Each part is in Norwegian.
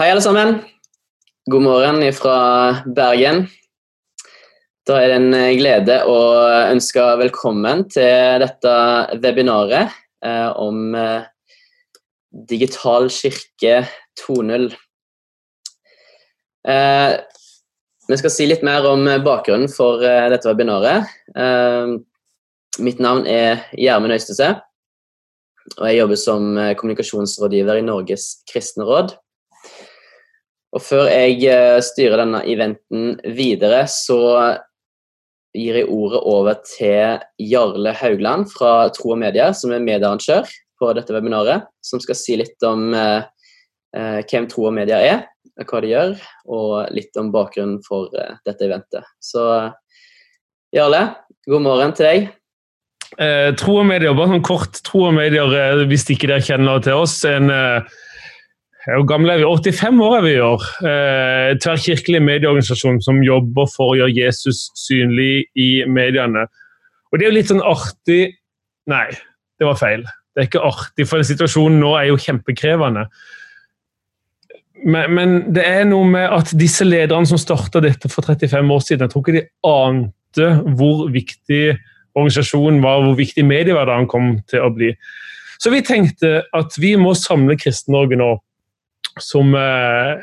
Hei, alle sammen. God morgen fra Bergen. Da er det en glede å ønske velkommen til dette webinaret eh, om eh, Digital kirke 2.0. Eh, vi skal si litt mer om bakgrunnen for eh, dette webinaret. Eh, mitt navn er Gjermund Øystese, og jeg jobber som eh, kommunikasjonsrådgiver i Norges kristne råd. Og før jeg eh, styrer denne eventen videre, så gir jeg ordet over til Jarle Haugland fra Tro og Medier, som er mediearrangør på dette webinaret, som skal si litt om eh, eh hvem Tro og Medier er, hva de gjør, og litt om bakgrunnen for eh, dette eventet. Så Jarle, god morgen til deg. Eh, tro og medier, bare sånn kort. Tro og medier, hvis ikke dere kjenner til oss. en hvor gamle er vi? 85 år er vi i år. Eh, tverrkirkelig medieorganisasjon som jobber for å gjøre Jesus synlig i mediene. Og det er jo litt sånn artig Nei, det var feil. Det er ikke artig, for situasjonen nå er jo kjempekrevende. Men, men det er noe med at disse lederne som starta dette for 35 år siden, jeg tror ikke de ante hvor viktig organisasjonen var, hvor viktig mediehverdagen kom til å bli. Så vi tenkte at vi må samle Kristen-Norge nå som, eh,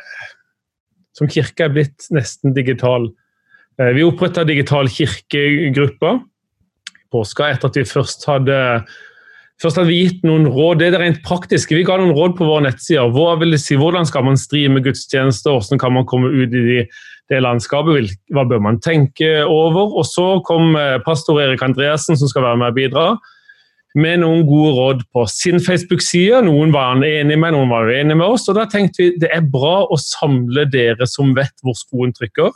som kirke er blitt nesten digital. Eh, vi oppretta digital kirkegruppe i påska etter at vi først hadde Først hadde vi gitt noen råd. Det er rent praktiske. Vi ga noen råd på våre nettsider. Hva vil det si, hvordan skal man streame gudstjenester? Hvordan kan man komme ut i de, det landskapet? Hva bør man tenke over? Og så kom eh, pastor Erik Andreassen, som skal være med og bidra med noen gode råd på sin Facebook-side. Noen var han enig med, noen var uenig med oss. og Da tenkte vi det er bra å samle dere som vet hvor skoen trykker.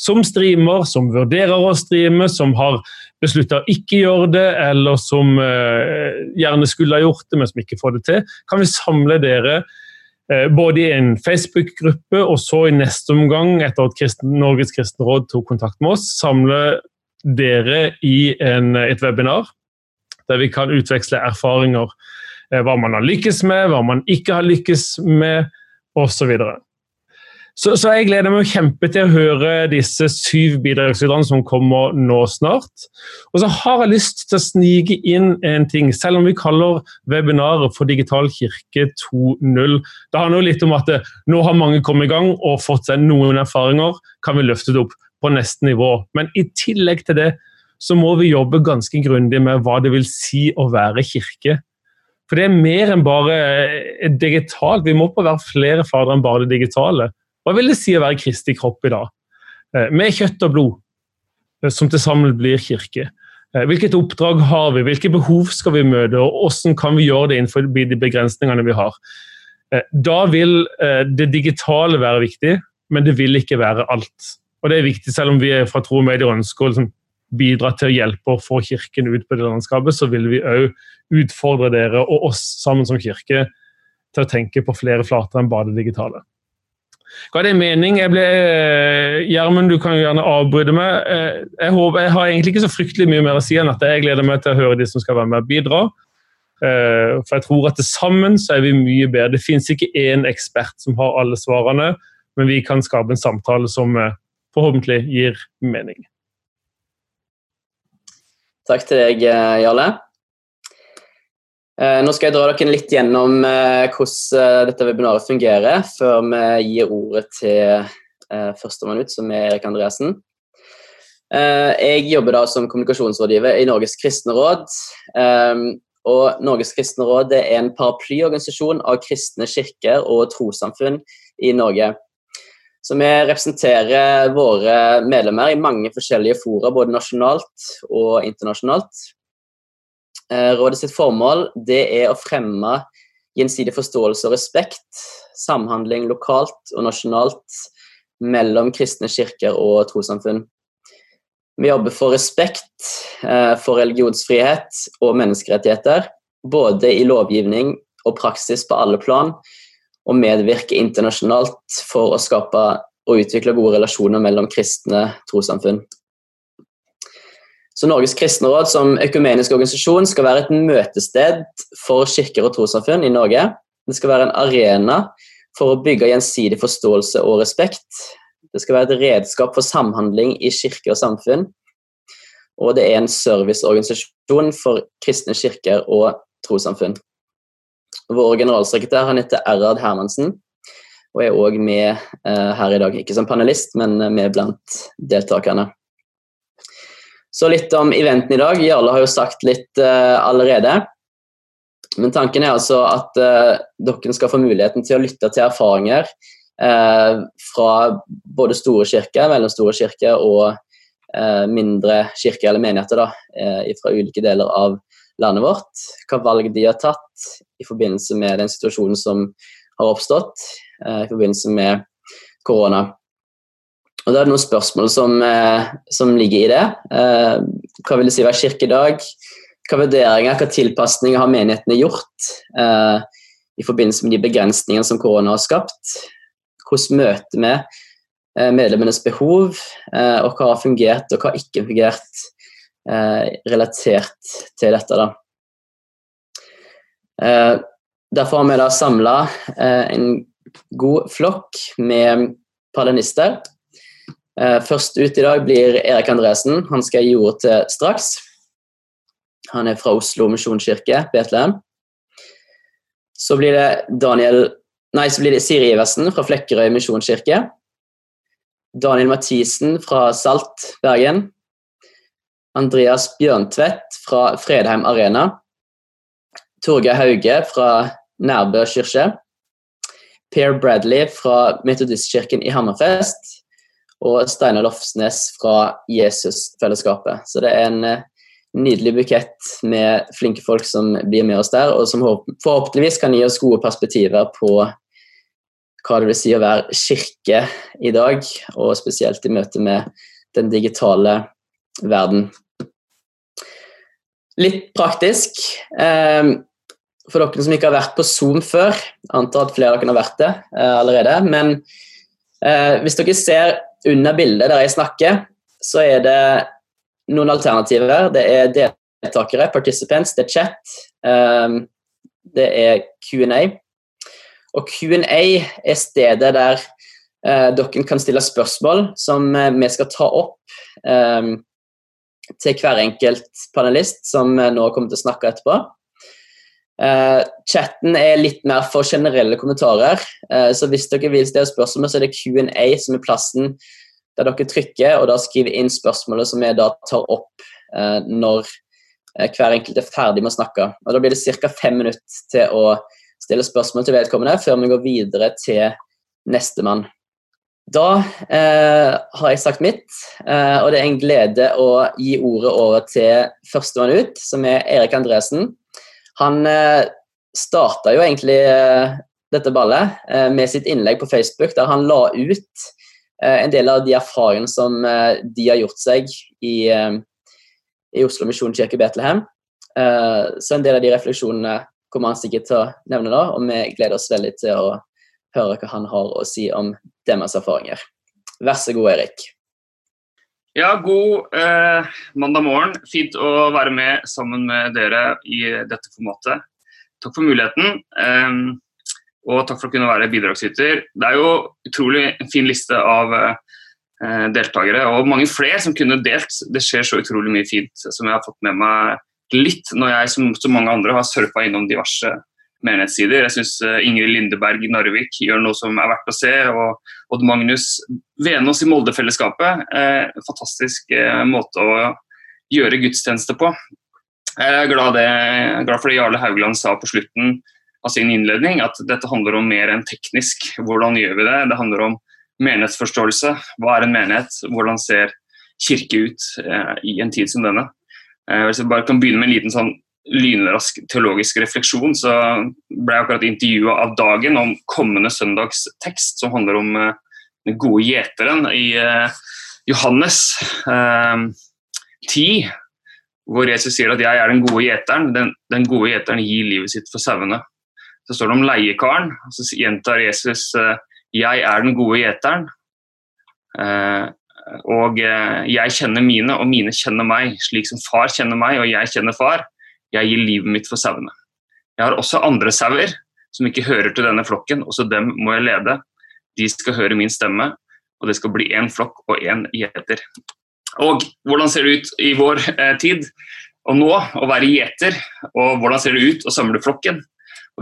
Som streamer, som vurderer å streame, som har beslutta å ikke gjøre det, eller som uh, gjerne skulle ha gjort det, men som ikke får det til. Kan vi samle dere uh, både i en Facebook-gruppe og så i neste omgang, etter at Kristen, Norges kristne råd tok kontakt med oss, samle dere i en, et webinar der vi kan utveksle erfaringer. Eh, hva man har lykkes med, hva man ikke har lykkes med, osv. Så, så jeg gleder meg kjempe til å høre disse syv bidragsyterne som kommer nå snart. Og så har jeg lyst til å snike inn en ting, selv om vi kaller webinaret for Digital kirke 2.0. Det handler jo litt om at det, nå har mange kommet i gang og fått seg noen erfaringer. Kan vi løfte det opp på neste nivå? Men i tillegg til det så må vi jobbe ganske grundig med hva det vil si å være kirke. For det er mer enn bare eh, digitalt. Vi må på være flere fader enn bare det digitale. Hva vil det si å være Kristi kropp i dag? Eh, med kjøtt og blod, eh, som til sammen blir kirke. Hvilket oppdrag har vi, hvilke behov skal vi møte, og hvordan kan vi gjøre det innenfor de begrensningene vi har. Da vil det digitale være viktig, men det vil ikke være alt. Og det er viktig, selv om vi er fra tro og medier og ønsker å liksom bidra til å hjelpe å få Kirken ut på det landskapet, så vil vi òg utfordre dere og oss sammen som kirke til å tenke på flere flater enn bare det digitale. Ga det mening? Jeg ble, eh, Gjermund, du kan jo gjerne avbryte meg. Eh, jeg, håper, jeg har egentlig ikke så fryktelig mye mer å si enn at jeg gleder meg til å høre de som skal være med og bidra. Eh, for jeg tror at til sammen så er vi mye bedre. Det fins ikke én ekspert som har alle svarene, men vi kan skape en samtale som forhåpentlig gir mening. Takk til deg, eh, Jarle. Eh, nå skal jeg dra dere litt gjennom eh, hvordan dette webinaret fungerer, før vi gir ordet til førstemann ut, som er Erik Andreassen. Jeg jobber da som kommunikasjonsrådgiver i Norges kristne råd. Og Norges kristne råd er en paraplyorganisasjon av kristne kirker og trossamfunn i Norge. Så vi representerer våre medlemmer i mange forskjellige fora, både nasjonalt og internasjonalt. Eh, rådet sitt formål er å fremme gjensidig forståelse og respekt, samhandling lokalt og nasjonalt mellom kristne kirker og trossamfunn. Vi jobber for respekt eh, for religionsfrihet og menneskerettigheter, både i lovgivning og praksis på alle plan, og medvirke internasjonalt for å skape og utvikle gode relasjoner mellom kristne trossamfunn. Så Norges kristne råd som økumenisk organisasjon skal være et møtested for kirker og trossamfunn i Norge. Det skal være en arena for å bygge gjensidig forståelse og respekt. Det skal være et redskap for samhandling i kirke og samfunn. Og det er en serviceorganisasjon for kristne kirker og trossamfunn. Vår generalsekretær han heter Erhard Hermansen og er òg med eh, her i dag. Ikke som panelist, men med blant deltakerne. Så litt om eventen i dag. Jarle har jo sagt litt uh, allerede. Men tanken er altså at dere skal få muligheten til å lytte til erfaringer fra både store kirker, mellomstore kirker og mindre kirker eller menigheter da, fra ulike deler av landet vårt. Hva valg de har tatt i forbindelse med den situasjonen som har oppstått i forbindelse med korona. Og Da er det noen spørsmål som, eh, som ligger i det. Eh, hva vil det si å være kirkedag? Hva vurderinger, hva tilpasninger har menighetene gjort eh, i forbindelse med de begrensningene som korona har skapt? Hvordan møter vi eh, medlemmenes behov, eh, og hva har fungert og hva har ikke fungert eh, relatert til dette? da? derfor har vi da samla en god flokk med palenister Eh, først ut i dag blir Erik Andresen. Han skal gi ord til straks. Han er fra Oslo misjonskirke, Betlehem. Så blir det Daniel Nei, så blir det Siri Iversen fra Flekkerøy misjonskirke. Daniel Mathisen fra Salt, Bergen. Andreas Bjørntvedt fra Fredheim Arena. Torgeir Hauge fra Nærbø kirke. Per Bradley fra Metodistkirken i Hammerfest og Steinar Lofsnes fra Jesusfellesskapet. Så det er en eh, nydelig bukett med flinke folk som blir med oss der, og som forhåpentligvis kan gi oss gode perspektiver på hva det vil si å være kirke i dag, og spesielt i møte med den digitale verden. Litt praktisk. Eh, for dere som ikke har vært på Zoom før, antar at flere av dere har vært det eh, allerede. Men hvis dere ser under bildet der jeg snakker, så er det noen alternativer. Det er deltakere, participants, det er chat, um, det er Q&A. Og Q&A er stedet der uh, dere kan stille spørsmål som vi skal ta opp um, til hver enkelt panelist som nå kommer til å snakke etterpå. Uh, chatten er litt mer for generelle kommentarer, uh, så hvis dere vil stille spørsmål, så er det Q&A som er plassen der dere trykker og da skriver inn spørsmålet som vi da tar opp uh, når hver enkelt er ferdig med å snakke. Og Da blir det ca. fem minutter til å stille spørsmål til vedkommende før vi går videre til nestemann. Da har jeg sagt mitt, og det er en glede å gi ordet over til førstemann ut, som er Erik Andresen. Han eh, starta jo egentlig eh, dette ballet eh, med sitt innlegg på Facebook, der han la ut eh, en del av de erfaringene som eh, de har gjort seg i, eh, i Oslo misjonskirke Betlehem. så en del av de refleksjonene kommer han sikkert til å nevne nå, og vi gleder oss veldig til å høre hva han har å si om deres erfaringer. Vær så god, Erik. Ja, god eh, mandag morgen. Fint å være med sammen med dere i dette formatet. Takk for muligheten, eh, og takk for å kunne være bidragsyter. Det er jo utrolig fin liste av eh, deltakere, og mange flere som kunne delt. Det skjer så utrolig mye fint som jeg har fått med meg litt når jeg som så mange andre har surfa innom diverse menighetssider. Jeg syns eh, Ingrid Lindeberg i Narvik gjør noe som er verdt å se. Og Odd Magnus Venås i Molde-fellesskapet. Eh, fantastisk eh, måte å gjøre gudstjeneste på. Jeg er glad, det, glad for det Jarle Haugland sa på slutten av sin innledning, at dette handler om mer enn teknisk. Hvordan gjør vi det? Det handler om menighetsforståelse. Hva er en menighet? Hvordan ser kirke ut eh, i en tid som denne? Eh, hvis jeg bare kan begynne med en liten sånn lynrask teologisk refleksjon, så ble jeg akkurat intervjua av Dagen om kommende søndags tekst, som handler om uh, den gode gjeteren i uh, Johannes uh, 10, hvor Jesus sier at 'jeg er den gode gjeteren'. Den, den gode gjeteren gir livet sitt for sauene. Så står det om leiekaren, og så gjentar Jesus 'jeg er den gode gjeteren'. og jeg kjenner mine, og mine kjenner meg, slik som far kjenner meg, og jeg kjenner far. Jeg gir livet mitt for sauene. Jeg har også andre sauer som ikke hører til denne flokken, også dem må jeg lede. De skal høre min stemme, og det skal bli én flokk og én gjeter. Og hvordan ser det ut i vår eh, tid og nå å være gjeter, og hvordan ser det ut å samle flokken?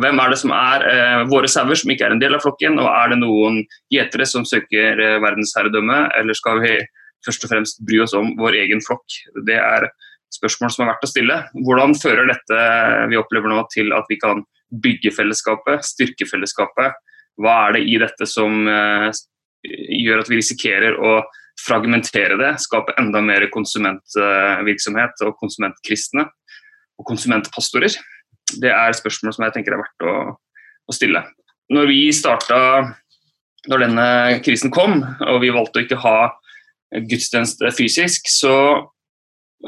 Hvem er det som er eh, våre sauer som ikke er en del av flokken, og er det noen gjetere som søker eh, verdensherredømme, eller skal vi først og fremst bry oss om vår egen flokk? Det er spørsmål som er verdt å stille. Hvordan fører dette vi opplever nå til at vi kan bygge fellesskapet, styrke fellesskapet? Hva er det i dette som eh, gjør at vi risikerer å fragmentere det, skape enda mer konsumentvirksomhet og konsumentkristne og konsumentpastorer? Det er spørsmål som jeg tenker er verdt å, å stille. Når vi starta, når denne krisen kom og vi valgte å ikke ha gudstjeneste fysisk, så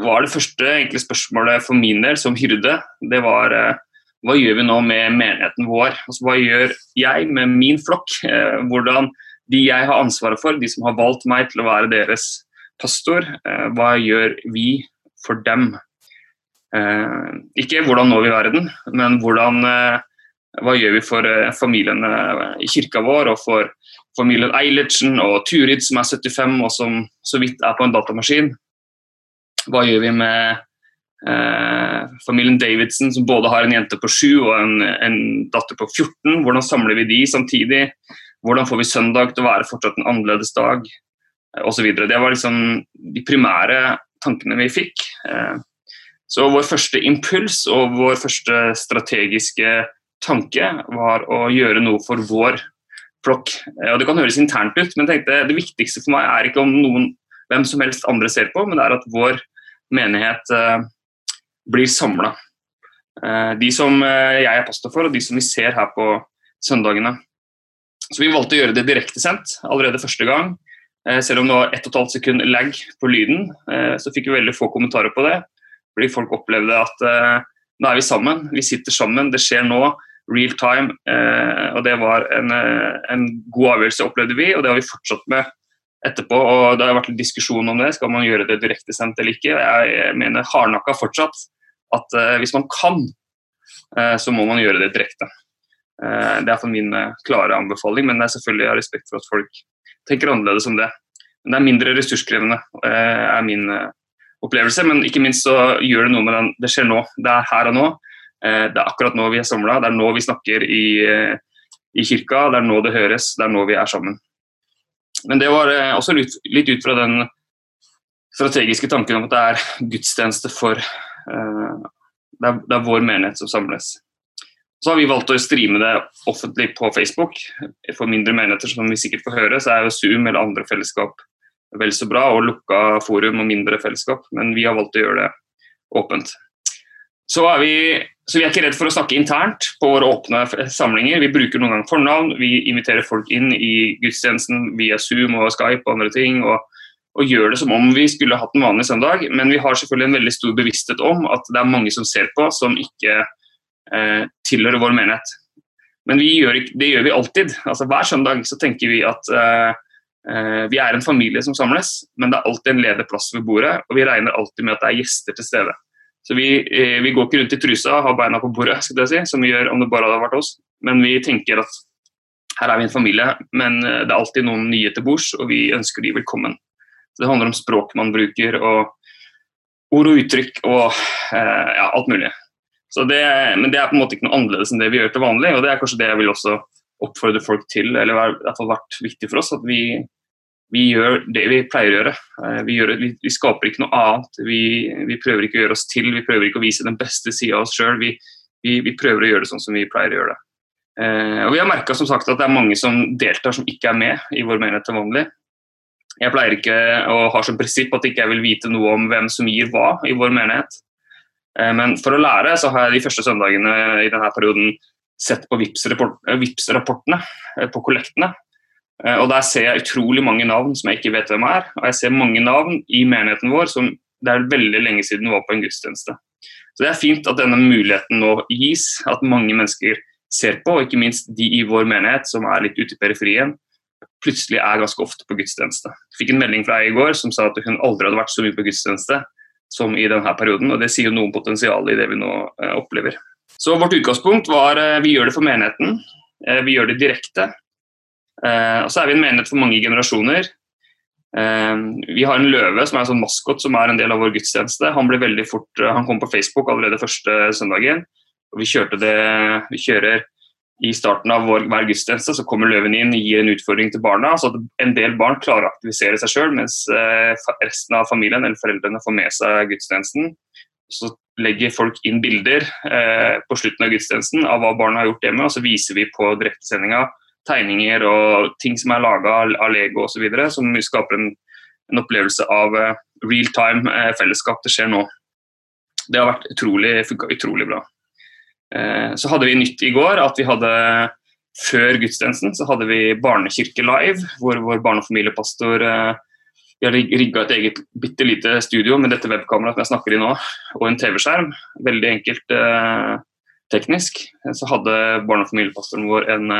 var det første egentlig spørsmålet for min del som hyrde, det var eh, hva gjør vi nå med menigheten vår? Altså, hva gjør jeg med min flokk? Eh, hvordan de jeg har ansvaret for, de som har valgt meg til å være deres pastor, eh, hva gjør vi for dem? Ikke hvordan når vi verden, men hvordan, hva gjør vi for familiene i kirka vår og for familien Eilertsen og Turid som er 75 og som så vidt er på en datamaskin? Hva gjør vi med eh, familien Davidson, som både har en jente på sju og en, en, datter på 14? Hvordan samler vi de samtidig? Hvordan får vi søndag til å være fortsatt en annerledes dag? Eh, og så. Det var liksom de primære tankene vi fikk. Eh, så vår første impuls og vår første strategiske tanke var å gjøre noe for vår flokk. Eh, og Det kan høres internt ut, men tenkte, det viktigste for meg er ikke om noen hvem som helst andre ser på, men det er at vår menighet eh, blir samla. Eh, de som eh, jeg er pastor for, og de som vi ser her på søndagene. Så Vi valgte å gjøre det direktesendt allerede første gang. Selv om det var 1 12 sekund lag på lyden, så fikk vi veldig få kommentarer på det. Fordi folk opplevde at nå er vi sammen, vi sitter sammen, det skjer nå. Real time. og Det var en, en god avgjørelse, opplevde vi, og det har vi fortsatt med etterpå. og Det har vært diskusjon om det. Skal man gjøre det direktesendt eller ikke? Jeg mener hardnakka fortsatt at uh, hvis man kan, uh, så må man gjøre det direkte. Uh, det er for min klare anbefaling, men det er selvfølgelig av respekt for at folk tenker annerledes om det. Men det er mindre ressurskrevende, er min opplevelse. Men ikke minst så gjør det noe med den Det skjer nå. Det er her og nå. det er akkurat nå vi er samla. Det er nå vi snakker i, i kirka. Det er nå det høres. Det er nå vi er sammen. Men det var eh, også litt, litt, ut fra den strategiske tanken om at det er gudstjeneste for uh, det, er, det, er, vår menighet som samles. Så har vi valgt å streame det offentlig på Facebook. For mindre menigheter som vi sikkert får høre, så er jo Zoom eller andre fellesskap vel så bra, og lukka forum og mindre fellesskap, men vi har valgt å gjøre det åpent. Så er vi så vi er ikke redd for å snakke internt på våre åpne samlinger. Vi bruker noen ganger fornavn, vi inviterer folk inn i gudstjenesten via Zoom og Skype og andre ting. og, og gjør det som om vi skulle hatt en vanlig søndag. Men vi har selvfølgelig en veldig stor bevissthet om at det er mange som ser på, som ikke eh, tilhører vår menighet. Men gjør, det gjør vi alltid. Altså, hver søndag så tenker vi at eh, eh, vi er en familie som samles, men det er alltid en ledig plass ved bordet, og vi regner alltid med at det er gjester til stede. Så vi, eh, vi, går ikke rundt i trusa og har beina på bordet, skal jeg si, som vi gjør om det bare hadde vært oss. Men vi tenker at her er vi en familie, men eh, det er alltid noen nye til bords, og vi ønsker de velkommen. Så Det handler om språk man bruker, og ord og uttrykk og eh, ja, alt mulig. Det, men det er på en måte ikke noe annerledes enn det vi gjør til vanlig, og det er kanskje det jeg vil også oppfordre folk til, eller i hvert fall vært viktig for oss. at vi vi gjør det vi pleier å gjøre. Eh, vi, gjør, vi, vi skaper ikke noe annet. Vi, vi, prøver ikke å gjøre oss til, vi prøver ikke å vise den beste sida av oss sjøl. Vi, prøver å gjøre det sånn som vi pleier å gjøre det. Eh, og Vi har merka at det er mange som deltar som ikke er med i vår menighet til vanlig. Jeg pleier ikke å ha som prinsipp at ikke jeg vil vite noe om hvem som gir hva i vår menighet. Eh, men for å lære så har jeg de første søndagene i denne perioden sett på VIPS-rapportene VIPS på kollektene. Eh, og Der ser jeg utrolig mange navn som jeg ikke vet hvem er. Og jeg ser mange navn i menigheten vår som det er veldig lenge siden var på en gudstjeneste. Så Det er fint at denne muligheten nå gis, at mange mennesker ser på, og ikke minst de i vår menighet som er litt ute i periferien, plutselig er ganske ofte på gudstjeneste. Jeg fikk en melding fra ei i går som sa at hun aldri hadde vært så mye på gudstjeneste som i denne perioden, og det sier jo noe om potensialet i det vi nå eh, opplever. Så vårt utgangspunkt var uh, vi gjør det for menigheten. Vi gjør det direkte. Og så er vi en menighet for mange generasjoner. vi har en løve som er en sånn maskot som er en del av vår gudstjeneste. Han, ble veldig fort, han kom på Facebook allerede første søndagen. og Vi kjørte det, vi kjører i starten av vår, hver gudstjeneste så kommer løven inn og gir en utfordring til barna. så at En del barn klarer å aktivisere seg sjøl, mens eh, resten av familien eller foreldrene får med seg gudstjenesten. Så legger folk inn bilder eh, på slutten av gudstjenesten av hva barna har gjort hjemme, og så viser vi på direktesendinga tegninger og ting som er laga av Lego osv., som skaper en, en, opplevelse av eh, real time eh, fellesskap. Det skjer nå. Det har vært utrolig, funka utrolig bra. Eh, så hadde vi nytt i går at vi hadde før gudstjenesten så hadde vi Barnekirke live, hvor vår barne- og familiepastor har rigga et eget bitte lite studio med dette webkameraet jeg snakker i nå, og en TV-skjerm. Veldig enkelt eh, teknisk. Så hadde barne- og familiepastoren vår en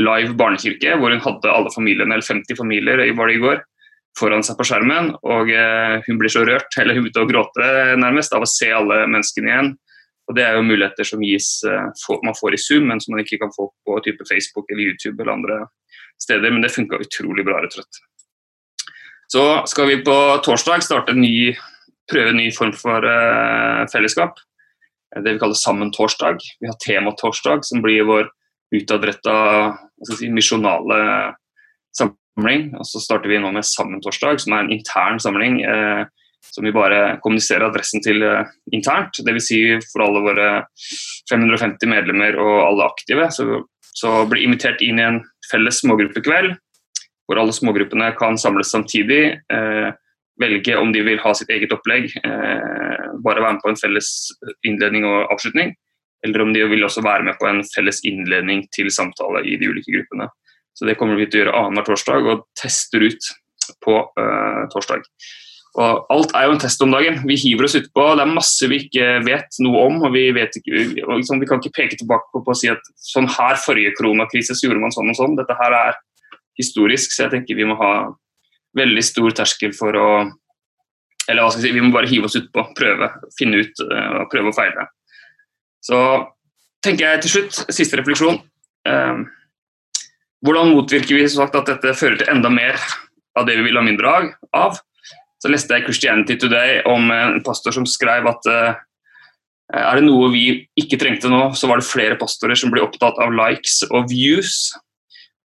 live barnekirke, hvor hun hadde alle familiene, eller 50 familier var det i går, foran seg på skjermen. Og eh, hun blir så rørt, eller hun begynte å gråte nærmest, av å se alle menneskene igjen. Og Det er jo muligheter som gis, uh, man får i Zoom, men som man ikke kan få på type Facebook eller YouTube eller andre steder. Men det funka utrolig bra, rett og slett. Så skal vi på torsdag starte en ny, prøve en ny form for uh, fellesskap. Det vi kaller Sammen torsdag. Vi har Tema-torsdag, som blir vår utadretta si, misjonale samling. Og så starter vi nå med Sammen torsdag, som er en intern samling. Eh, som vi bare kommuniserer adressen til eh, internt. Dvs. Si for alle våre 550 medlemmer og alle aktive. Så, så blir invitert inn i en felles smågruppekveld, hvor alle smågruppene kan samles samtidig. Eh, velge om de vil ha sitt eget opplegg, eh, bare være med på en felles innledning og avslutning. Eller om de vil også være med på en felles innledning til samtale i de ulike gruppene. Så Det kommer vi til å gjøre annenhver torsdag og tester ut på torsdag. Og alt er jo en test om dagen. Vi hiver oss utpå. Det er masse vi ikke vet noe om. og Vi, ikke, liksom, vi kan ikke peke tilbake på, på, å si at sånn her forrige koronakrise så gjorde man sånn og sånn. Dette her er historisk, så jeg tenker vi må ha veldig stor terskel for å Eller hva skal jeg si, vi må bare hive oss utpå, prøve, finne ut uh, prøve å feile. Så tenker jeg til slutt, siste refleksjon. eh, hvordan motvirker vi sagt, at dette fører til enda mer av det vi vil ha mindre av? så leste jeg Christianity Today om en pastor som skrev at eh, er det noe vi ikke trengte nå, så var det flere pastorer som ble opptatt av likes og views.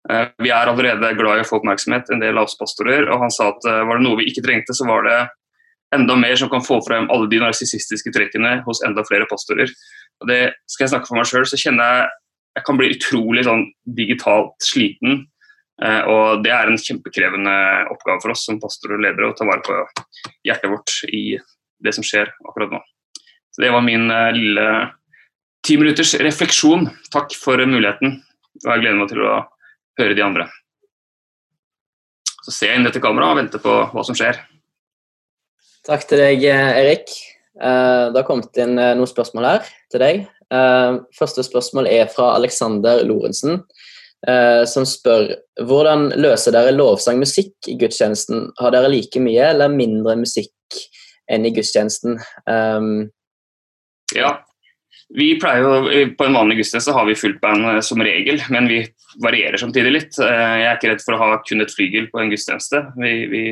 Uh, vi er allerede glad i å få oppmerksomhet, en del av oss pastorer. Og han sa at uh, var det noe vi ikke trengte, så var det enda mer som kan få frem alle de narsissistiske trekkene hos enda flere pastorer. Og det skal jeg snakke for meg sjøl, så kjenner jeg jeg kan bli utrolig sånn digitalt sliten Eh, og Det er en kjempekrevende oppgave for oss som pastor og ledere å ta vare på hjertet vårt i det som skjer akkurat nå. Så Det var min eh, lille ti minutters refleksjon. Takk for muligheten. og Jeg gleder meg til å høre de andre. Så ser jeg inn dette kameraet og venter på hva som skjer. Takk til deg, Erik. Eh, det har kommet inn noen spørsmål her til deg. Første spørsmål er fra Alexander Lorentzen eh, som spør hvordan løser dere lovsangmusikk i gudstjenesten? Har dere like mye eller mindre musikk enn i gudstjenesten? Um, ja, vi pleier jo, På en vanlig gudstjeneste har vi fullt band eh, som regel, men vi varierer samtidig litt. Eh, jeg er ikke redd for å ha kun et flygel på en gudstjeneste. Vi, vi,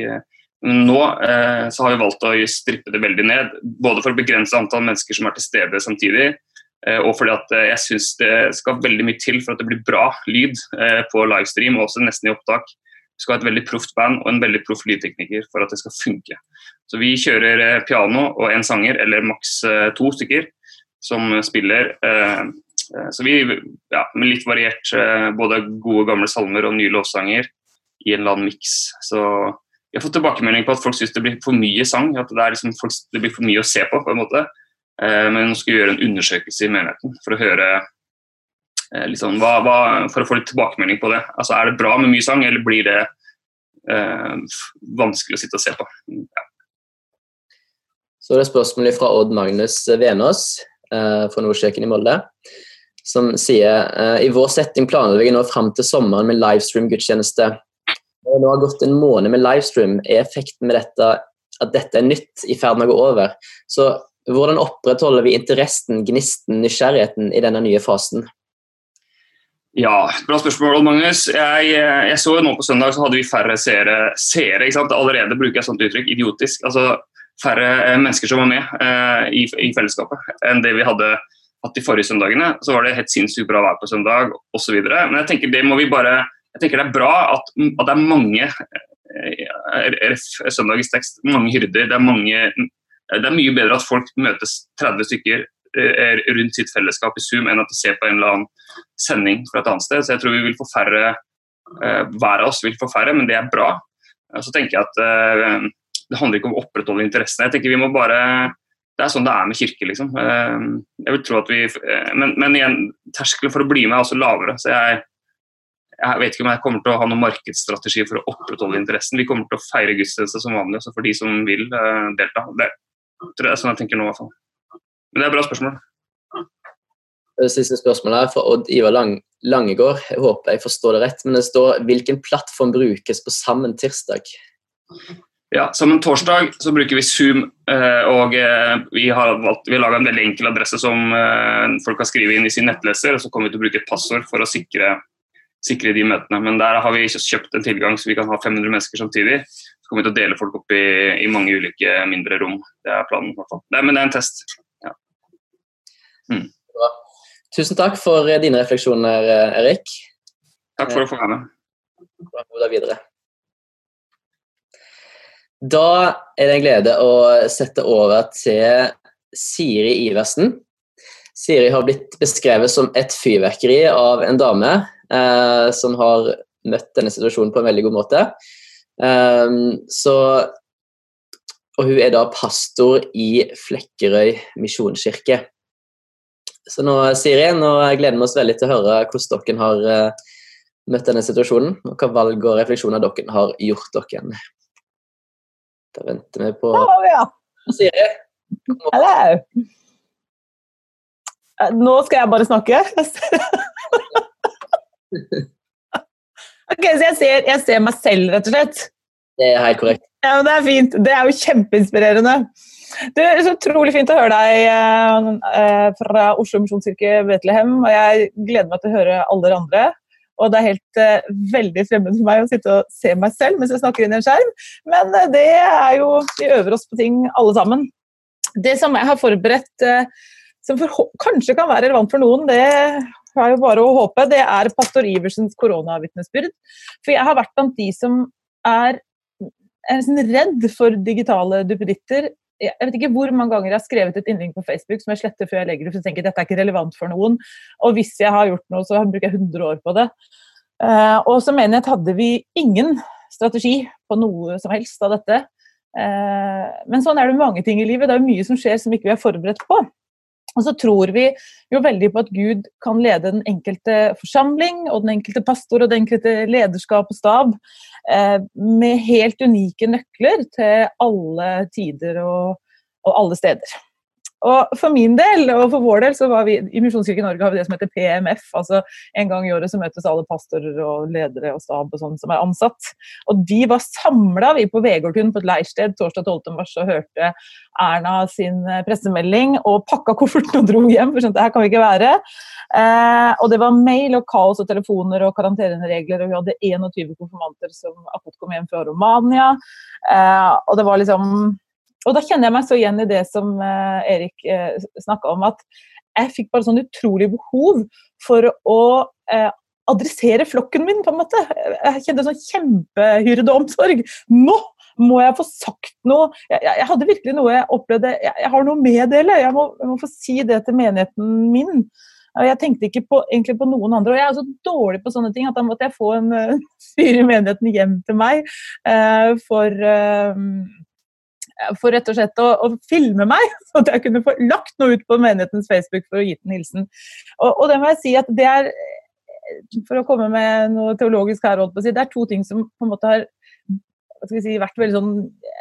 nå eh, så har vi valgt å strippe det veldig ned, både for å begrense antall mennesker som er til stede samtidig, Eh, og fordi at eh, jeg syns det skal veldig mye til for at det blir bra lyd eh, på livestream, og også nesten i opptak. Vi skal ha et veldig proft band og en veldig proff lydtekniker for at det skal funke. Så vi kjører piano og en sanger, eller maks to stykker, som spiller. Så vi, ja, med litt variert, både gode, gamle salmer og nye lovsanger i en eller annen miks. Så vi har fått tilbakemelding på at folk syns det blir for mye sang. At det, liksom, det, blir for mye å se på. på en måte. Eh, men nå skal vi gjøre en undersøkelse i menigheten for å høre liksom, hva, hva, for å få litt tilbakemelding på det. Altså, Er det bra med mye sang, eller blir det eh, vanskelig å sitte og se på? Ja. Så er det spørsmålet fra Odd Magnus Venås eh, fra Nordkjøkken i Molde. Som sier i vår setting planlegger nå fram til sommeren med livestream-gudstjeneste. Når det nå har gått en måned med livestream, er effekten med dette at dette er nytt, i ferd med å gå over. Så hvordan opprettholder vi interessen, gnisten, nysgjerrigheten i denne nye fasen? Ja, bra spørsmål, Magnus. Jeg, jeg så jo nå på søndag så hadde vi færre seere. seere ikke sant? Allerede bruker jeg sånt uttrykk, idiotisk. Altså færre eh, mennesker som var med eh, i, i, fellesskapet enn det vi hadde hatt de forrige søndagene. Så var det helt sinnssykt bra vær på søndag osv. Men jeg tenker det må vi bare jeg tenker det er bra at, at det er mange eh, søndagens tekst, mange hyrder. Det er, mange, det er mye bedre at folk møtes 30 stykker Eh, rundt sitt fellesskap i Zoom, enn at de ser på en eller annen sending fra et annet sted. Så jeg tror vi vil få færre eh, Hver av oss vil få færre, men det er bra. Så tenker jeg at eh, det handler ikke om å opprettholde interessene. Jeg tenker vi må bare det er sånn det er med kirke, liksom. Jeg vil tro at vi, men, men igjen, terskelen for å bli med er også lavere. så jeg, jeg vet ikke om jeg kommer til å ha noen markedsstrategi for å opprettholde interessen. Vi kommer til å feire gudstjeneste som vanlig, også for de som vil delta. Det tror jeg er sånn jeg tenker nå, i hvert fall. Men det er et bra spørsmål. Det siste spørsmålet er fra Odd Ivar Lang Langegård. Jeg håper jeg forstår det rett, men det står hvilken plattform brukes på Sammen tirsdag? Ja, Sammen torsdag så bruker vi Zoom, eh, og eh, vi har, valgt, vi har laga en veldig enkel adresse som eh, folk kan skrive inn i sin nettleser, og så kommer vi til å bruke et passord for å sikre, sikre de møtene. Men der har vi kjøpt en tilgang så vi kan ha 500 mennesker samtidig. Så kommer vi til å dele folk opp i, i mange ulike mindre rom. Det er planen. Det, men det er en test. Mm. Tusen takk for eh, dine refleksjoner, eh, Erik. Takk for å få være med. Videre. Da er det en glede å sette over til Siri Iversen. Siri har blitt beskrevet som et fyrverkeri av en dame eh, som har møtt denne situasjonen på en veldig god måte. Um, så, og hun er da pastor i Flekkerøy misjonskirke. Så nå, Siri, nå gleder vi oss veldig til å høre hvordan dere har uh, møtt denne situasjonen, og hva valg og refleksjoner dere har gjort dere. Da venter vi på Hallo, ja. Siri. Hallo. Eh, nå skal jeg bare snakke. ok, Så jeg ser, jeg ser meg selv, rett og slett? Det er helt korrekt. Ja, men Det er fint. Det er jo kjempeinspirerende. Det er så utrolig fint å høre deg eh, fra Oslo misjonskirke Betlehem. og Jeg gleder meg til å høre alle dere andre. Og det er helt eh, veldig fremmed for meg å sitte og se meg selv mens jeg snakker inn i en skjerm. Men eh, det er jo Vi øver oss på ting alle sammen. Det som jeg har forberedt, eh, som for, kanskje kan være relevant for noen, det har jo bare å håpe, det er pastor Iversens koronavitnesbyrd. For jeg har vært blant de som er er sånn redd for digitale duppeditter jeg vet ikke hvor mange ganger jeg har skrevet et innlegg på Facebook som jeg sletter før jeg legger det, for jeg tenker dette er ikke relevant for noen. Og hvis jeg har gjort noe, så bruker jeg 100 år på det. Uh, og som mener hadde vi ingen strategi på noe som helst av dette. Uh, men sånn er det mange ting i livet. Det er mye som skjer som ikke vi er forberedt på. Og så tror vi jo veldig på at Gud kan lede den enkelte forsamling og den enkelte pastor og den enkelte lederskap og stab eh, med helt unike nøkler til alle tider og, og alle steder. Og For min del og for vår del så var vi i Misjonskirken Norge har vi det som heter PMF. altså En gang i året så møtes alle pastorer og ledere og stab og sånn som er ansatt. Og De var samla på Vegårtun på et leirsted torsdag 12. mars og hørte Erna sin eh, pressemelding og pakka kofferten og dro hjem. for skjønte, her kan vi ikke være. Eh, og det var mail og kaos og telefoner og karanteneregler. Og vi hadde 21 konfirmanter som akkurat kom hjem fra Romania. Eh, og det var liksom og da kjenner jeg meg så igjen i det som eh, Erik eh, snakka om, at jeg fikk bare sånn utrolig behov for å eh, adressere flokken min, på en måte. Jeg kjente sånn kjempehyrdeomsorg. Nå må jeg få sagt noe! Jeg, jeg, jeg, hadde virkelig noe jeg opplevde Jeg, jeg har noe å meddele! Jeg jeg må, få si det til menigheten min. Jeg tenkte ikke på, egentlig på noen andre. Og jeg er så dårlig på sånne ting at da måtte jeg få en uh, fyr i menigheten hjem til meg. Uh, for uh, for rett og slett å, å, filme meg, så jeg kunne få lagt noe ut på menighetens Facebook for å gi den hilsen. Og, og, det må jeg si at det er For å komme med noe teologisk her, si, det er to ting som på en måte har si, vært veldig sånn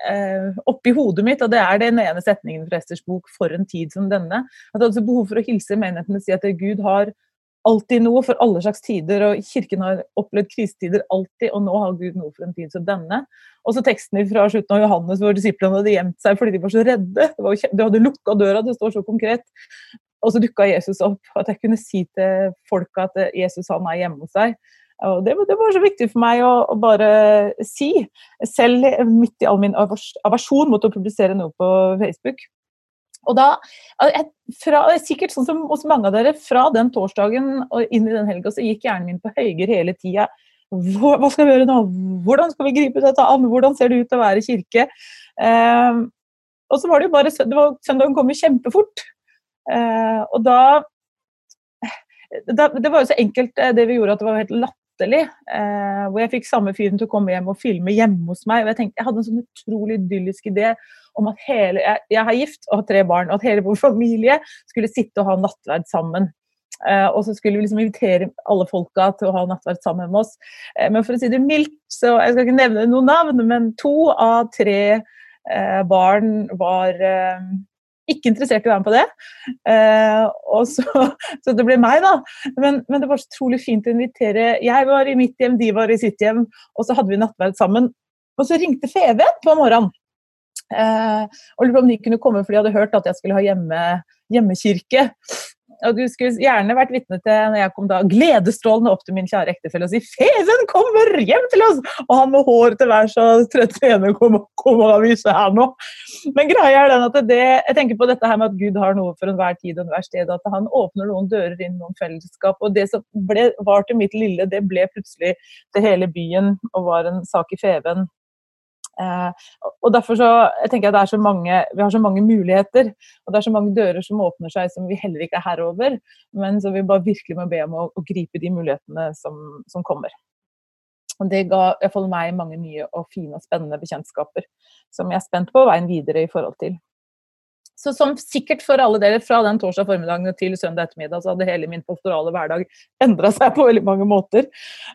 eh, oppi hodet mitt, og det er den ene setningen fra Esters bok 'For en tid som denne'. At jeg hadde behov for å hilse menigheten og si at Gud har alltid noe for alle slags tider, og Kirken har opplevd krisetider alltid, og nå har Gud noe for en tid som denne. Og så teksten fra slutten av Johannes hvor disiplene hadde gjemt seg fordi de var så redde. De hadde lukka døra, det står så konkret. Og så dukka Jesus opp. At jeg kunne si til folka at Jesus han er hjemme hos deg. Og det, det, var så viktig for meg å, å, bare si, selv midt i all min aversjon mot å publisere noe på Facebook. Og da, fra, sikkert sånn som hos mange av dere, fra den torsdagen og inn i den helga, så gikk hjernen min på høyger hele tida. Hva skal vi gjøre nå? Hvordan skal vi gripe dette an? Hvordan ser det ut å være kirke? Eh, og så var det jo bare Søndagen kom jo kjempefort. Eh, og da, da, Det var jo så enkelt eh, det vi gjorde at det var helt latterlig. Eh, hvor jeg fikk samme fyren til å komme hjem og filme hjemme hos meg. og Jeg tenkte, jeg hadde en sånn utrolig idyllisk idé om at hele, jeg, jeg er gift og har tre barn, og at hele vår familie skulle sitte og ha nattverd sammen. Uh, og så skulle vi liksom invitere alle folka til å ha nattverd sammen med oss. Uh, men for å si det mildt, så jeg skal ikke nevne noen navn, men to av tre uh, barn var ikke interessert i å være med på det. Uh, og så, så, det ble meg, da. Men, men, det var så utrolig fint å invitere. Jeg var i mitt hjem, de var i sitt hjem, og så hadde vi nattverd sammen. Og så ringte Feven på morgenen. Uh, og lurte på om de kunne komme, for de hadde hørt at jeg skulle ha hjemme, hjemmekirke. Og du skulle gjerne vært vitne til når jeg kom da gledesstrålende opp til min kjære ektefelle og si 'Feven kommer hjem til oss!' Og han med hår til værs og trøtt ene kommer, kom og viser her nå. Men greia er den at det, jeg tenker på dette her med at Gud har noe for enhver tid og enhver sted. At han åpner noen dører inn noen fellesskap. Og det som ble, var til mitt lille, det ble plutselig til hele byen og var en sak i Feven. Eh, og derfor så jeg tenker jeg det er så mange, Vi har så mange muligheter, og det er så mange dører som åpner seg som vi heller ikke er herre over. Men så vi bare virkelig må be om å, å gripe de mulighetene som, som kommer. Og Det ga i hvert fall meg mange nye og fine og spennende bekjentskaper som jeg er spent på veien videre i forhold til. Så som sikkert for alle dere, fra den torsdag formiddagen til søndag ettermiddag, så hadde hele min pastorale hverdag endra seg på veldig mange måter.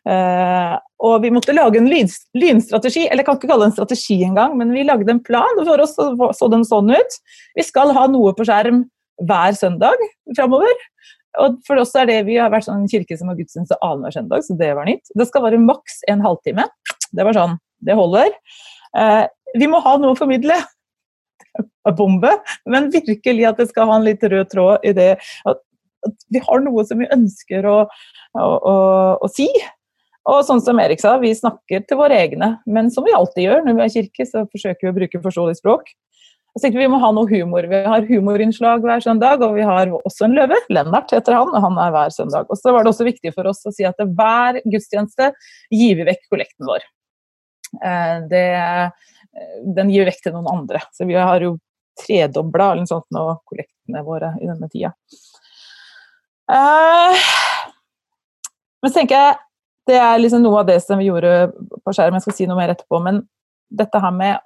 Eh, og vi måtte lage en lynstrategi, eller jeg kan ikke kalle det en strategi engang, men vi lagde en plan, for oss så den sånn ut. Vi skal ha noe på skjerm hver søndag framover. Og for oss er det, Vi har vært sånn kirke som har gudstjeneste annenhver søndag, så det var nytt. Det skal være maks en halvtime. Det var sånn, det holder. Eh, vi må ha noe å formidle bombe, men virkelig at det skal ha en litt rød tråd i det at, vi har noe som vi ønsker å, å, å, å si. Og sånn som Erik sa, vi snakker til våre egne, men som vi alltid gjør når vi er kirke, så forsøker vi å bruke forståelig språk. Og tenkte Vi må ha noe humor. Vi har humorinnslag hver søndag, og vi har også en løve. Lennart heter han, og han er hver søndag. Og så var det også viktig for oss å si at hver gudstjeneste gir vi vekk kollekten vår. Eh, det den gir vekk til noen andre. Så vi har jo tredobla kollektene våre i denne tida. Uh, men så tenker jeg det er liksom noe av det som vi gjorde på skjermen. Jeg skal si noe mer etterpå. Men dette her med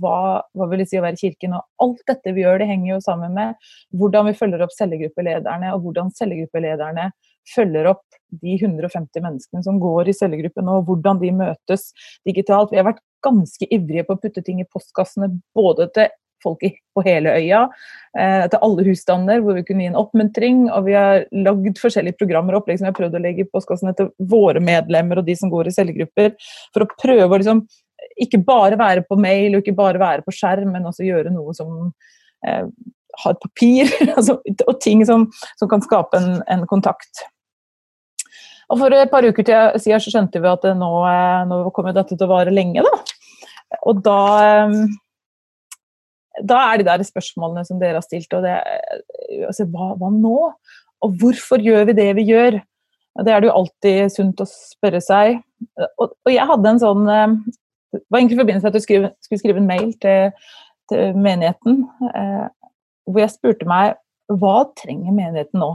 hva, hva vil det si å være kirken, og alt dette vi gjør, det henger jo sammen med hvordan vi følger opp cellegruppelederne, og hvordan cellegruppelederne følger opp de 150 menneskene som går i cellegruppen, og hvordan de møtes digitalt. Vi har vært ganske ivrige på å putte ting i postkassene både til folk på hele øya, eh, til alle husstander hvor vi kunne gi en oppmuntring. Og vi har lagd forskjellige programmer og opplegg som vi har prøvd å legge i postkassene til våre medlemmer og de som går i cellegrupper, for å prøve å liksom ikke bare være på mail og ikke bare være på skjerm, men også gjøre noe som eh, har papir, altså, og ting som, som, kan skape en, en kontakt. Og For et par uker siden så skjønte vi at nå, eh, nå kommer dette til å vare lenge. da. Og da, eh, da er de der spørsmålene som dere har stilt. og det, altså, hva, hva, nå? Og hvorfor gjør vi det vi gjør? Det er det jo alltid sunt å spørre seg. Og, og jeg hadde en sånn eh, Det var egentlig i forbindelse med at du skulle, skulle skrive en mail til, til menigheten, eh, hvor jeg spurte meg hva trenger menigheten nå?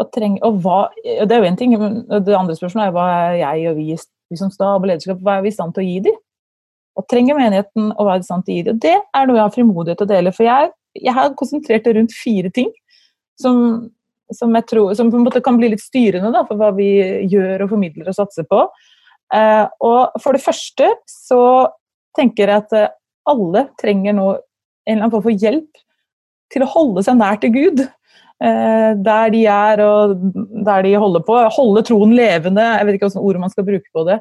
Hva trenger, og hva, det er jo en ting, det andre spørsmålet er hva er jeg og vi, vi som stab og lederskap, hva er vi i stand til å gi dem? Og trenger menigheten og hva er i stand til å gi dem? Det er noe jeg har frimodighet til å dele. For jeg, jeg har konsentrert det rundt fire ting som, som, tror, som på en måte kan bli litt styrende da, for hva vi gjør og formidler og satser på. Eh, og for det første så tenker jeg at eh, alle trenger nå en eller annen form for hjelp til å holde seg nær til Gud. Eh, der de er og der de holder på. Holde troen levende, jeg vet ikke hvilke ord man skal bruke på det.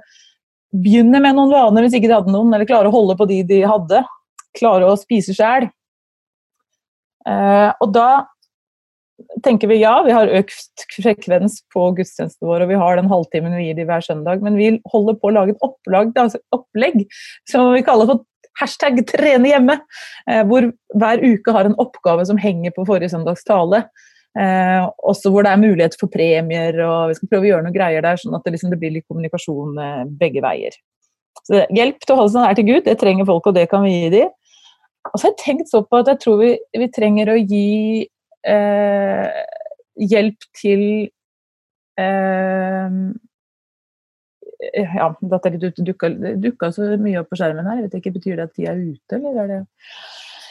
Begynne med noen vaner hvis ikke de hadde noen, eller klare å holde på de de hadde. Klare å spise sjæl. Eh, og da tenker vi ja, vi har økt frekvens på gudstjenestene vår, og vi har den halvtimen vi gir dem hver søndag, men vi holder på å lage et opplag, altså opplegg som vi kaller for hashtag trene hjemme, eh, hvor hver uke har en oppgave som henger på forrige søndags tale. Eh, også hvor det er mulighet for premier, og vi skal prøve å gjøre noen greier der, sånn at det, liksom, det blir litt kommunikasjon eh, begge veier. Så Hjelp til å holde seg nær til Gud, det trenger folk, og det kan vi gi dem. Og så har jeg tenkt så på at jeg tror vi, vi trenger å gi eh, hjelp til eh, ja, dette dukka, dukka så mye opp på skjermen her. Jeg vet ikke, Betyr det at de er ute, eller er det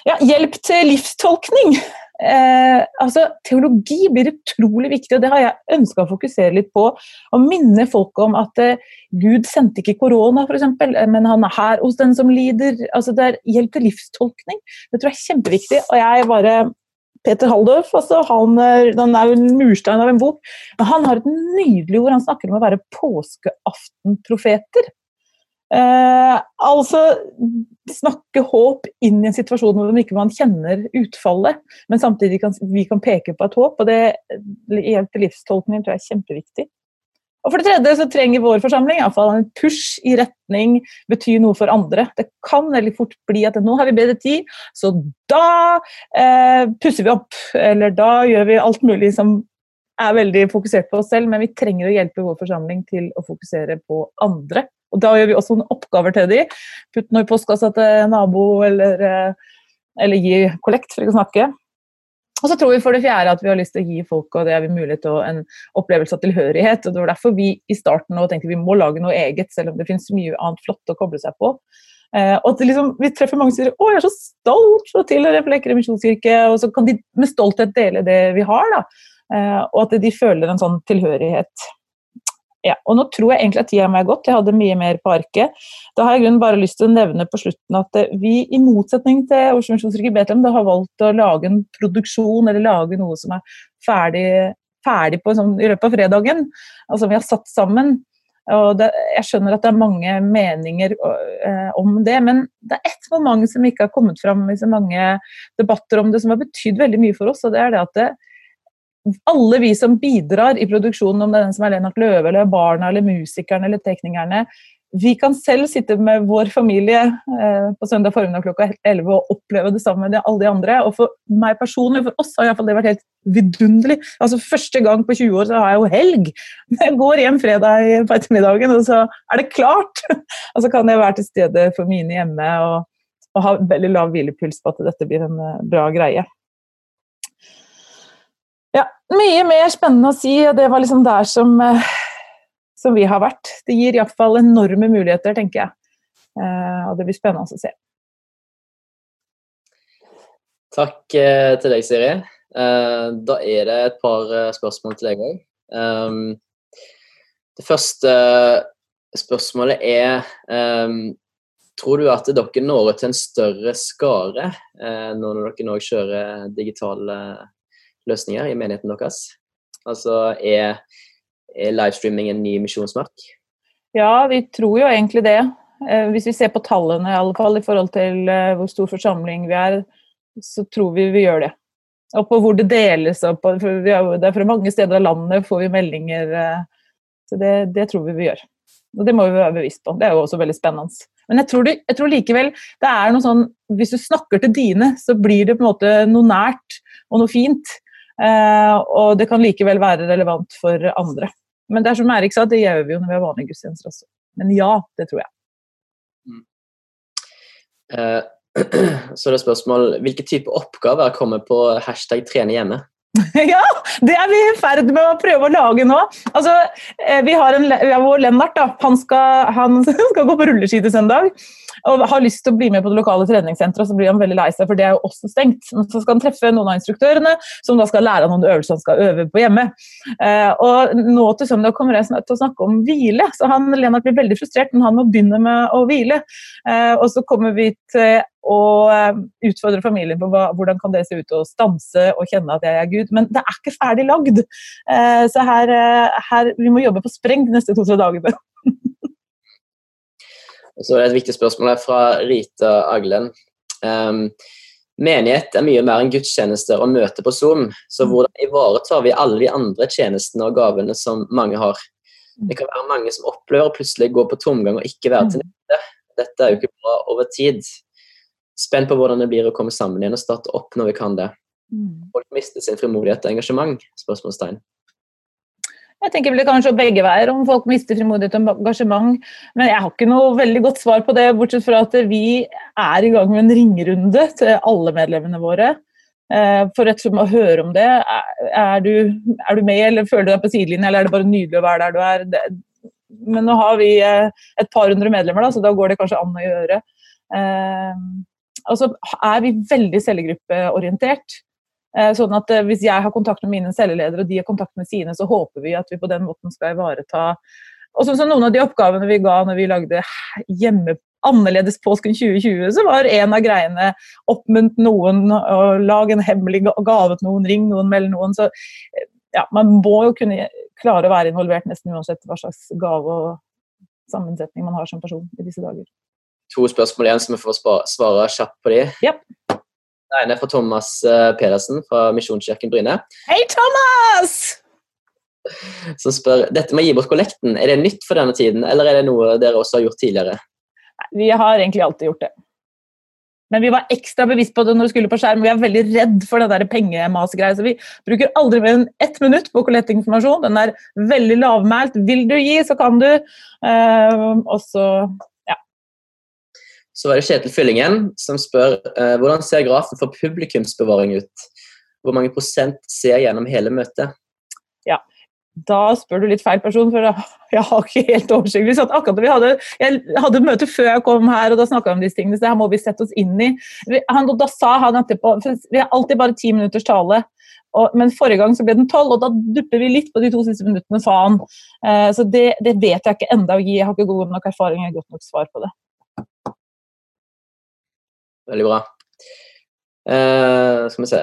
ja, Hjelp til livstolkning. Eh, altså, Teologi blir utrolig viktig, og det har jeg ønska å fokusere litt på. Og minne folk om at eh, Gud sendte ikke korona, f.eks., men han er her hos den som lider. Altså, det er hjelp til livstolkning. Det tror jeg er kjempeviktig. Og jeg bare Peter Haldorf, altså, han, han, er jo en murstein av en bok. Men han har et nydelig ord. Han snakker om å være påskeaftenprofeter. Eh, altså snakke håp inn i en situasjon hvor man ikke kjenner utfallet, men samtidig kan vi kan peke på et håp. og Det hjelper livstolkning, tror jeg er kjempeviktig. Og for det tredje så trenger vår forsamling iallfall en push i retning betyr noe for andre. Det kan veldig fort bli at nå har vi bedre tid, så da eh, pusser vi opp. Eller da gjør vi alt mulig som er veldig fokusert på oss selv, men vi trenger å hjelpe vår forsamling til å fokusere på andre. Og da gjør vi også noen oppgaver til dem. Putt noe i postkassa til nabo, eller, eh, eller gi kollekt, for ikke å snakke. Og så tror vi for det fjerde at vi har lyst til å gi folk og det er vi mulighet til en opplevelse av tilhørighet. og Det var derfor vi i starten tenkte vi må lage noe eget, selv om det finnes mye annet flott å koble seg på. Eh, og liksom, Vi treffer mange som sier å, jeg er så stolt for å tilhøre Flekkerøy misjonskirke. Og så kan de med stolthet dele det vi har. da, eh, Og at de føler en sånn tilhørighet. Ja, og nå tror jeg egentlig at tida mi er gått. Jeg hadde mye mer på arket. Da har jeg bare lyst til å nevne på slutten at eh, vi, i motsetning til Oslo Misjonskirke Betlehem, har valgt å lage en produksjon eller lage noe som er ferdig, ferdig på, sånn, i løpet av fredagen. Altså vi har satt sammen. Og det, jeg skjønner at det er mange meninger uh, om det, men det er ett moment som ikke har kommet fram i så mange debatter om det, som har betydd veldig mye for oss. og det er det at det, alle vi som bidrar i produksjonen, om det er den som er Lennart Løve, eller barna, eller musikerne eller teknikerne, vi kan selv sitte med vår familie eh, på søndag formiddag klokka 11 og oppleve det sammen med alle de andre. Og for meg personlig, for oss har det vært helt vidunderlig. Altså Første gang på 20 år så har jeg jo helg. Jeg går hjem fredag på ettermiddagen, og så er det klart! Og så kan jeg være til stede for mine hjemme og, og ha veldig lav hvilepuls på at dette blir en eh, bra greie. Mye mer spennende å si, og det var liksom der som, eh, som vi har vært. Det gir iallfall enorme muligheter, tenker jeg. Eh, og det blir spennende å se. Takk eh, til deg, Siri. Da er det et par spørsmål til deg òg. Det første spørsmålet er Tror du at dere når ut til en større skare når dere nå kjører digitale løsninger i menigheten deres? Altså er, er livestreaming en ny misjonsmark? Ja, vi tror jo egentlig det. Eh, hvis vi ser på tallene, i alle fall i forhold til eh, hvor stor forsamling vi er, så tror vi vi gjør det. Og på hvor det deles opp. Det er fra mange steder av landet får vi meldinger. Eh, så det, det tror vi vi gjør. Og det må vi være bevisst på. Det er jo også veldig spennende. Men jeg tror, det, jeg tror, likevel det er noe sånn Hvis du snakker til dine, så blir det på en måte noe nært og noe fint. Eh, og det kan likevel være relevant for andre. Men det er som Erik sa, det gjør vi jo når vi har vanlige gudstjenester også. Men ja, det tror jeg. Mm. Eh, så det er spørsmål hvilke type oppgaver kommer på hashtag trene hjemme? ja, det er vi i ferd med å prøve å lage nå. Altså, eh, vi har, en, ja, vår Lennart. Da. Han, skal, han skal gå på rulleski til søndag og har lyst til å bli med på det lokale treningssenteret. Så blir han veldig lei seg, for det er jo også stengt. Men så skal han treffe noen av instruktørene, som da skal lære han noen øvelser han skal øve på hjemme. Eh, og nå til søndag kommer jeg til å snakke om hvile. Så han, Lennart blir veldig frustrert, men han må begynne med å hvile. Eh, og så kommer vi til og eh, utfordre familien på hva, hvordan kan det se ut å stanse og kjenne at jeg er Gud. Men det er ikke ferdig lagd. Eh, så her, eh, her, vi må jobbe på spreng de neste to-tre dagene. så er det et viktig spørsmål her fra Rita Aglen. Um, menighet er mye mer enn gudstjenester og møter på Zoom. Så mm. hvordan ivaretar vi alle de andre tjenestene og gavene som mange har? Det kan være mange som opplever å plutselig gå på tomgang og ikke være til mm. nytte. Dette er jo ikke bra over tid spent på hvordan det blir å komme sammen igjen og starte opp når vi kan det. Mm. Folk mister sin frimodighet og engasjement? spørsmålstegn. Jeg tenker vel det kanskje begge veier, om folk mister frimodighet og engasjement. Men jeg har ikke noe veldig godt svar på det, bortsett fra at vi er i gang med en ringerunde til alle medlemmene våre. Eh, for rett og slett å høre om det. Er du, er du, med, eller føler du deg på sidelinjen, eller er det bare nydelig å være der du er? Men nå har vi eh, et par hundre medlemmer, da, så da går det kanskje an å gjøre. Eh, og så er vi veldig cellegruppeorientert. Eh, sånn at eh, Hvis jeg har kontakt med mine celleledere og de har kontakt med sine, så håper vi at vi på den måten skal ivareta og sånn som Noen av de oppgavene vi ga når vi lagde hjemme annerledes påsken 2020, så var en av greiene oppmunt noen, lag en hemmelig gave til noen, ring noen, meld noen. Så eh, ja, man må jo kunne klare å være involvert nesten uansett hva slags gave og sammensetning man har som person i disse dager to spørsmål igjen, så vi får svare kjapt på de. Yep. Det ene er fra Thomas eh, Pedersen fra Misjonskirken Bryne. Hei, Thomas! Som spør dette med å gi bort kollekten, er det nytt for denne tiden, eller er det noe dere også har gjort tidligere? Vi har egentlig alltid gjort det. Men vi var ekstra bevisst på det når vi skulle på skjerm. Vi er veldig redd for det der pengemasgreia. Så vi bruker aldri mer enn ett minutt på kollettinformasjon. Den er veldig lavmælt. Vil du gi, så kan du. Uh, og så så var det Kjetil Fyllingen som spør eh, hvordan ser grafen for publikumsbevaring ut? Hvor mange prosent ser gjennom hele møtet? Ja, da spør du litt feil person, for jeg har ikke helt oversikt. Vi satt akkurat, vi hadde, jeg hadde møte før jeg kom her, og da snakka vi om disse tingene, så det her må vi sette oss inn i. Han, da sa han etterpå Vi har alltid bare ti minutters tale. Og, men forrige gang så ble den tolv, og da dupper vi litt på de to siste minuttene, sa han. Eh, så det, det, vet jeg ikke enda å gi. Jeg har ikke god nok erfaring, jeg har godt nok svar på det. Veldig bra. Uh, skal vi se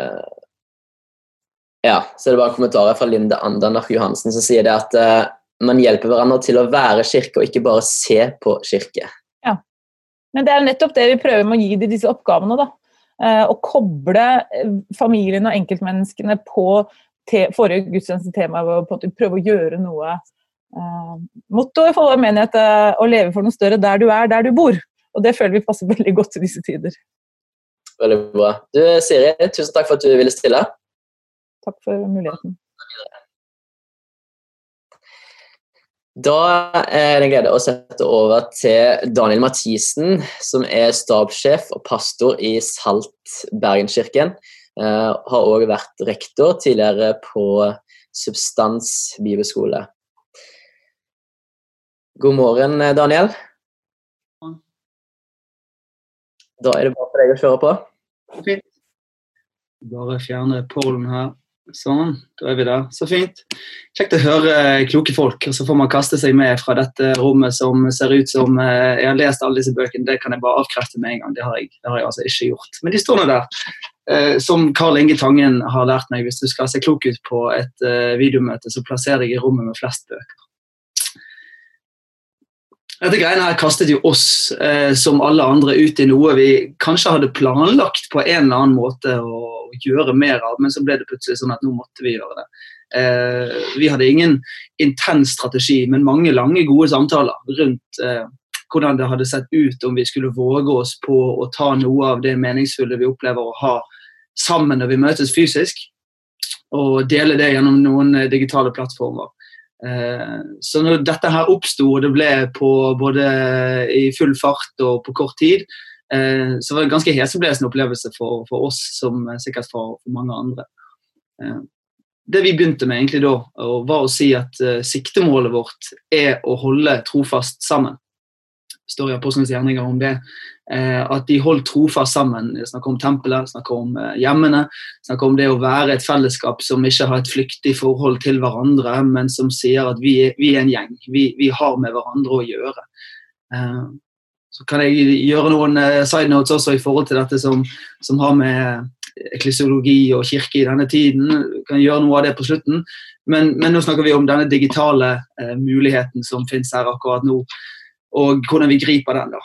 Ja, så er det bare kommentarer fra Linde Andernach Johansen som sier det at uh, man hjelper hverandre til å være kirke, og ikke bare se på kirke. Ja, men det er nettopp det vi prøver med å gi de disse oppgavene. da. Uh, å koble familien og enkeltmenneskene på forrige gudstjeneste tema ved å prøve å gjøre noe. Uh, Mottoet for vår menighet er å leve for noe større der du er, der du bor. Og det føler vi passer veldig godt i disse tider. Veldig bra. Du, Siri, tusen takk for at du ville stille. Takk for muligheten. Da er det en glede å sette over til Daniel Mathisen, som er stabssjef og pastor i Salt Bergenskirken. Uh, har òg vært rektor tidligere på Substans bibelskole. God morgen, Daniel. Da er det bare for deg å kjøre på. Fint. Bare fjerne pollen her. Sånn, da er vi der. Så fint. Kjekt å høre kloke folk. og Så får man kaste seg med fra dette rommet som ser ut som eh, Jeg har lest alle disse bøkene, det kan jeg bare avkrefte med en gang. Det har jeg, det har jeg altså ikke gjort. Men de står nå der. Eh, som Karl Inge Tangen har lært meg, hvis du skal se klok ut på et eh, videomøte, så plasser deg i rommet med flest bøker. Dette greiene her kastet jo oss, eh, som alle andre, ut i noe vi kanskje hadde planlagt på en eller annen måte å gjøre mer av, men så ble det plutselig sånn at nå måtte vi gjøre det. Eh, vi hadde ingen intens strategi, men mange lange, gode samtaler rundt eh, hvordan det hadde sett ut om vi skulle våge oss på å ta noe av det meningsfulle vi opplever å ha sammen når vi møtes fysisk, og dele det gjennom noen eh, digitale plattformer. Eh, så når dette her oppsto, og det ble på både i full fart og på kort tid, eh, så var det en ganske heseblesende opplevelse for, for, oss, som sikkert for, for, mange andre. Eh, det vi begynte med egentlig da, var å si at siktemålet vårt er å holde trofast sammen Det står i Apostlenes gjerninger om det. Eh, at de holdt trofast sammen. Snakker om tempelet, snakker om eh, hjemmene. Snakker om det å være et fellesskap som ikke har et flyktig forhold til hverandre, men som sier at vi er, vi er en gjeng. Vi, vi, har med hverandre å gjøre. Eh, så kan jeg gjøre noen side notes også i forhold til dette som, som har med eklesiologi og kirke i denne tiden. Kan gjøre noe av det på slutten. Men, men nå snakker vi om denne digitale eh, muligheten som finnes her akkurat nå, og hvordan vi griper den. da.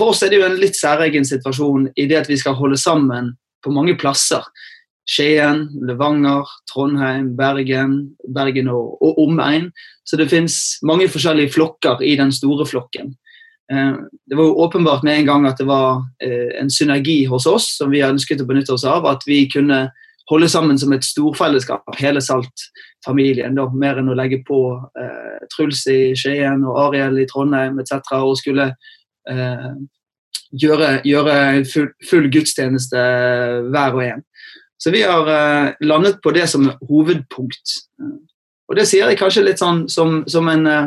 For oss er det jo en litt særegen situasjon i det at vi skal holde sammen på mange plasser. Skien, Levanger, Trondheim, Bergen, Bergen og, og omegn. Så det finnes mange forskjellige flokker i den store flokken. Eh, det var jo åpenbart med en gang at det var eh, en synergi hos oss som vi ønsket å benytte oss av. At vi kunne holde sammen som et storfellesskap, hele Salt-familien. Mer enn å legge på eh, Truls i Skien og Ariel i Trondheim etc. Og skulle gjøre, gjøre full, full, gudstjeneste hver og en. Så vi har eh, landet på det som hovedpunkt. Og det sier jeg kanskje litt sånn som, som en eh,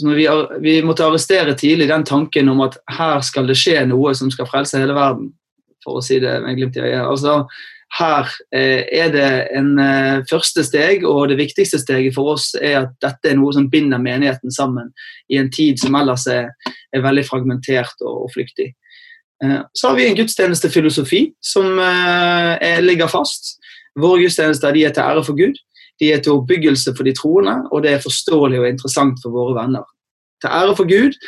vi, vi, måtte arrestere tidlig den tanken om at her skal det skje noe som skal frelse hele verden. For å si det med glimt i øyet. Altså, her eh, er det en eh, første steg, og det viktigste steget for oss er at dette er noe som binder menigheten sammen i en tid som ellers er, er veldig fragmentert og, og flyktig. Eh, så har vi en gudstjenestefilosofi som er, ligger fast. Våre gudstjenester er til ære for Gud. De er til oppbyggelse for de troende, og det er forståelig og interessant for våre venner. Til ære for Gud,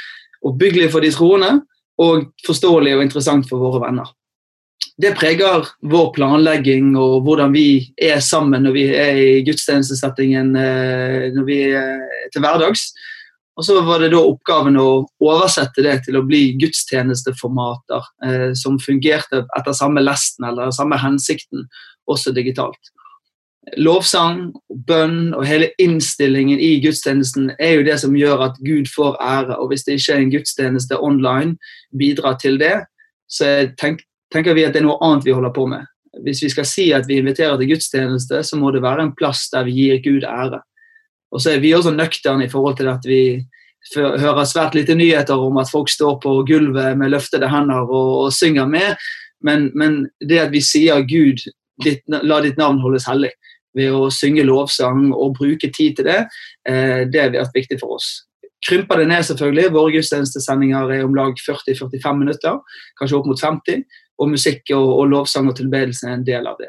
oppbyggelig for de troende, og forståelig og interessant for våre venner. Det preger vår planlegging og hvordan vi er sammen når vi er i gudstjenestesettingen eh, når vi er til hverdags. Og så var det da oppgaven å oversette det til å bli gudstjenesteformater eh, som fungerte etter samme lesten eller samme hensikten, også digitalt lovsang, bønn og hele innstillingen i gudstjenesten er jo det som gjør at Gud får ære. Og hvis det ikke er en gudstjeneste online bidrar til det, så jeg tenk, tenker vi at det er noe annet vi holder på med. Hvis vi skal si at vi inviterer til gudstjeneste, så må det være en plass der vi gir Gud ære. Og så er vi også nøkterne i forhold til at vi hører svært lite nyheter om at folk står på gulvet med løftede hender og, og synger med, men, men, det at vi sier Gud, ditt, la ditt navn holdes hellig, ved å synge lovsang og bruke tid til det, eh, det har vært viktig for oss. Krymper det ned, selvfølgelig. Våre gudstjenestesendinger er om lag 40-45 minutter, kanskje opp mot 50. Og musikk og, og lovsang og tilbedelse er en del av det.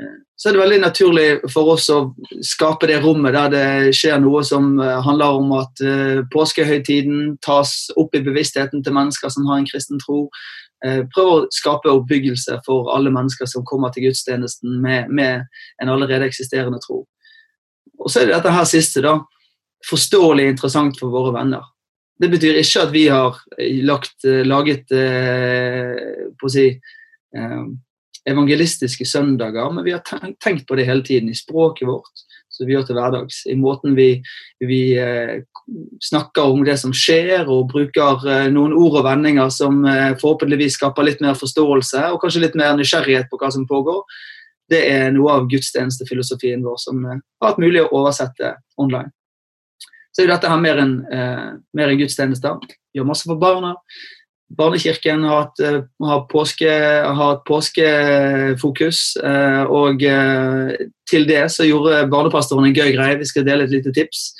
Eh, så er det veldig naturlig for oss å skape det rommet der det skjer noe som eh, handler om at påskehøytiden tas opp i bevisstheten til mennesker som har en kristen tro. Prøv å skape oppbyggelse for alle mennesker som kommer til gudstjenesten med, med en allerede eksisterende tro. Og så er det dette her siste, da. Forståelig interessant for våre venner. Det betyr ikke at vi har lagt, eh, laget eh, si, evangelistiske søndager, men vi har tenkt på det hele tiden i språket vårt som vi gjør til hverdags. I måten vi, vi eh, snakker om det som skjer, og bruker eh, noen ord og vendinger som eh, forhåpentligvis skaper litt mer forståelse og kanskje litt mer nysgjerrighet på hva som pågår. Det er noe av gudstjenestefilosofien vår som har vært mulig å oversette online. Så er jo dette her mer enn en gudstjenester. Gjør masse for barna. Barnekirken har hatt, eh, har påske, har hatt påskefokus, eh, og eh, til det så gjorde barnepastoren en gøy greie. Vi skal dele et lite tips.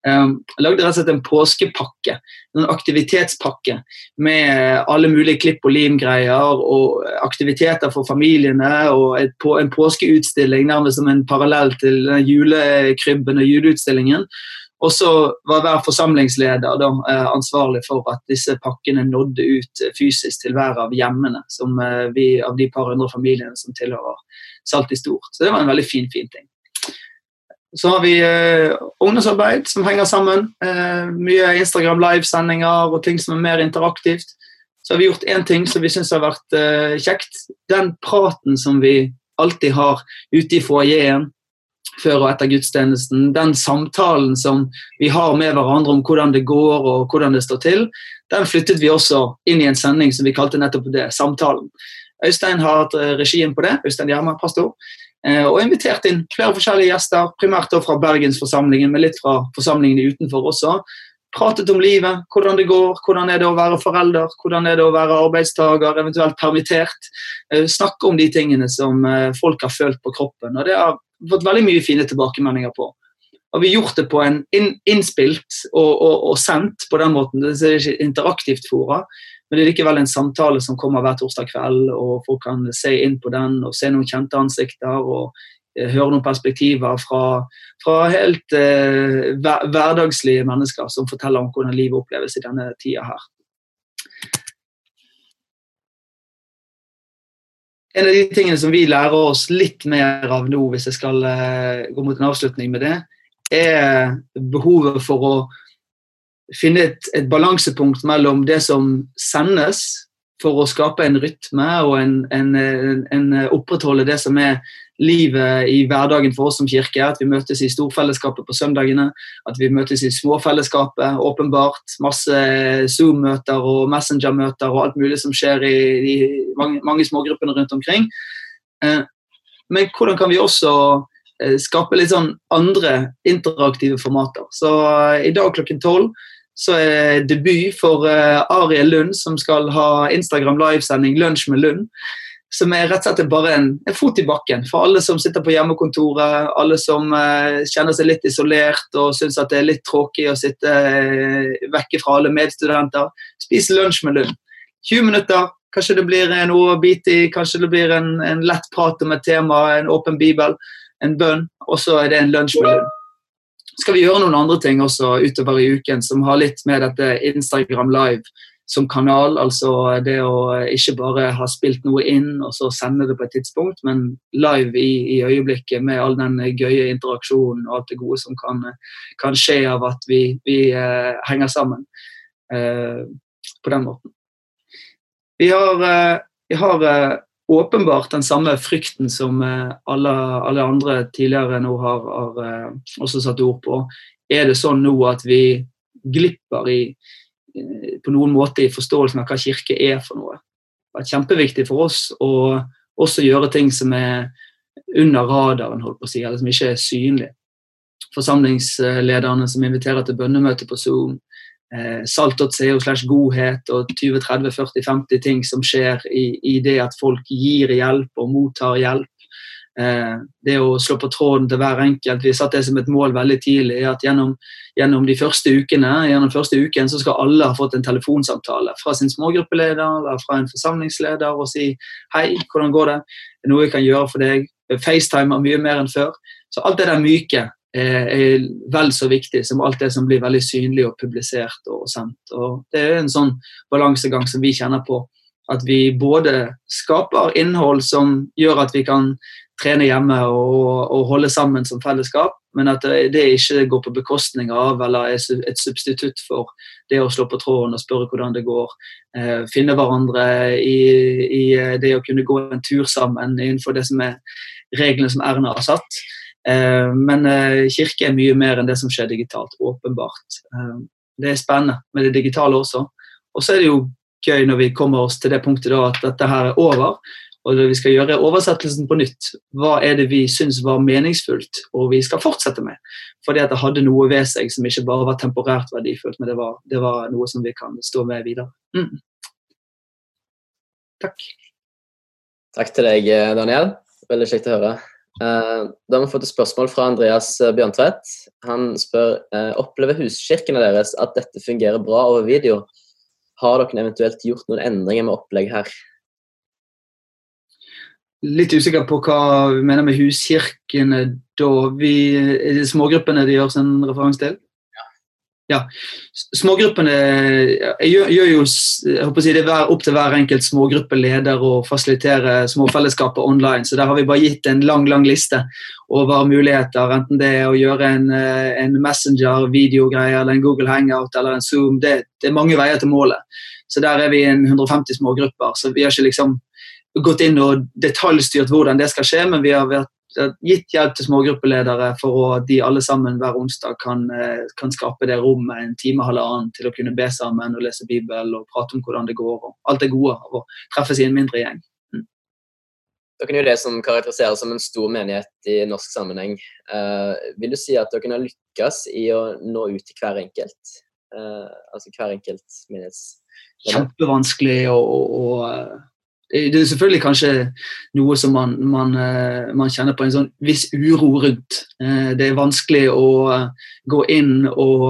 Jeg lagde rett og slett en påskepakke, en aktivitetspakke med alle mulige klipp og lim-greier og aktiviteter for familiene og en påskeutstilling nærmest som en parallell til julekrybben og juleutstillingen. Og så var hver forsamlingsleder da, eh, ansvarlig for at disse pakkene nådde ut eh, fysisk til hver av hjemmene som eh, vi, av de par hundre familiene som tilhører Salt i stort. Så det var en veldig fin, fin ting. Så har vi eh, ungdomsarbeid som henger sammen. Eh, mye Instagram livesendinger og ting som er mer interaktivt. Så har vi gjort én ting som vi syns har vært eh, kjekt. Den praten som vi alltid har ute i foajeen før og etter gudstjenesten, den samtalen som vi har med hverandre om hvordan det går og hvordan det står til, den flyttet vi også inn i en sending som vi kalte nettopp det, Samtalen. Øystein har hatt eh, regien på det, Øystein Gjerma, pastor, eh, og invitert inn flere forskjellige gjester, primært fra Bergensforsamlingen, men litt fra forsamlingene utenfor også. Pratet om livet, hvordan det går, hvordan er det å være forelder, hvordan er det å være arbeidstaker, eventuelt permittert. Eh, snakke om de tingene som folk har følt på kroppen. og Det har fått veldig mye fine tilbakemeldinger på. har vi gjort det på en inn, innspilt og, og, og, sendt på den måten. Det er ikke interaktivt fora, men det er likevel en samtale som kommer hver torsdag kveld, og folk kan se inn på den og se noen kjente ansikter og eh, høre noen perspektiver fra, fra helt eh, hverdagslige mennesker som forteller om hvordan livet oppleves i denne tida her. En av de tingene som vi lærer oss litt mer av nå, hvis jeg skal uh, gå mot en avslutning med det, er behovet for å finne et, et balansepunkt mellom det som sendes, for å skape en rytme og en, en, en, opprettholde det som er livet i hverdagen for oss som kirke. At vi møtes i storfellesskapet på søndagene, at vi møtes i småfellesskapet. Åpenbart. Masse Zoom-møter og Messenger-møter og alt mulig som skjer i, i mange, mange smågruppene rundt omkring. Eh, men hvordan kan vi også eh, skape litt sånn andre interaktive formater? Så eh, i dag klokken tolv så er debut for Ariel Lund, som skal ha Instagram livesending 'Lunsj med Lund'. Som er rett og slett bare en, en, fot i bakken for alle som sitter på hjemmekontoret, alle som eh, kjenner seg litt isolert og syns at det er litt tråkig å sitte eh, vekke fra alle medstudenter. Spis lunsj med Lund. 20 minutter, kanskje det blir noe å bite i, kanskje det blir en, en lett prat om et tema, en åpen bibel, en bønn, og så er det en lunsj med Lund skal vi gjøre noen andre ting også utover i uken som har litt med dette Instagram live som kanal. Altså det å ikke bare ha spilt noe inn og så sende det på et tidspunkt, men live i, i øyeblikket med all den gøye interaksjonen og alt det gode som kan, kan skje av at vi, vi uh, henger sammen uh, på den måten. Vi har, uh, vi har åpenbart den samme frykten som eh, alle, alle andre tidligere nå har, har, eh, også satt ord på. Er det sånn nå at vi glipper i, eh, på noen måte i forståelsen av hva kirke er for noe? Det er kjempeviktig for oss å også gjøre ting som er under radaren, holdt på å si, eller som ikke er synlig. Forsamlingslederne som inviterer til bønnemøte på Zoom, eh, salt.co slash godhet og 20-30-40-50 ting som skjer i, i, det at folk gir hjelp og mottar hjelp. Eh, det å slå på tråden til hver enkelt. Vi satte det som et mål veldig tidlig. at Gjennom, gjennom de første ukene gjennom første uken så skal alle ha fått en telefonsamtale fra sin smågruppeleder eller fra en forsamlingsleder og si hei, hvordan går det? Er noe jeg kan gjøre for deg? FaceTime mye mer enn før. Så alt det der myke Eh, er vel så viktig som alt det som blir veldig synlig og publisert og sendt. Og det er en sånn balansegang som vi kjenner på. At vi både skaper innhold som gjør at vi kan trene hjemme og, og holde sammen som fellesskap, men at det, ikke går på bekostning av eller er et substitutt for det å slå på tråden og spørre hvordan det går. Eh, finne hverandre i, i det å kunne gå en tur sammen innenfor det som er reglene som Erna har satt. Eh, men eh, kirke er mye mer enn det som skjer digitalt, åpenbart. Eh, det er spennende med det digitale også. Og så er det jo gøy når vi kommer oss til det punktet da at dette her er over, og vi skal gjøre oversettelsen på nytt. Hva er det vi syns var meningsfullt, og vi skal fortsette med? Fordi at det hadde noe ved seg som ikke bare var temporært verdifullt, men det var, det var noe som vi kan stå med videre. Mm. Takk. Takk til deg, Daniel. Veldig kjekt å høre. Eh, da har vi fått et spørsmål fra Andreas eh, Bjørntvedt. Han spør eh, opplever huskirkene deres at dette fungerer bra over video. Har dere eventuelt gjort noen endringer med opplegg her? Litt usikker på hva vi mener med huskirkene da. Vi, er det smågruppene de gjør en referanse til? ja, smågruppene jeg gjør, gjør jo jeg håper å si, Det er opp til hver enkelt smågruppeleder å fasilitere småfellesskapet online. så Der har vi bare gitt en lang lang liste over muligheter. Enten det er å gjøre en, eh, en Messenger-videogreie eller en Google Hangout eller en Zoom. Det, det, er mange veier til målet. Så Der er vi en 150 smågrupper. så Vi har ikke liksom gått inn og detaljstyrt hvordan det skal skje, men vi har vært gitt hjelp til smågruppeledere for at de alle sammen hver onsdag kan, eh, kan skape det rommet en time halvannen til å kunne be sammen og lese Bibelen og prate om hvordan det går. og Alt det gode av å treffes i en mindre gjeng. Mm. Dere er jo det som karakteriseres som en stor menighet i norsk sammenheng. Uh, vil du si at dere har lykkes i å nå ut til hver enkelt? Uh, altså hver enkelt menighets... Kjempevanskelig å, Det er selvfølgelig kanskje noe som man, man, eh, man kjenner på en sånn viss uro rundt. Eh, det er vanskelig å gå inn og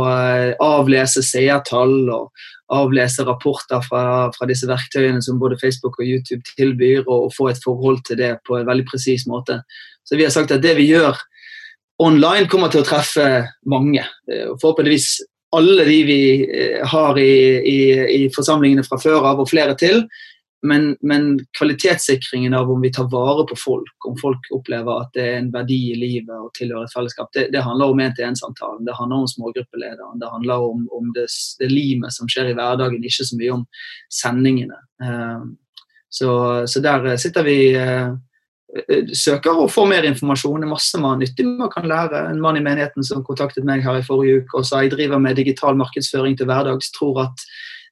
avlese seertall og avlese rapporter fra, fra, disse verktøyene som både Facebook og YouTube tilbyr, og få et forhold til det på en veldig presis måte. Så vi har sagt at det vi gjør online, kommer til å treffe mange. Forhåpentligvis alle de vi har i, i, i forsamlingene fra før av, og flere til. Men, men, kvalitetssikringen av om vi tar vare på folk, om folk opplever at det er en verdi i livet å tilhøre et fellesskap, det, det handler om én-til-én-samtalen. Det handler om smågruppelederen. Det handler om, om det, det, limet som skjer i hverdagen, ikke så mye om sendingene. Uh, så, så, der sitter vi uh, søker og får mer informasjon. Det er masse man nyttig man kan lære. En mann i menigheten som kontaktet meg her i forrige uke og sa jeg driver med digital markedsføring til hverdags, tror at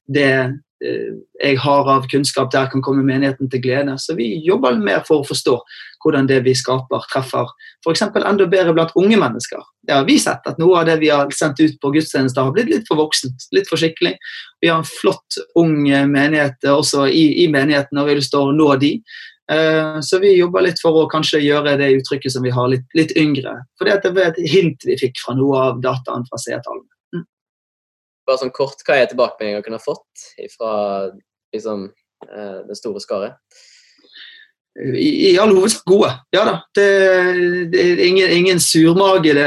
det Eh, jeg har av kunnskap der kan komme menigheten til glede. Så vi jobber mer for å forstå hvordan det vi skaper, treffer f.eks. enda bedre blant unge mennesker. Det har vi sett at noe av det vi har sendt ut på gudstjenester, har blitt litt for voksent, litt for skikkelig. Vi har en flott ung menighet også i, i menigheten, og vi vil stå og nå de. Eh, så vi jobber litt for å kanskje gjøre det uttrykket som vi har, litt, litt yngre. For det var et hint vi fikk fra noe av dataen fra seertallene. Bare sånn kort, Hva er tilbakemeldingene dere har fått fra liksom, eh, den store skare? I, i all hovedsak gode. Ja da. Det, det er ingen, ingen surmagede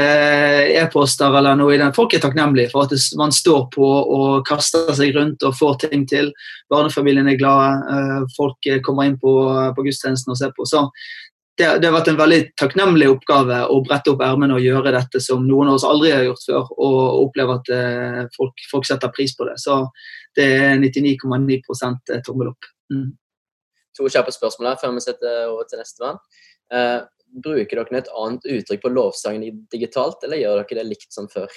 e-poster eller noe i den. Folk er takknemlige for at det, man står på og kaster seg rundt og får ting til. Barnefamilien er glade. Eh, folk kommer inn på, på gudstjenesten og ser på. Så det, det, har vært en veldig takknemlig oppgave å brette opp ermene og gjøre dette som noen av oss aldri har gjort før, og oppleve at eh, folk, folk, setter pris på det. Så det er 99,9 eh, tommel opp. Mm. To kjappe spørsmål her før vi setter over til neste vann. Eh, bruker dere et annet uttrykk på lovsangen digitalt, eller gjør dere det likt som før?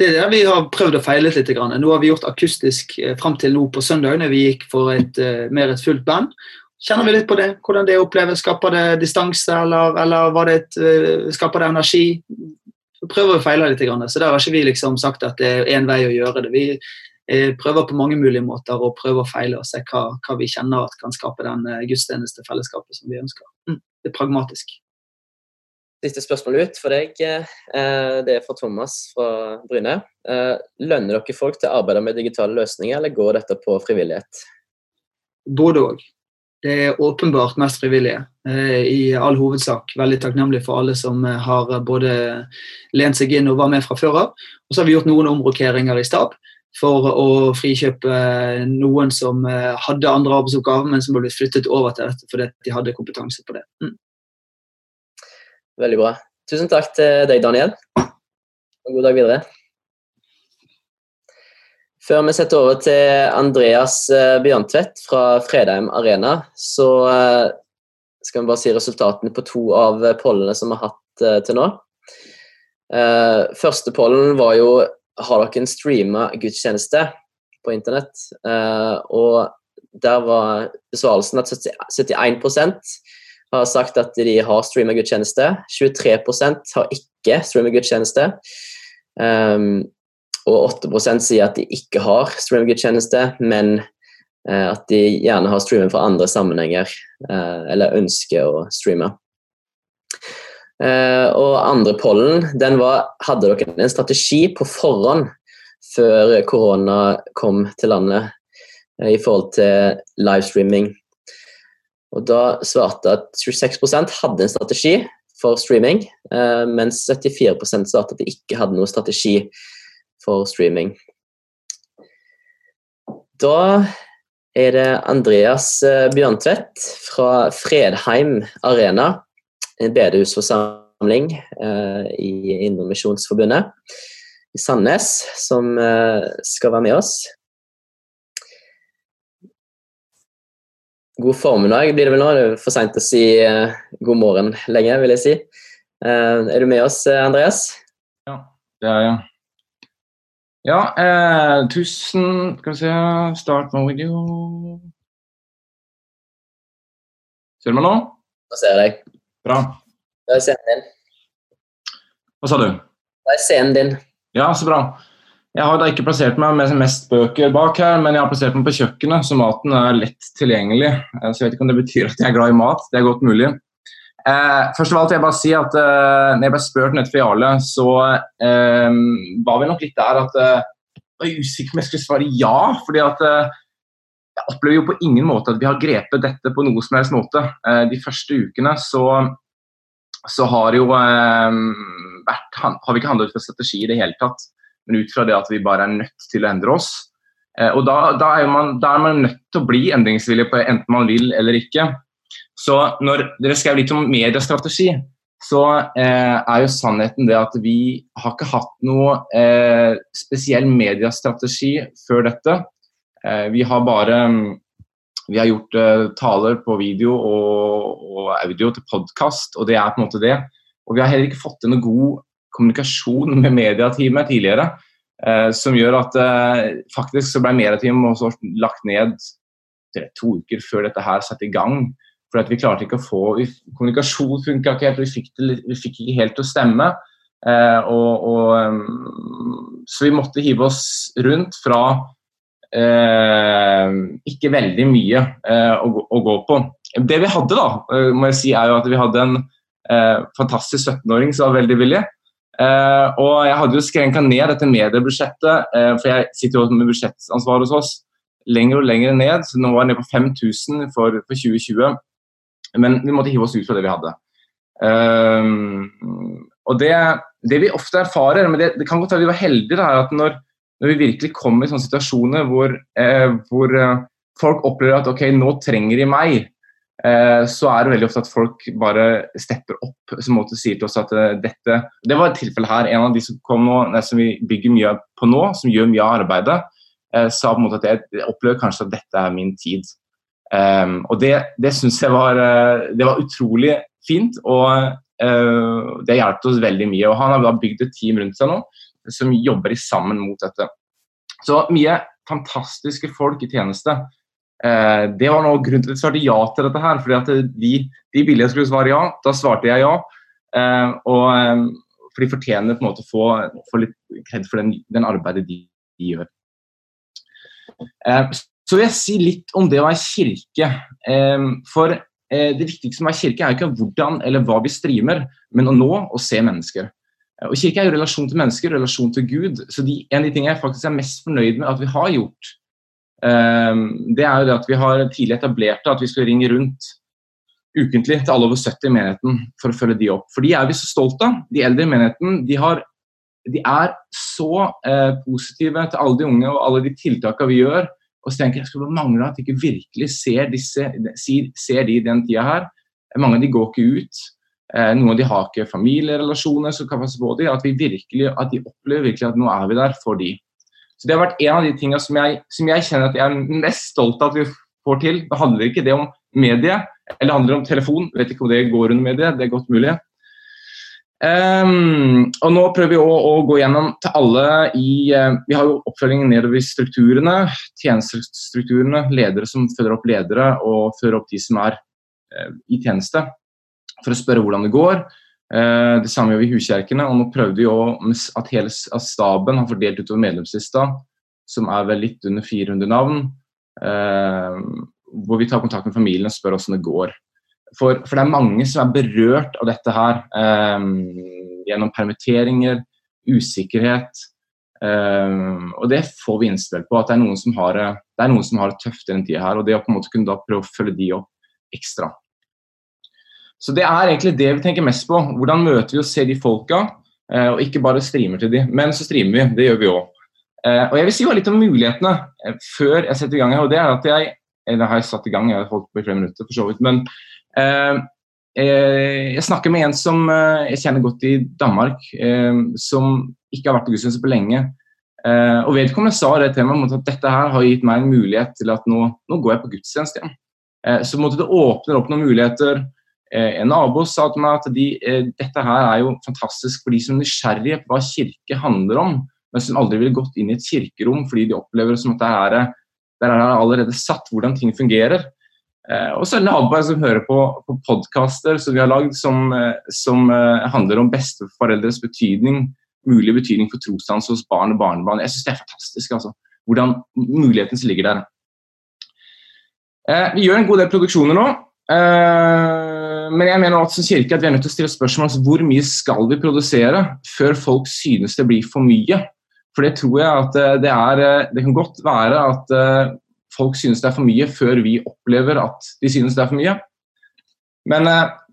Det er det vi har prøvd å feile litt. Nå har vi gjort akustisk eh, fram til nå på søndag, når vi gikk for et, mer et fullt band. Kjenner vi litt på det? Hvordan det oppleves? Skaper det distanse, eller, eller et, uh, skaper det energi? Vi prøver å feile litt. Så der har ikke vi liksom sagt at det er én vei å gjøre det. Vi uh, prøver på mange mulige måter å prøve å feile og se hva, hva vi kjenner at kan skape den gudstjeneste gudstjenestefellesskapet som vi ønsker. Mm, det er pragmatisk. Siste spørsmål ut for deg. Det er fra Thomas fra Bryne. Lønner dere folk til å arbeide med digitale løsninger, eller går dette på frivillighet? Både òg. Det er åpenbart mest frivillige. Eh, I all hovedsak veldig takknemlig for alle som eh, har både lent seg inn og var med fra før av. Og så har vi gjort noen omrokeringer i stab for å frikjøpe noen som eh, hadde andre arbeidsoppgaver, men som ble flyttet over til dette fordi de hadde kompetanse på det. Mm. Veldig bra. Tusen takk til deg, Daniel. Og god dag videre. Før vi setter over til Andreas eh, Bjørntvedt fra Fredheim Arena, så eh, skal vi bare si resultatene på to av pollene som vi har hatt eh, til nå. Første pollen var jo har dere en streama gudstjeneste på internett. Og der var besvarelsen at 71% har sagt at de har streama gudstjeneste. 23% har ikke streama gudstjeneste. Og 8% sier at de ikke har streaming-tjeneste, men eh, at de gjerne har streaming for andre sammenhenger, eh, eller ønsker å streame. Eh, og andre pollen, den var Hadde dere en strategi på forhånd før korona kom til landet i forhold til livestreaming? Og da svarte at 26% hadde en strategi for streaming, mens 74% svarte at de ikke hadde noen strategi for streaming. Da er det Andreas eh, Bjørntvedt fra Fredheim Arena, en bedehusforsamling eh, i Indremisjonsforbundet i Sandnes, som eh, skal være med oss. God formiddag blir det vel nå. Det er for seint å si god morgen lenge, vil jeg si. Er du med oss, Andreas? Ja, det er jeg. Ja, eh, tusen Skal vi se Start my video. Ser du meg nå? Nå ser jeg deg. Bra. Da er scenen din. Hva sa du? Da er scenen din. Ja, så bra. Jeg har da ikke plassert meg med mest bøker bak her, men jeg har plassert meg på kjøkkenet, så maten er lett tilgjengelig. Eh, så jeg vet ikke om det betyr at jeg er glad i mat. Det er godt mulig. Eh, først av alt vil jeg bare si at eh, når jeg ble spurt nettopp i Jarle, så eh, var vi nok litt der at eh, jeg var usikker om jeg skulle svare ja. fordi at eh, jeg opplever jo på ingen måte at vi har grepet dette på noe som helst måte. Eh, de første ukene så, så har jo vært, har vi ikke handlet ut fra strategi i det hele tatt men ut fra det at vi bare er nødt til å endre oss. Eh, og da, da, er man, da, er man, nødt til å bli endringsvillig på enten man vil eller ikke. Så når dere skrev litt om mediestrategi, så eh, er jo sannheten det at vi har ikke hatt noe eh, spesiell mediestrategi før dette. Eh, vi har bare vi har gjort eh, taler på video og, og audio til podkast, og det er på en måte det. Og vi har heller ikke fått til noe god kommunikasjon med mediateamet tidligere. Eh, som gjør at eh, faktisk så ble mediateamet også lagt ned to uker før dette her satte i gang. For at vi klarte ikke å få Kommunikasjon funka ikke helt, vi fikk, det, vi fikk ikke helt til å stemme. Eh, og, og, um, så vi måtte hive oss rundt fra eh, ikke veldig mye eh, å, å, gå på. Det vi hadde, da, eh, må jeg si, er jo at vi hadde en fantastisk 17-åring som var veldig villig. Uh, og jeg hadde jo skrenka ned dette mediebudsjettet, for jeg sitter jo med budsjettansvar hos oss, lenger og lenger ned. så Nå var jeg nede på 5000 for, for 2020. Men vi måtte hive oss ut fra det vi hadde. Um, og det, det, vi ofte erfarer, men det, det kan godt være vi var heldige, da, at når, når, vi virkelig kommer i sånne situasjoner hvor, hvor folk opplever at ok, nå trenger de meg, Eh, så er det veldig ofte at folk bare stepper opp som måte sier til oss at eh, dette Det var et tilfelle her. En av de som nå, som vi bygger mye på nå, som gjør mye av arbeidet, eh, sa på en måte at jeg opplever kanskje at dette er min tid. Um, og det, det syns jeg var, det var utrolig fint, og uh, det hjalp oss veldig mye. Og han har da bygd et team rundt seg nå som jobber sammen mot dette. Så mye fantastiske folk i tjeneste. Uh, det var noe grunn til at jeg svarte ja til dette her. fordi at de, de ville jeg skulle svare ja. Da svarte jeg ja. Uh, og um, For de fortjener på en måte å få, få litt kred for den, den, arbeidet de, de gjør. Så vil jeg si litt om det å være kirke. Eh, for eh, det viktigste med å kirke er ikke hvordan eller hva vi streamer, men å nå og se mennesker. Og Kirke er jo relasjon til mennesker, relasjon til Gud. Så de, En av de tingene jeg faktisk er mest fornøyd med at vi har gjort, Ehm, det er jo det at vi har tidlig etablert at vi skal ringe rundt ukentlig til alle over 70 i menigheten for å følge de opp. For de er vi så stolte av. De eldre i menigheten de, har, de er så eh, positive til alle de unge og alle de tiltakene vi gjør. Og så tenker jeg skulle mangle at de ikke virkelig ser, disse, ser de den tida her. Mange av de går ikke ut. Eh, noen av de har ikke familierelasjoner som kan passe på dem. At, at de opplever virkelig at nå er vi der for dem. Så Det har vært en av de tingene som jeg, som jeg kjenner at jeg er mest stolt av at vi får til. Det handler ikke det om medie, eller det handler om telefon. Jeg vet ikke om det går under medie, det er godt mulig. Um, og Nå prøver vi å, å, gå gjennom til alle i uh, Vi har jo oppfølgingen nedover i strukturene, tjenestestrukturene, ledere som følger opp ledere og fører opp de som er uh, i tjeneste, for å spørre hvordan det går. Uh, det samme gjør vi i huskjerkene. og Nå prøvde vi å, at hele at staben har fordelt utover medlemslista, som er vel litt under 400 navn. Hvor vi tar kontakt med familien og spør hvordan det går. For, for, det er mange som er berørt av dette her. Eh, gjennom permitteringer, usikkerhet. og det får vi innspill på, at det er noen som har det, noen som har det tøft i den tida her. Og det å på en måte kunne da prøve å følge de opp ekstra. Så det er egentlig det vi tenker mest på. Hvordan møter vi og ser de folka, eh, og ikke bare streamer til de. Men så streamer vi, det gjør vi òg. Eh, og jeg vil si litt om mulighetene eh, før jeg setter i gang her. og det er at jeg, Eller har jeg satt i gang, jeg har holdt på i flere minutter for så vidt. Men eh, jeg snakker med en som jeg kjenner godt i Danmark, eh, som ikke har vært på gudstjeneste på lenge. Eh, og vedkommende sa det til meg at dette her har gitt meg en mulighet til at nå, nå går jeg på gudstjeneste igjen. så måtte det åpner opp noen muligheter. Eh, en nabo sa til meg at de, eh, dette her er jo fantastisk for de som er nysgjerrige på hva kirke handler om, men som aldri ville gått inn i et kirkerom fordi de opplever det som at det er, der er han allerede satt hvordan ting fungerer. Eh, og så er det naboer som hører på, på podkaster som vi har lagd som, som handler om besteforeldres betydning mulig betydning for trosdans hos barn og barnebarn. Jeg syns det er fantastisk. altså. Hvordan muligheten ligger der. Eh, vi gjør en god del produksjoner nå. Eh, men jeg mener også kirke at vi er nødt til å stille spørsmål altså, hvor mye skal vi produsere før folk synes det blir for mye. For det tror jeg at eh, det er eh, Det kan godt være at eh, folk synes det er for mye før vi opplever at de synes det er for mye. Men,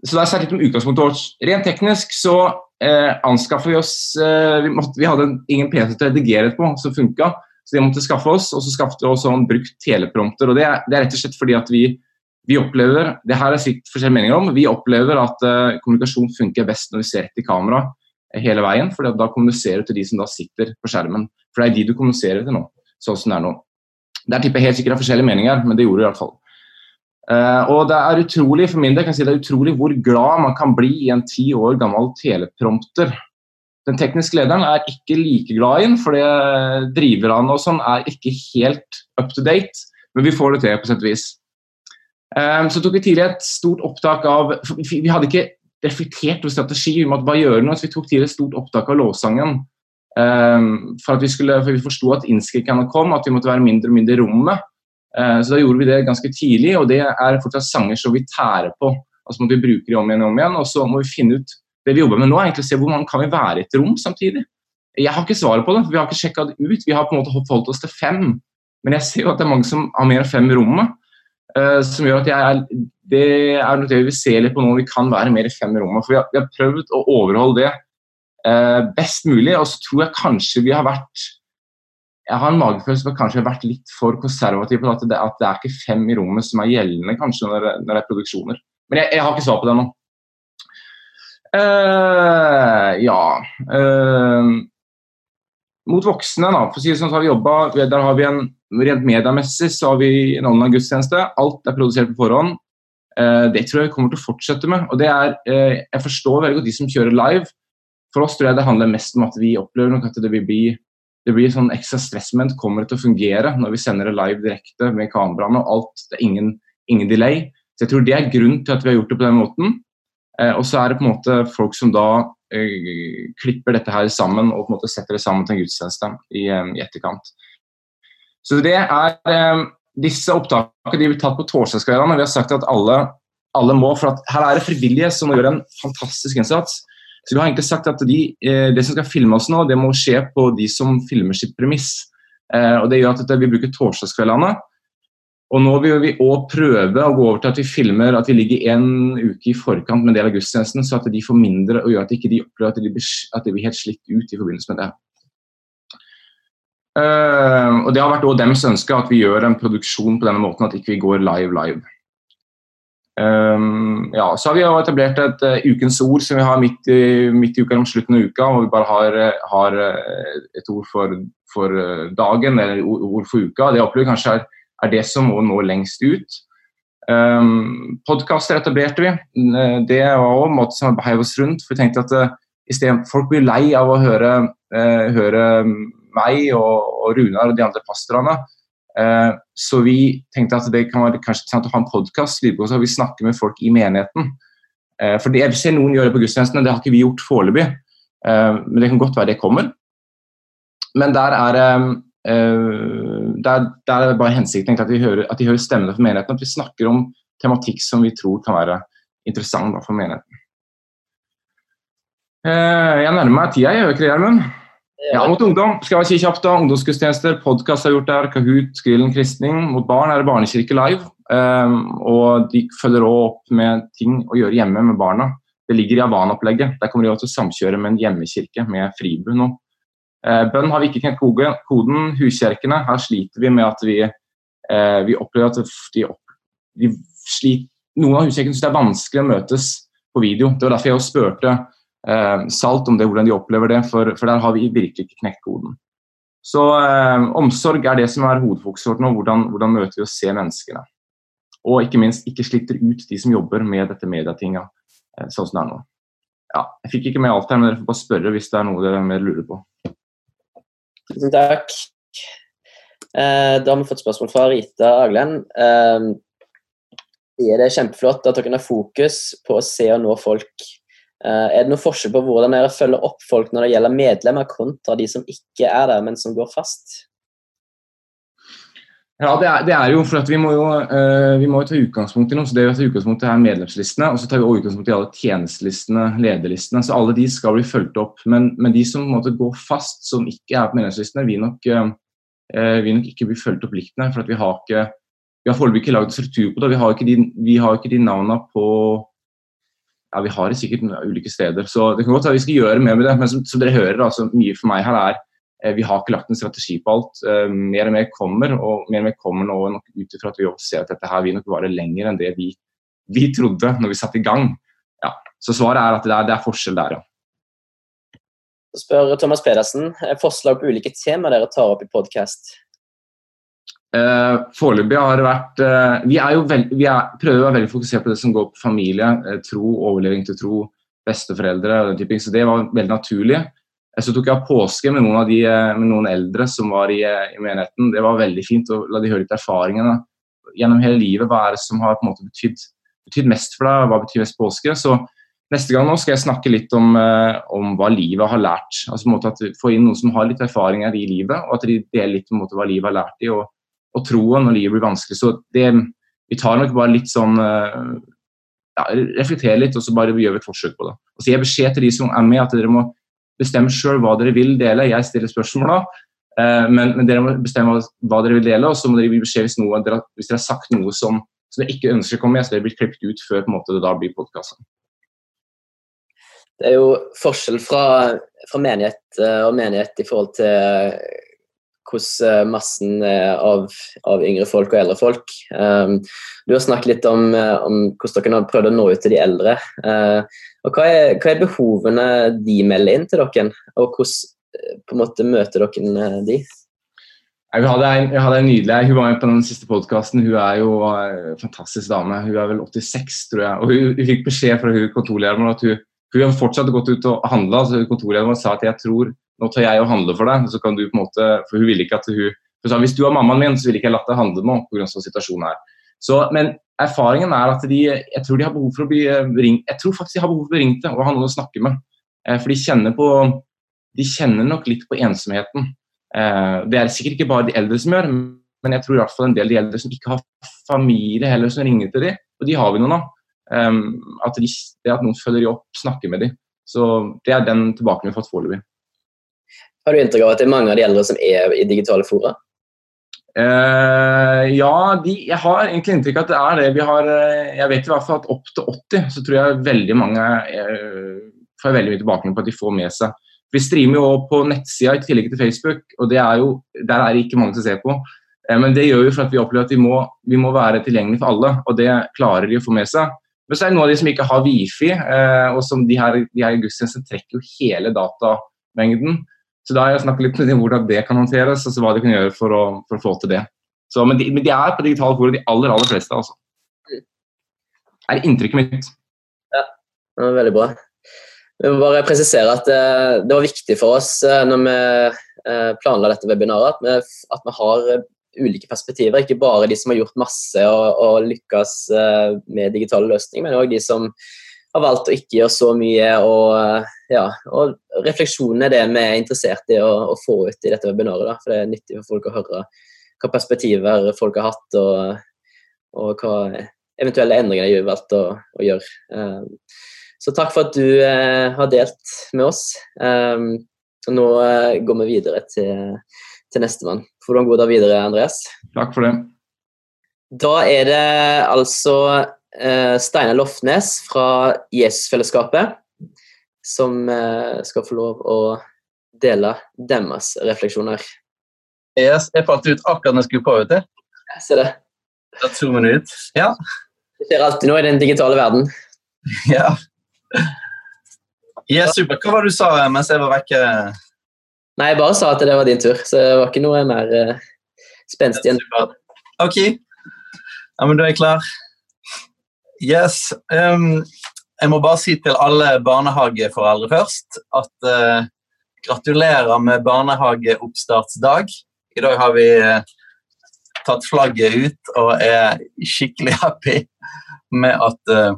så det er særlig om utgangspunktet vårt. Rent teknisk så eh, anskaffer vi oss eh, vi, måtte, vi, hadde ingen PC til å redigere på som funka, så det måtte skaffe oss. Og så skaffet vi oss sånn brukt teleprompter. og det er, det er, rett og slett fordi at vi, vi opplever det her er sikkert forskjellige meninger om, vi opplever at eh, kommunikasjon funker best når vi ser rett i kamera hele veien. for Da kommuniserer du til de som da sitter på skjermen. For det er de du kommuniserer til nå. sånn som det er nå. Der tipper jeg helt sikkert av forskjellige meninger, men det gjorde det iallfall. Uh, og det er utrolig for min del, kan jeg si det er utrolig hvor glad man kan bli i en ti år gammel teleprompter. Den tekniske lederen er ikke like glad i den, for driverne og sånn er ikke helt up to date. Men vi får det til på sett og vis. Um, så tok vi tidlig et stort opptak av Vi hadde ikke reflektert over strategi, vi måtte bare gjøre noe, så vi tok til et stort opptak av lovsangen. Um, for, at vi skulle, for vi forsto at innskrikene kom, at vi måtte være mindre og mindre i rommet. Uh, så da gjorde vi det ganske tidlig, og det er fortsatt sanger som vi tærer på. Altså må vi bruke de om igjen og om igjen, og så må vi finne ut det vi jobber med nå, er egentlig å se hvor mange kan vi være i et rom samtidig. Jeg har ikke svaret på det, for vi har ikke sjekka det ut. Vi har på en måte forholdt oss til fem. Men jeg ser jo at det er mange som har mer enn fem i rommet. Uh, som gjør at jeg er, det er noe vi vil se litt på nå, vi kan være mer i fem i rommet. For vi har, vi har prøvd å overholde det eh, best mulig, og så tror jeg kanskje vi har vært jeg har en magefølelse på at kanskje vi har vært litt for konservativ på at det, at det er ikke fem i rommet som er gjeldende kanskje når, når det er produksjoner. Men jeg, jeg har ikke svar på det nå. Uh, ja uh, Mot voksne, da, for å si det sånn, så har vi jobba Der har vi en rent mediemessig så har vi en online gudstjeneste. Alt er produsert på forhånd. Uh, det tror jeg vi kommer til å fortsette med. og det er, Jeg forstår veldig godt de som kjører live. For oss tror jeg det handler mest om at vi opplever nok at det vil bli det blir sånn ekstra stressment. Kommer det til å fungere når vi sender det live direkte med kameraene og alt? Det er ingen, ingen, delay. Så jeg tror det er grunnen til at vi har gjort det på den måten. Eh, og så er det på en måte folk som da eh, klipper dette her sammen og på en måte setter det sammen til en gudstjeneste i, eh, i, etterkant. Så det er eh, disse opptakene de blir tatt på torsdagskveldene. Vi har sagt at alle, alle må, for her er det frivillige som gjør en fantastisk innsats. Så vi har egentlig sagt at de, eh, Det som skal filme oss nå, det må skje på de som filmer sitt premiss. Eh, og Det gjør at vi bruker torsdagskveldene. Og nå vil vi òg prøve å gå over til at vi filmer at vi ligger en uke i forkant med en del av gudstjenesten, så at de får mindre og gjør at ikke de opplever at de, blir, at de blir helt slitt ut i forbindelse med det. Uh, og Det har vært også deres ønske at vi gjør en produksjon på denne måten, at ikke vi går live live. Um, ja, så har vi etablert et uh, ukens ord som vi har midt i, midt i uka eller slutten av uka. hvor vi bare har, har et ord for, for, dagen eller ord for uka. Det opplever kanskje er, er, det som må nå lengst ut. Um, Podkaster etablerte vi. Det var også en måte som heiv oss rundt. for vi tenkte at uh, i stedet, Folk blir lei av å høre, høre meg og, og Runar og de andre pastorene. Eh, så vi tenkte at det kan være kanskje interessant å ha en podkast hvor vi snakker med folk i menigheten. Eh, for det jeg ser noen gjøre på gudstjenestene, det har ikke vi gjort foreløpig. Eh, men det kan godt være det kommer. Men der er, der, der er bare hensikten at, vi hører, at de hører stemmene for menigheten. At vi snakker om tematikk som vi tror kan være interessant for menigheten. Jeg nærmer meg tida, jeg gjør ikke det, Gjermund? Ja, mot ungdom skal jeg si kjapt da, ungdomsgudstjenester, podkast har gjort der, Kahoot, Skrillen kristning. Mot barn er det Barnekirke live. Um, og de følger også opp med ting å gjøre hjemme med barna. Det ligger i Avan-opplegget. Der kommer de også til å samkjøre med en hjemmekirke med Fribu nå. Uh, bønn har vi ikke kjent koden. Huskjerkene, her sliter vi med at vi, uh, vi opplever at de, opp, de sliter, noen av huskjerkene syns det er vanskelig å møtes på video. Det var derfor jeg spurte Salt om det, hvordan de opplever det, for, for, der har vi virkelig ikke knekt koden. Så eh, omsorg er det som er hovedfokuset vårt nå. Hvordan, hvordan, møter vi og ser menneskene? Og ikke minst ikke sliter ut de som jobber med dette medietinga eh, sånn som det er nå. Ja, jeg fikk ikke med alt her, men dere får bare spørre hvis det er noe dere mer lurer på. Tusen takk. Eh, da har vi fått spørsmål fra Rita Aglen. Eh, det kjempeflott at dere har fokus på å se og nå folk Eh, er det noen forskjell på hvordan dere følger opp folk når det gjelder medlemmer, kontra de som ikke er der, men som går fast? Ja, det er, det er jo for at vi må jo, uh, vi må jo ta utgangspunkt i noe. så det vi tar utgangspunkt i er medlemslistene, og så tar vi også utgangspunkt i alle tjenestelistene, lederlistene. så Alle de skal bli fulgt opp. Men, men de som måtte går fast, som ikke er på medlemslistene, vil nok, uh, vil nok ikke bli fulgt opp likt. For vi har ikke vi har foreløpig ikke lagd struktur på det. Vi har ikke de, vi har ikke de navnene på ja, Vi har det sikkert ulike steder. Så det kan godt være vi skal gjøre mer med det. Men som, som dere hører, altså, mye for meg her er Eh, vi har ikke lagt en strategi på alt. Eh, mer og mer kommer, og mer og mer kommer nå nok ut ifra at vi også ser at dette her vil nok vare lenger enn det vi, vi trodde når vi satte i gang. Ja. Så svaret er at det er, det er forskjell der, ja. Så spør Thomas Pedersen forslag på ulike temaer dere tar opp i podkast. Uh, Foreløpig har det vært uh, Vi, er jo veld, vi er, prøver å være veldig fokusert på det som går på familie, uh, tro, overleving til tro, besteforeldre og den type ting. Så det var veldig naturlig. Så tok jeg påske med noen av de, eh, med noen eldre som var i, eh, i, menigheten. Det var veldig fint å la de høre litt erfaringene gjennom hele livet. Hva er det som har på en måte betydd, betydd mest for deg? Hva betyr mest påske? Så neste gang nå skal jeg snakke litt om, eh, om hva livet har lært. Altså på en måte at Få inn noen som har litt erfaringer i livet, og at de deler litt på en måte hva livet har lært og, og troen når livet blir vanskelig. Så det, vi tar nok bare litt sånn ja, Reflekterer litt, og så bare gjør vi et forsøk på det. Og så gir jeg beskjed til de som er med, at dere må bestemme sjøl hva dere vil dele. Jeg stiller spørsmål da. Eh, men, men, dere må bestemme hva dere vil dele, og så må dere gi beskjed hvis, noe, hvis dere har sagt noe som, som dere ikke ønsker å komme med, så dere blir klippet ut før på en måte, det da blir podkast. Det er jo forskjell fra, fra, menighet eh, og menighet i forhold til hvordan massen av, av, yngre folk og eldre folk. Um, du har snakket litt om, om, hvordan dere har prøvd å nå ut til de eldre. Uh, og hva er, hva er, behovene de melder inn til dere, og hvordan eh, på en måte møter dere eh, de? Jeg hadde, en, jeg hadde en nydelig Hun var med på den siste podkasten. Hun er jo en eh, fantastisk dame. Hun er vel 86, tror jeg. Og hun, hun fikk beskjed fra kontorlederen at hun, hun har fortsatt gått ut og handla. Så kontorlederen sa at jeg tror nå tar jeg og handler for deg. så kan du på en måte, For hun ville ikke at hun hun sa hvis du var mammaen min, så ville ikke jeg latt deg handle nå pga. sånn situasjonen her. Så, men erfaringen er at de, jeg tror de har behov for å bli eh, ringt jeg tror faktisk de har behov for å bli ringt og ha noen å snakke med. Eh, for de kjenner, på, de kjenner nok litt på ensomheten. Eh, det er sikkert ikke bare de eldre som gjør, men jeg tror i hvert fall en del de eldre som ikke har familie heller, som ringer til dem. Og de har vi noen av. At, de, det at noen følger de opp, snakker med dem. Så det er den tilbakemeldingen vi har fått foreløpig. Har du inntrykk av at det er mange av de eldre som er i digitale fora? Uh, ja, de, jeg har egentlig inntrykk av at det er det. Vi har, uh, jeg vet i hvert fall at opp til 80 så tror jeg veldig mange uh, får veldig mye tilbakemelding på at de får med seg. Vi streamer jo på nettsida i tillegg til Facebook, og er jo, der er det ikke mange som ser på. men det gjør jo for at vi opplever at vi må, vi må være tilgjengelige for alle, og det klarer de å få med seg. Men så er det noen av de som ikke har wifi, og som de her, de her gudstjenestene trekker jo hele datamengden. Så da har jeg snakket litt om hvordan det kan håndteres, og hva de kan gjøre for å, for å få til det. Så, men, de, men, de, er på digitale fora, de aller aller fleste. altså. Det er inntrykket mitt. Ja, det var veldig bra. Vi må bare presisere at det, eh, det var viktig for oss eh, når vi eh, planla dette webinaret, at vi, at vi, har ulike perspektiver. Ikke bare de som har gjort masse og, og lykkes med digitale løsninger, men òg de som har valgt å ikke gjøre så mye. Og, ja, og refleksjonen er det vi er interessert i å, å, få ut i dette webinaret. Da, for det er nyttig for folk å høre hva perspektiver folk har hatt, og, og hva eventuelle endringer de har valgt å, å gjøre. Um, så takk for at du uh, har delt med oss. Nå går vi videre til, til nestemann. Får du en god dag videre, Andreas. Takk for det. Da er det altså eh, Steinar Lofnes fra Jesusfellesskapet, som eh, skal få lov å dele deres refleksjoner. Yes, jeg falt ut akkurat når jeg skulle på. vet du. Jeg ser det. Det zoomer ut. Ja. Det skjer alltid noe i den digitale verden. Ja. Ja, super. Hva var det du sa mens jeg var vekke? Nei, Jeg bare sa at det var din tur, så det var ikke noe mer uh, spenstig enn Ok. Ja, men da er jeg klar. Yes. Um, jeg må bare si til alle barnehageforeldre først at uh, gratulerer med barnehageoppstartsdag. I dag har vi uh, tatt flagget ut og er skikkelig happy med at uh,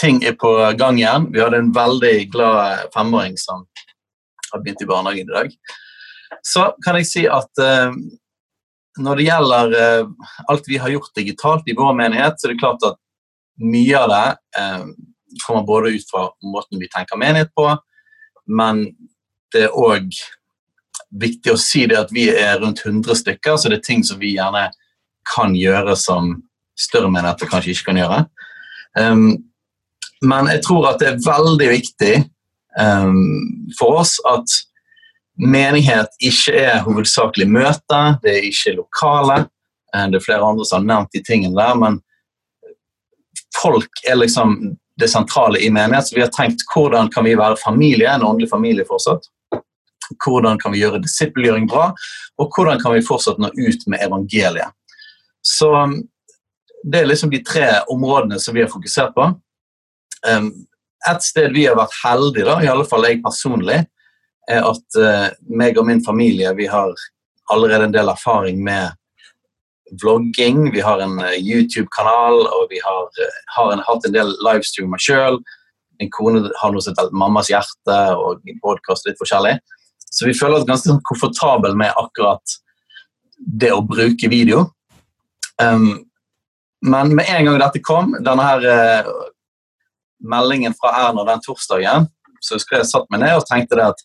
ting er på gang igjen. Vi hadde en veldig glad femåring som har begynt i barnehagen i dag. Så kan jeg si at uh, når det gjelder uh, alt vi har gjort digitalt i vår menighet, så er det klart at mye av det eh, kommer både ut fra måten vi tenker menighet på, men det er òg viktig å si det at vi er rundt 100 stykker, så det er ting som vi gjerne kan gjøre som større menigheter kanskje ikke kan gjøre. Um, men jeg tror at det er veldig viktig um, for oss at menighet ikke er hovedsakelig møte, det er ikke lokale. Uh, det er flere andre som har nevnt de tingene der, men folk er liksom det sentrale i menighet. Så vi har tenkt hvordan kan vi være familie, en åndelig familie fortsatt. Hvordan kan vi gjøre disippelgjøring bra, og hvordan kan vi fortsatt nå ut med evangeliet. Så Det er liksom de tre områdene som vi har fokusert på. Um, et sted vi har vært heldige, da, i alle fall jeg personlig, er at uh, meg og min familie vi har allerede en del erfaring med vlogging. Vi har en uh, YouTube-kanal, og vi har, uh, har en, hatt en del livestreamer sjøl. Min kone har noe som heter Mammas hjerte og podkast litt forskjellig. Så vi føler oss ganske sånn komfortable med akkurat det å bruke video. Um, men med en gang dette kom, denne her meldingen fra Erna den torsdagen, så husker jeg satt meg ned og tenkte det at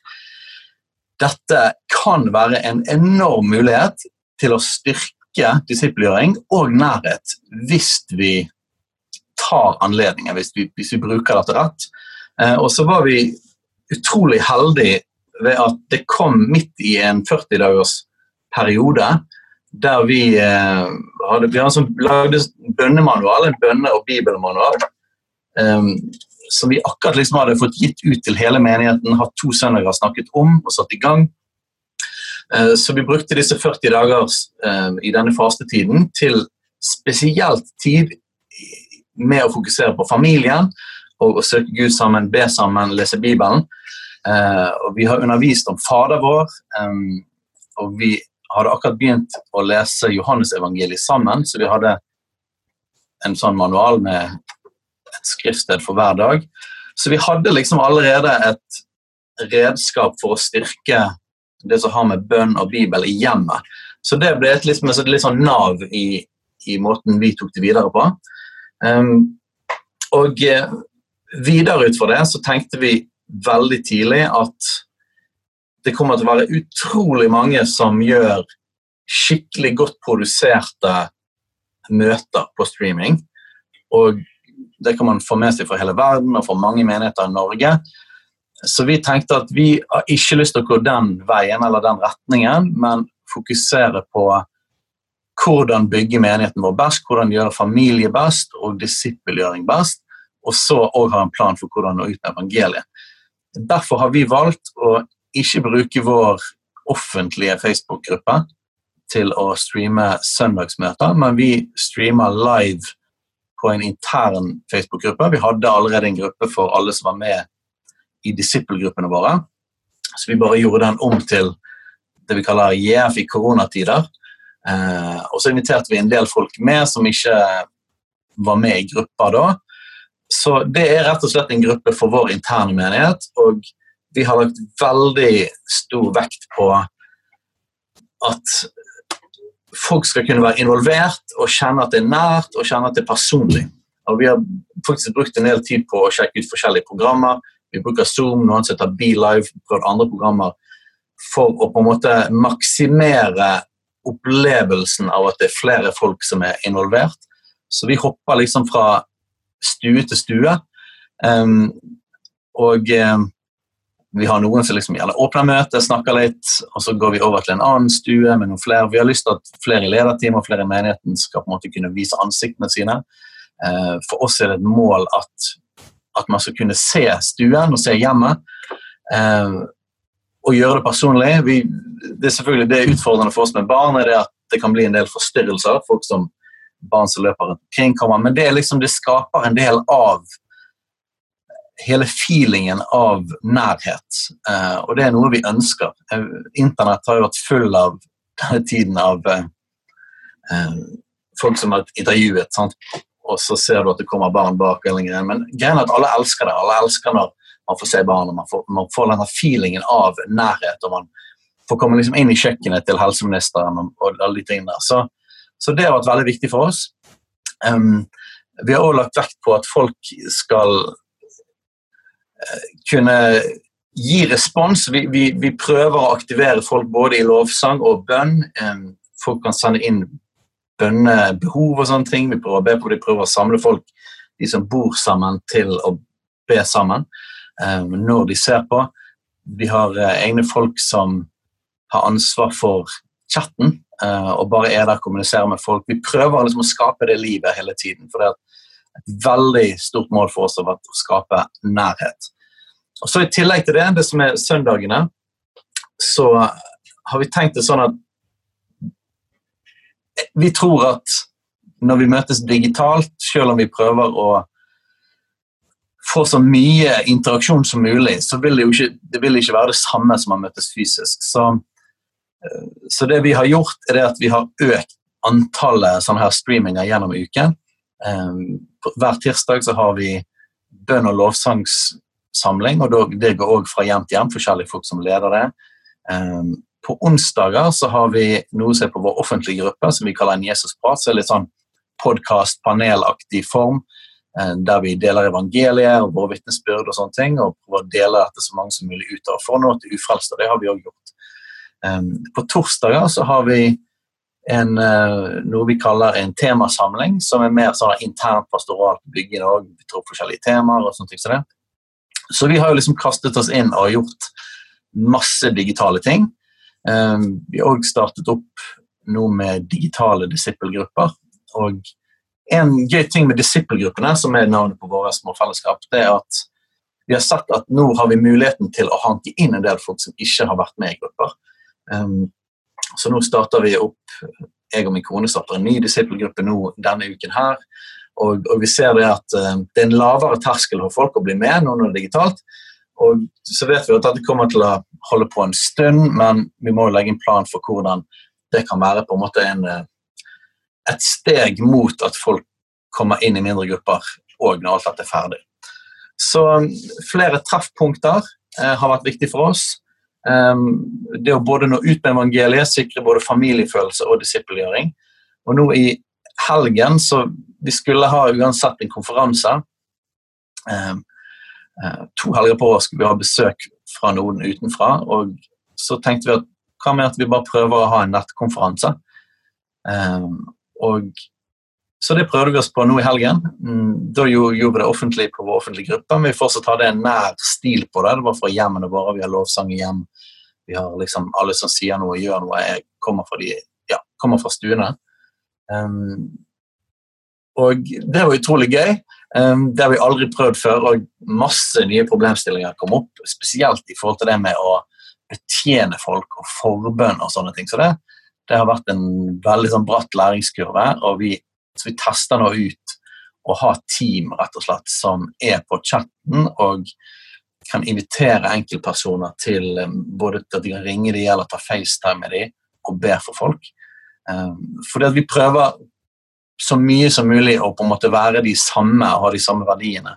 dette kan være en enorm mulighet til å styrke disippelgjøring og nærhet hvis vi tar anledningen, hvis vi, hvis vi bruker dette rett. Eh, og så var vi utrolig heldige ved at det kom midt i en 40-dagers periode der vi eh, hadde, vi hadde lagde bønnemanual, en bønne- og bibelmanual eh, som vi akkurat liksom hadde fått gitt ut til hele menigheten, hatt to søndager snakket om og satt i gang. Uh, så vi brukte disse 40 dager uh, i denne fastetiden til spesielt tid med å fokusere på familien og å søke Gud sammen, be sammen, lese Bibelen. Uh, og vi har undervist om Fader vår, og vi hadde akkurat begynt å lese Johannesevangeliet sammen, så vi hadde en sånn manual med et skriftsted for hver dag. Så vi hadde liksom allerede et redskap for å styrke det som har med bønn og bibel i hjemmet. Så det ble et, liksom, et litt sånn nav i, i, måten vi tok det videre på. Um, og uh, videre ut fra det så tenkte vi veldig tidlig at det kommer til å være utrolig mange som gjør skikkelig godt produserte møter på streaming. Og det kan man få med seg fra hele verden og fra mange menigheter i Norge. Så vi tenkte at vi har ikke lyst til å gå den veien eller den retningen, men fokusere på hvordan bygge menigheten vår best, hvordan gjøre familie best og disippelgjøring best, og så òg ha en plan for hvordan nå ut med evangeliet. Derfor har vi valgt å ikke bruke vår offentlige Facebook-gruppe til å streame søndagsmøter, men vi streamer live på en intern Facebook-gruppe. Vi hadde allerede en gruppe for alle som var med i disippelgruppene våre. Så vi bare gjorde den om til det vi kaller JF i koronatider. Eh, og så inviterte vi en del folk med som ikke var med i gruppa da. Så det er rett og slett en gruppe for vår interne menighet. Og vi har lagt veldig stor vekt på at folk skal kunne være involvert og kjenne at det er nært og kjenne at det er personlig. Og Vi har faktisk brukt en del tid på å sjekke ut forskjellige programmer. Vi bruker Zoom, noen som heter BeLive, prøvd andre programmer for å på en måte maksimere opplevelsen av at det er flere folk som er involvert. Så vi hopper liksom fra stue til stue. Um, og um, vi har noen som liksom gjerne åpner møtet, snakker litt, og så går vi over til en annen stue med noen flere. Vi har lyst til at flere i lederteam og flere i menigheten skal på en måte kunne vise ansiktene sine. Uh, for oss er det et mål at, at man skal kunne se stuen og se hjemmet. Eh, og gjøre det personlig. Vi, det er selvfølgelig det utfordrende for oss med barn er det at det kan bli en del forstyrrelser. folk som Barn som løper omkring, kommer. Men det, liksom, det skaper en del av hele feelingen av nærhet. Eh, og det er noe vi ønsker. Eh, Internett har jo vært full av denne tiden av uh, folk som har intervjuet sant? Og så ser du at det kommer barn bak. eller. Men greien er at alle elsker det. Alle elsker når man får se barn, og man får, man får denne feelingen av nærhet. og man får komme liksom inn i kjøkkenet til helseministeren og, og alle de tingene der. Så, så, det har vært veldig viktig for oss. Um, vi har også lagt vekt på at folk skal uh, kunne gi respons. Vi, vi, vi, prøver å aktivere folk både i lovsang og bønn. Um, folk kan sende inn bønnebehov og sånne ting. Vi prøver å be på, de prøver å samle folk, de som bor sammen, til å be sammen um, når de ser på. Vi har uh, egne folk som har ansvar for chatten uh, og bare er der og kommuniserer med folk. Vi prøver liksom å skape det livet hele tiden. for det er et veldig stort mål for oss har vært å skape nærhet. Og så I tillegg til det, det som er søndagene, så har vi tenkt det sånn at vi tror at når vi møtes digitalt, selv om vi prøver å få så mye interaksjon som mulig, så vil det jo ikke, det vil ikke være det samme som å møtes fysisk. Så, eh, så, det vi har gjort, er at vi har økt antallet sånne her streaminger gjennom uken. Eh, hver tirsdag så har vi bønn- og lovsangssamling, og det går òg fra hjem til hjem, forskjellige folk som leder det. På onsdager så har vi noe som er på vår offentlige gruppe, som vi kaller en Jesusprat. så er litt sånn podkast-panelaktig form, eh, der vi deler evangeliet og våre vitnesbyrd og sånne ting, og prøver å dele dette så mange som mulig utover for å nå til ufrelste. Det har vi òg gjort. På torsdager så har vi en, eh, noe vi kaller en temasamling, som er mer sånn internt pastoralt byggende òg. Vi tror forskjellige temaer og sånne ting som det. Så vi har jo liksom kastet oss inn og gjort masse digitale ting. Ehm, vi har òg startet opp nå med digitale disippelgrupper. Og en gøy ting med disippelgruppene, som er navnet på våre små fellesskap, det er at vi har sett at nå har vi muligheten til å hanke inn en del folk som ikke har vært med i grupper. Um, så nå starter vi opp Jeg og min kone starter en ny disippelgruppe nå denne uken her. Og, og vi ser det at uh, det er en lavere terskel for folk å bli med nå når det er digitalt. Og så vet vi at dette kommer til å holde på en stund, men vi må legge en plan for hvordan det kan være på en måte en, eh, et steg mot at folk kommer inn i mindre grupper og når alt dette er ferdig. Så um, flere treffpunkter eh, har vært viktig for oss. Um, det å både nå ut med evangeliet, sikre både familiefølelse og disippelgjøring. Og nå i helgen så Vi skulle ha uansett en konferanse. Um, Eh, to helger på år skulle vi ha besøk fra noen utenfra. Og så tenkte vi at hva med at vi bare prøver å ha en nettkonferanse? Um, og så det prøvde vi oss på nå i helgen. Mm, da gjorde vi det offentlig på vår offentlige gruppe, men vi fortsatt hadde en nær stil på det. Det var fra hjemmene våre. Vi har lovsang i hjem. Vi har liksom alle som sier noe, gjør noe. Jeg kommer fra, de, ja, kommer fra stuene. Um, og det var utrolig gøy. Um, det har vi aldri prøvd før, og masse nye problemstillinger kom opp. Spesielt i forhold til det med å betjene folk og forbønn og sånne ting. Så det, det har vært en veldig sånn bratt læringskurve, og vi, så vi tester nå ut å ha team rett og slett som er på chatten og kan invitere enkeltpersoner til um, både at de kan ringe dem eller ta FaceTime med dem og be for folk. Um, fordi at vi prøver så mye som mulig å på en måte være de samme og ha de samme verdiene.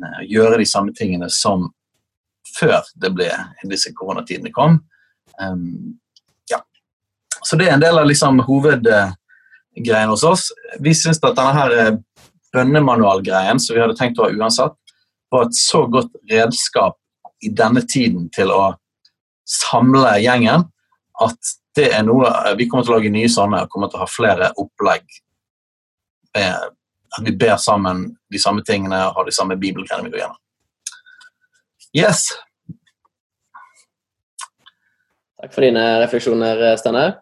Eh, gjøre de samme tingene som før det ble, disse koronatidene kom. Um, ja. Så det er en del av liksom, hovedgreiene hos oss. Vi syns at denne her eh, bønnemanualgreien som vi hadde tenkt å ha uansett, var et så godt redskap i denne tiden til å samle gjengen at det er noe Vi kommer til å lage nye sånne og kommer til å ha flere opplegg at vi ber sammen de samme tingene og har de samme bibelgreiene vi går gjennom. Yes. Takk for dine refleksjoner, Steinar.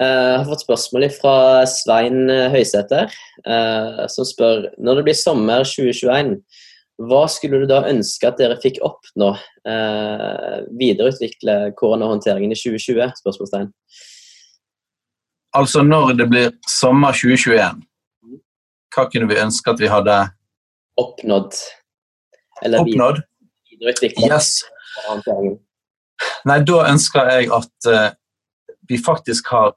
Eh, jeg har fått spørsmål fra Svein Høysæter, eh, som spør når det blir sommer 2021, hva skulle du da ønske at dere fikk oppnå? Eh, videreutvikle koronahåndteringen i 2020? spørsmålstegn. Altså når det blir sommer 2021? Hva kunne vi ønske at vi hadde Oppnådd. Eller Oppnådd? Yes. Nei, da ønsker jeg at uh, vi faktisk har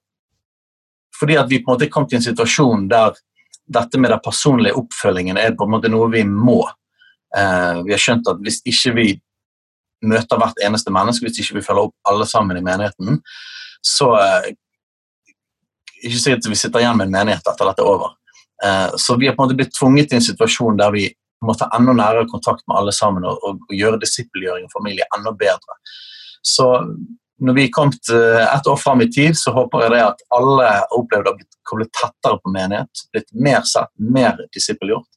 Fordi at vi på en måte kom til en situasjon der dette med den personlige oppfølgingen er på en måte noe vi må. Uh, vi har skjønt at hvis ikke vi møter hvert eneste menneske, hvis ikke vi følger opp alle sammen i menigheten, så uh, ikke sikkert vi sitter igjen med en menighet etter dette er over. Eh, så vi har på en måte blitt tvunget til en situasjon der vi må ta enda nærere kontakt med alle sammen og, og, gjøre disippelgjøring og familie enda bedre. Så når vi er kommet eh, et år fram i tid, så håper jeg det at alle har opplevd å bli koblet tettere på menighet, blitt mer sett, mer disippelgjort.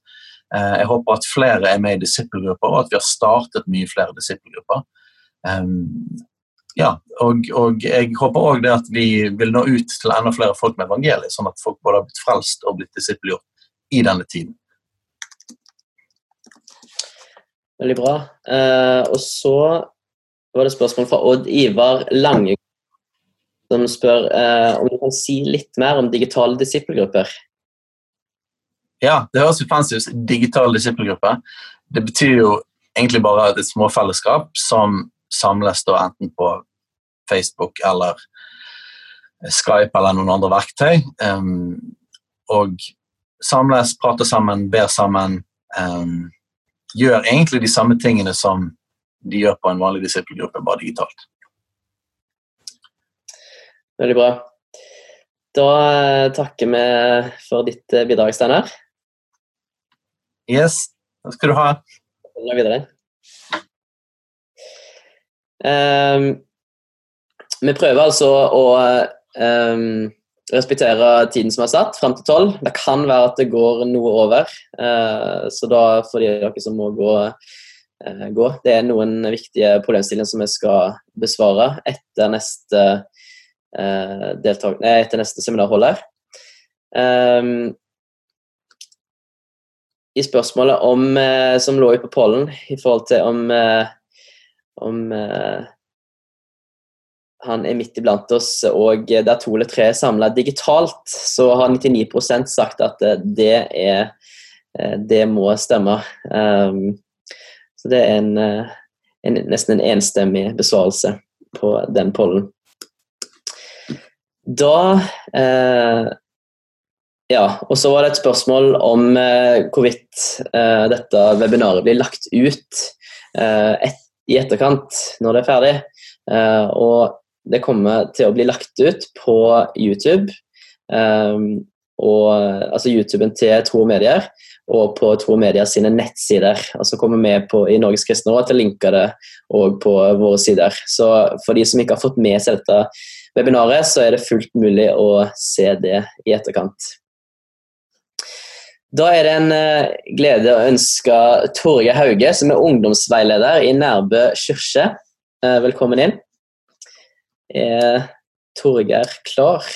Eh, jeg håper at flere er med i disippelgrupper, og at vi har startet mye flere disippelgrupper. Ja, og, og jeg håper òg at vi vil nå ut til enda flere folk med evangeliet, sånn at folk både har blitt frelst og blitt disippelgjort i denne tiden. Veldig bra. Eh, og så var det spørsmål fra Odd Ivar Lange som spør eh, om du kan si litt mer om digitale disippelgrupper. Ja, det høres jo fancy ut. Digital disippelgruppe. Det betyr jo egentlig bare et småfellesskap som samles da enten på Facebook eller Skype eller noen andre verktøy. Um, og samles, prater sammen, ber sammen. Um, gjør egentlig de samme tingene som de gjør på en vanlig disippelgruppe, bare digitalt. Veldig bra. Da eh, takker vi for ditt eh, bidrag, Steinar. Yes, Hva skal du ha. Videre. Um, vi prøver altså å um, respektere tiden som er satt, fram til tolv. Det kan være at det går noe over, uh, så da får de dere som må gå, uh, gå. Det er noen viktige problemstillinger som vi skal besvare etter neste, deltak nei, etter neste seminarhold her. Um, I spørsmålet om, som lå på pollen i forhold til om om eh, han er midt iblant oss, og der to eller tre er samla digitalt, så har 99% sagt at eh, det er eh, Det må stemme. Um, så det er en, en, nesten en enstemmig besvarelse på den pollen. Da eh, Ja, og så var det et spørsmål om eh, hvorvidt eh, dette webinaret blir lagt ut et, i etterkant når det er ferdig. og det kommer til å bli lagt ut på YouTube. Um, og, altså YouTuben til Tro Medier og på Tro Medier sine nettsider. altså kommer vi på, i Norges kristne råd til å linke det og på våre sider. Så for de som ikke har fått med seg dette webinaret, så er det fullt mulig å se det i etterkant. Da er det en uh, glede å ønske Torgeir Hauge, som er ungdomsveileder i Nærbø kirke, uh, velkommen inn. Er Torgeir klar?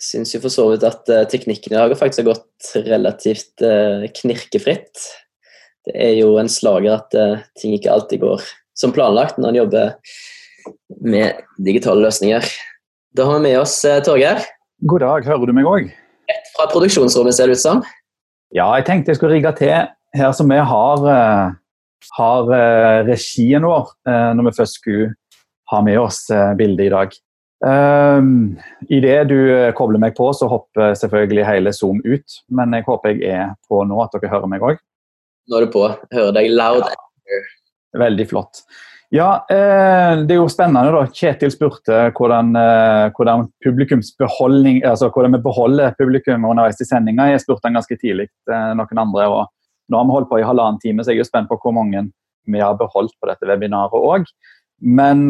Syns jo for så vidt at uh, teknikken i dag faktisk har gått relativt knirkefritt. Det er jo en slager at ting ikke alltid går som planlagt når en jobber med digitale løsninger. Da har vi med oss Torgeir. God dag, hører du meg òg? Rett fra produksjonsrommet, ser det ut som. Ja, jeg tenkte jeg skulle rigge til her som vi har, har regien vår når vi først skulle ha med oss eh, bildet i dag. Um, Idet du eh, kobler meg på, så hopper selvfølgelig hele Zoom ut. Men jeg håper jeg er på nå, at dere hører meg òg. Nå er du på. Hører deg loud. Ja. Veldig flott. Ja, eh, det er jo spennende. da. Kjetil spurte hvordan, eh, hvordan altså hvordan vi beholder publikum underveis i sendinga. Jeg spurte han ganske tidlig eh, noen andre. og Nå har vi holdt på i halvannen time, så jeg er jo spent på hvor mange vi har beholdt på dette webinaret òg. Men,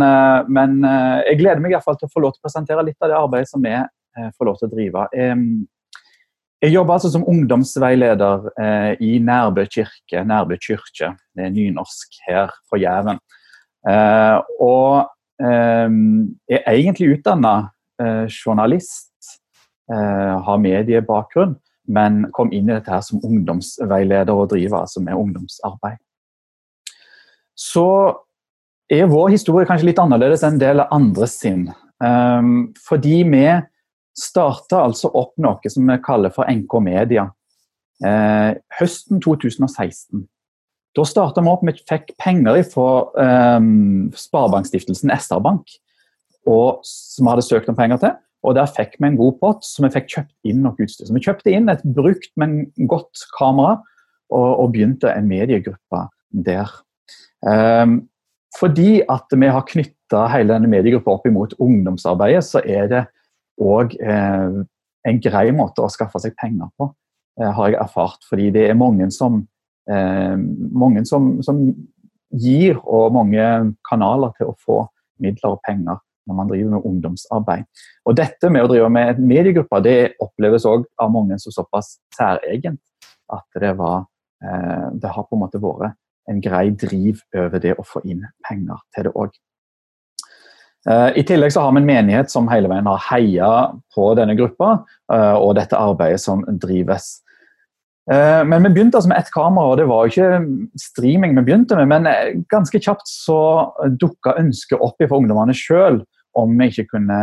men, jeg gleder meg i hvert fall til å få lov til å presentere litt av det arbeidet som vi får lov til å drive. Jeg jobber altså som ungdomsveileder i Nærbø kirke. Nærbø kirke, det er nynorsk her på Jæren. Og jeg er egentlig utdanna journalist, har mediebakgrunn, men kom inn i dette her som ungdomsveileder og driver altså med ungdomsarbeid. Så er vår historie kanskje litt annerledes enn en del andre sin. Fordi vi starta altså opp noe som vi kaller for NK Media høsten 2016. Da starta vi opp med fikk penger fra um, Sparebankstiftelsen SR-Bank, som vi hadde søkt om penger til. Og der fikk vi en god pott, så vi fikk kjøpt inn noe utstyr. Så vi kjøpte inn et brukt, men godt kamera, og, og begynte en mediegruppe der. Um, fordi at vi har knytta hele denne mediegruppa opp imot ungdomsarbeidet, så er det òg eh, en grei måte å skaffe seg penger på, eh, har jeg erfart. Fordi det er mange som, mange som, som gir, og mange kanaler til å få midler og penger når man driver med ungdomsarbeid. Og Dette med å drive med mediegrupper det oppleves òg av mange som såpass særegent at det, var, eh, det har på en måte vært en grei driv over det å få inn penger til det òg. Eh, I tillegg så har vi en menighet som hele veien har heia på denne gruppa eh, og dette arbeidet som drives. Eh, men vi begynte altså med ett kamera, og det var jo ikke streaming vi begynte med. Men ganske kjapt så dukka ønsket opp fra ungdommene sjøl om vi ikke kunne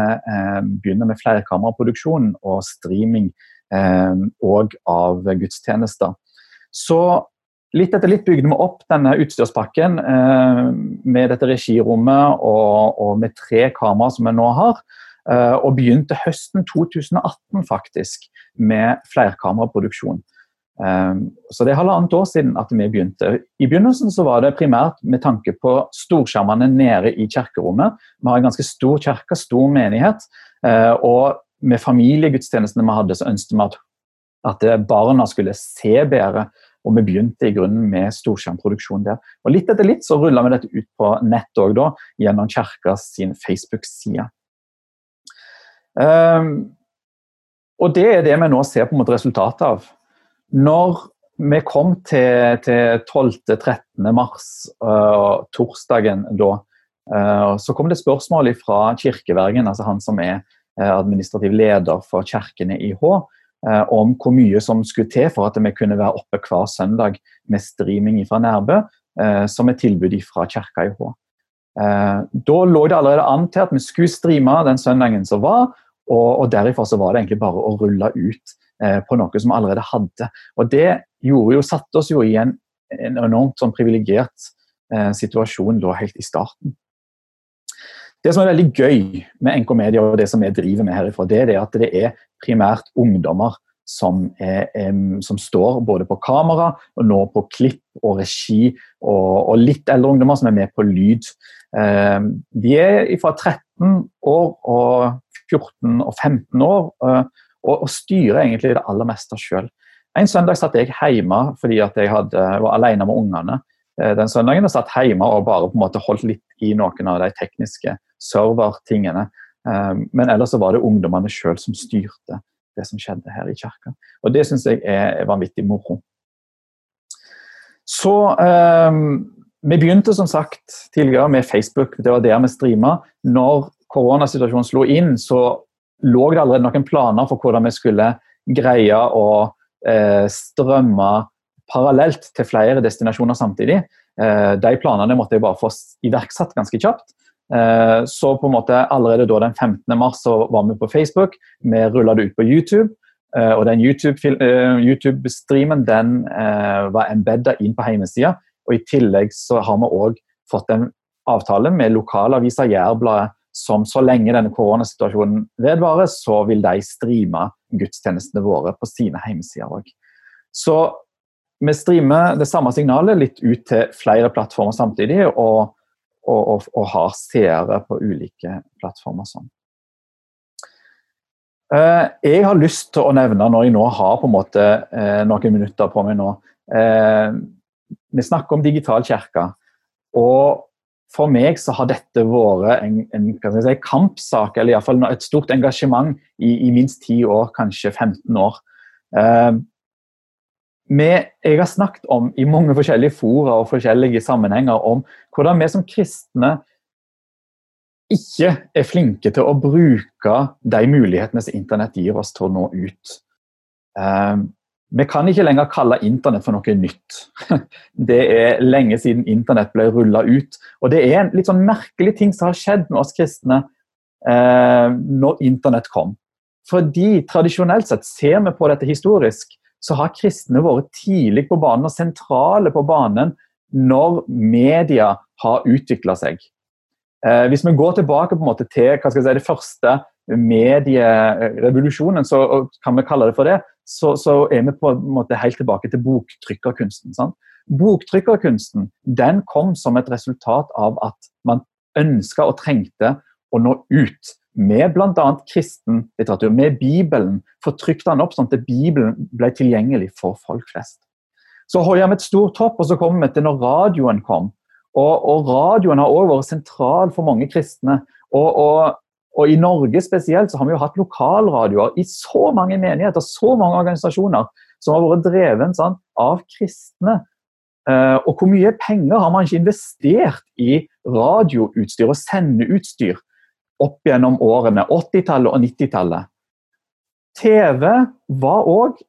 begynne med flerkameraproduksjon og streaming og av gudstjenester. Så Litt etter litt bygde vi opp denne utstyrspakken eh, med dette regirommet og, med tre kameraer som vi nå har. Eh, og begynte høsten 2018 faktisk med flerkameraproduksjon. Eh, så det er halvannet år siden at vi begynte. I begynnelsen så var det primært med tanke på storskjermene nede i kirkerommet. Vi har en ganske stor kirke, stor menighet. Eh, og med familiegudstjenestene vi hadde, så ønsket vi at, at barna skulle se bedre og vi begynte i grunnen med storskjermproduksjon der. Og Litt etter litt så rulla vi dette ut på nett òg, gjennom kirka sin Facebook-side. Um, og det er det vi nå ser på en måte resultatet av. Når vi kom til, til 12.-13. mars, uh, torsdagen da, uh, så kom det spørsmål fra kirkevergen, altså han som er uh, administrativ leder for kirkene i Hå, Eh, om hvor mye som skulle til for at vi kunne være oppe hver søndag med streaming fra Nærbø, eh, som et tilbud fra kirka i Hå. Eh, da lå det allerede an til at vi skulle streame den søndagen som var, og, og derifra så var det egentlig bare å rulle ut på noe som vi allerede hadde. Og det gjorde jo, satte oss jo i en, en enormt sånn privilegert situasjon da helt i starten. Det som er veldig gøy med NK Media og det som vi driver med herifra, det er det at det er primært ungdommer som, er, som, står både på kamera og nå på klipp og regi, og, og litt eldre ungdommer som er med på lyd. De er fra 13 år og 14 og 15 år og, og styrer egentlig det aller meste sjøl. En søndag satt jeg hjemme fordi jeg hadde, var alene med ungene. Eh, den søndagen Jeg satt hjemme og bare på en måte holdt litt i noen av de tekniske servertingene. Men ellers så var det ungdommene sjøl som styrte det som skjedde her i kirka. Og det syns jeg er vanvittig moro. Så eh, Vi begynte som sagt tidligere med Facebook, det var der vi streama. Når koronasituasjonen slo inn, så lå det allerede noen planer for hvordan vi skulle greie å eh, strømme parallelt til flere destinasjoner samtidig. Eh, de planene måtte jeg bare få iverksatt ganske kjapt. Eh, så på en måte allerede da den 15. mars så var vi på Facebook. Vi rulla det ut på YouTube. Eh, og den YouTube-streamen YouTube den var embedda inn på hjemmesida. Og i tillegg så har vi òg fått en avtale med lokalavisa Jærbladet som så lenge denne koronasituasjonen vedvarer, så vil de streame gudstjenestene våre på sine hjemmesider òg. Så vi streamer det samme signalet litt ut til flere plattformer samtidig. og og, og, og har seere på ulike plattformer. sånn. Eh, jeg har lyst til å nevne, når jeg nå har på en måte eh, noen minutter på meg nå eh, Vi snakker om digital kirke. Og for meg så har dette vært en, en si, kampsak, eller iallfall et stort engasjement i, i, minst ti år, kanskje 15 år vi, jeg har snakket om i mange forskjellige fora og forskjellige sammenhenger om hvordan vi som kristne ikke er flinke til å bruke de mulighetene som internett gir oss til å nå ut. Um, vi kan ikke lenger kalle internett for noe nytt. Det er lenge siden internett ble rulla ut. Og det er en litt sånn merkelig ting som har skjedd med oss kristne eh, når internett kom. Fordi tradisjonelt sett ser vi på dette historisk, så har kristne vært tidlig på banen og sentrale på banen når media har utvikla seg. Eh, hvis vi går tilbake på en måte til si, det første medierevolusjonen, så kan vi kalle det for det, så, så er vi på en måte helt tilbake til boktrykkerkunsten. Sant? Boktrykkerkunsten den kom som et resultat av at man ønska og trengte å nå ut med bl.a. kristen litteratur, med Bibelen. Fortrykte han opp sånn at Bibelen ble tilgjengelig for folk flest. Så holder vi et stort hopp, og så kommer vi til når radioen kom. Og, og radioen har også vært sentral for mange kristne. Og, og, og, i Norge spesielt så har vi jo hatt lokalradioer i så mange menigheter, så mange organisasjoner, som har vært dreven sånn, av kristne. Uh, og hvor mye penger har man ikke investert i radioutstyr og sendeutstyr opp gjennom årene, 80-tallet og 90-tallet? TV var òg